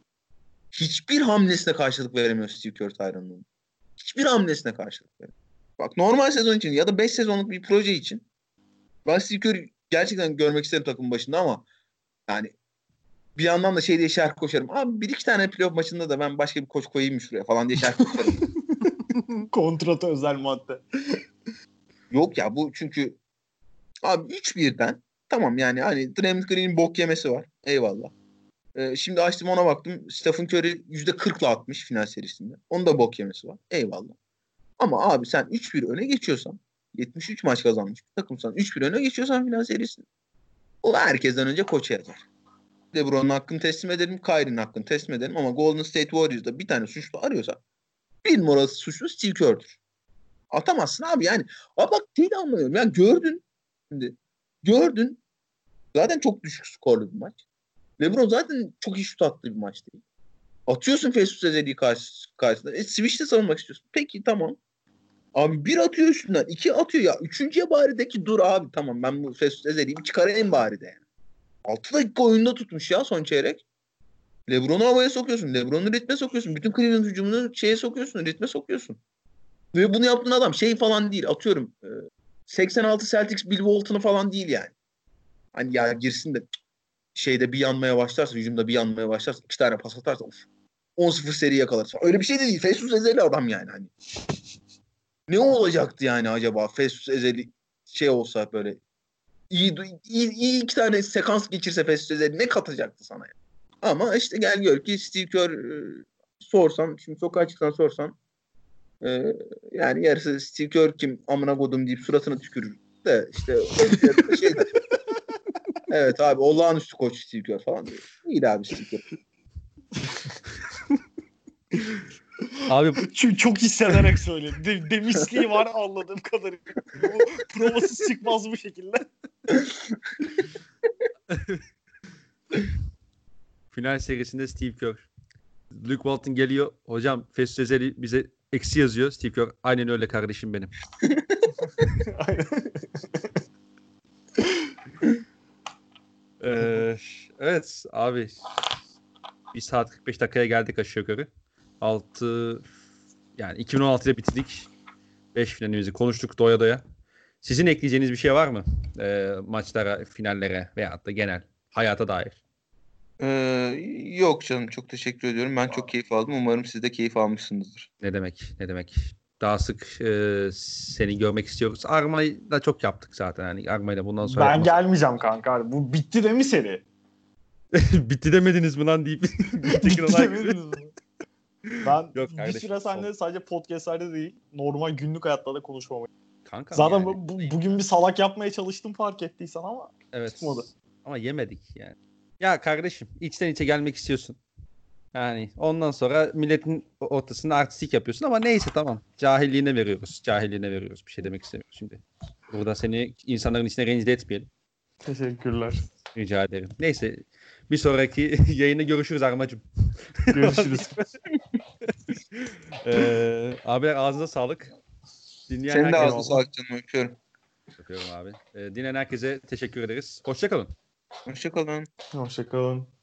Hiçbir hamlesine karşılık veremiyor Steve Kerr. Hiçbir hamlesine karşılık veremiyor. Bak normal sezon için ya da 5 sezonluk bir proje için Steve Kerr gerçekten görmek isterim takımın başında ama yani bir yandan da şey diye şarkı koşarım. Abi bir iki tane playoff maçında da ben başka bir koç koyayım şuraya falan diye şarkı koşarım. Kontratı özel madde. Yok ya bu çünkü abi 3-1'den tamam yani hani Draymond Green'in bok yemesi var. Eyvallah. Ee, şimdi açtım ona baktım. Stephen Curry %40'la atmış final serisinde. Onun da bok yemesi var. Eyvallah. Ama abi sen 3-1 öne geçiyorsan 73 maç kazanmış bir takımsan 3-1 öne geçiyorsan final serisinde o herkesten önce koça yazar. LeBron'un hakkını teslim edelim, Kyrie'nin hakkını teslim edelim ama Golden State Warriors'da bir tane suçlu arıyorsa bir numarası suçlu Steve Kerr'dür. Atamazsın abi yani. Abi bak şey de anlamıyorum. Yani gördün şimdi gördün zaten çok düşük skorlu bir maç. LeBron zaten çok iyi şut attığı bir maç değil. Atıyorsun Facebook Ezeli'yi karşı, karşısında. E, switch'te savunmak istiyorsun. Peki tamam. Abi bir atıyor üstünden. iki atıyor ya. Üçüncüye bari de ki dur abi tamam ben bu Facebook Ezeli'yi bir çıkarayım bari de yani. 6 dakika oyunda tutmuş ya son çeyrek. Lebron'u havaya sokuyorsun. Lebron'u ritme sokuyorsun. Bütün Cleveland hücumunu şeye sokuyorsun. Ritme sokuyorsun. Ve bunu yaptığın adam şey falan değil. Atıyorum 86 Celtics Bill Walton'u falan değil yani. Hani ya girsin de şeyde bir yanmaya başlarsa, hücumda bir yanmaya başlarsa, iki tane pas atarsa of 10-0 seri yakalarsa. Öyle bir şey de değil. Festus Ezeli adam yani hani. Ne olacaktı yani acaba Festus Ezeli şey olsa böyle iyi, iyi, iyi iki tane sekans geçirse Festus Ezeli ne katacaktı sana yani. Ama işte gel gör ki Steve Kerr e, sorsan, şimdi sokağa çıksan sorsan e, yani yarısı Steve Kerr kim amına kodum deyip suratına tükürür de işte şey evet abi olağanüstü koç Steve Kerr falan diyor. İyi abi Steve Kerr. Abi çünkü çok hissederek söyledi. De, demişliği var anladığım kadarıyla. Bu provasız çıkmaz bu şekilde. Final serisinde Steve Kerr. Luke Walton geliyor. Hocam Ezeli bize eksi yazıyor. Steve Kerr aynen öyle kardeşim benim. ee, evet abi. Bir saat 45 dakikaya geldik aşağı yukarı. 6 yani 2016'da bitirdik. 5 finalimizi konuştuk doya doya. Sizin ekleyeceğiniz bir şey var mı? Ee, maçlara, finallere veya da genel hayata dair. Ee, yok canım çok teşekkür ediyorum. Ben çok keyif aldım. Umarım siz de keyif almışsınızdır. Ne demek ne demek. Daha sık e, seni görmek istiyoruz. Arma'yı da çok yaptık zaten. Yani Arma'yla bundan sonra Ben yapmaz- gelmeyeceğim kanka. Bu bitti de mi seri? Bitti demediniz mi lan deyip bitti demediniz mi? Ben Yok bir süre seninle sadece podcastlerde değil normal günlük hayatta da konuşmamayı. Kanka Zaten yani, bu- bu- bugün bir salak yapmaya çalıştım fark ettiysen ama evet. tutmadı. Ama yemedik yani. Ya kardeşim içten içe gelmek istiyorsun. Yani ondan sonra milletin ortasında artistik yapıyorsun ama neyse tamam. Cahilliğine veriyoruz. Cahilliğine veriyoruz. Bir şey demek istemiyorum şimdi. Burada seni insanların içine rencide etmeyelim. teşekkürler. Rica ederim. Neyse bir sonraki yayında görüşürüz Armacım. Görüşürüz. ee, abiler ağzına sağlık. Dinleyen Senin de ağzına sağlık canım. Öpüyorum. Öpüyorum abi. Ee, dinleyen herkese teşekkür ederiz. Hoşçakalın. Hoşçakalın. Hoşçakalın.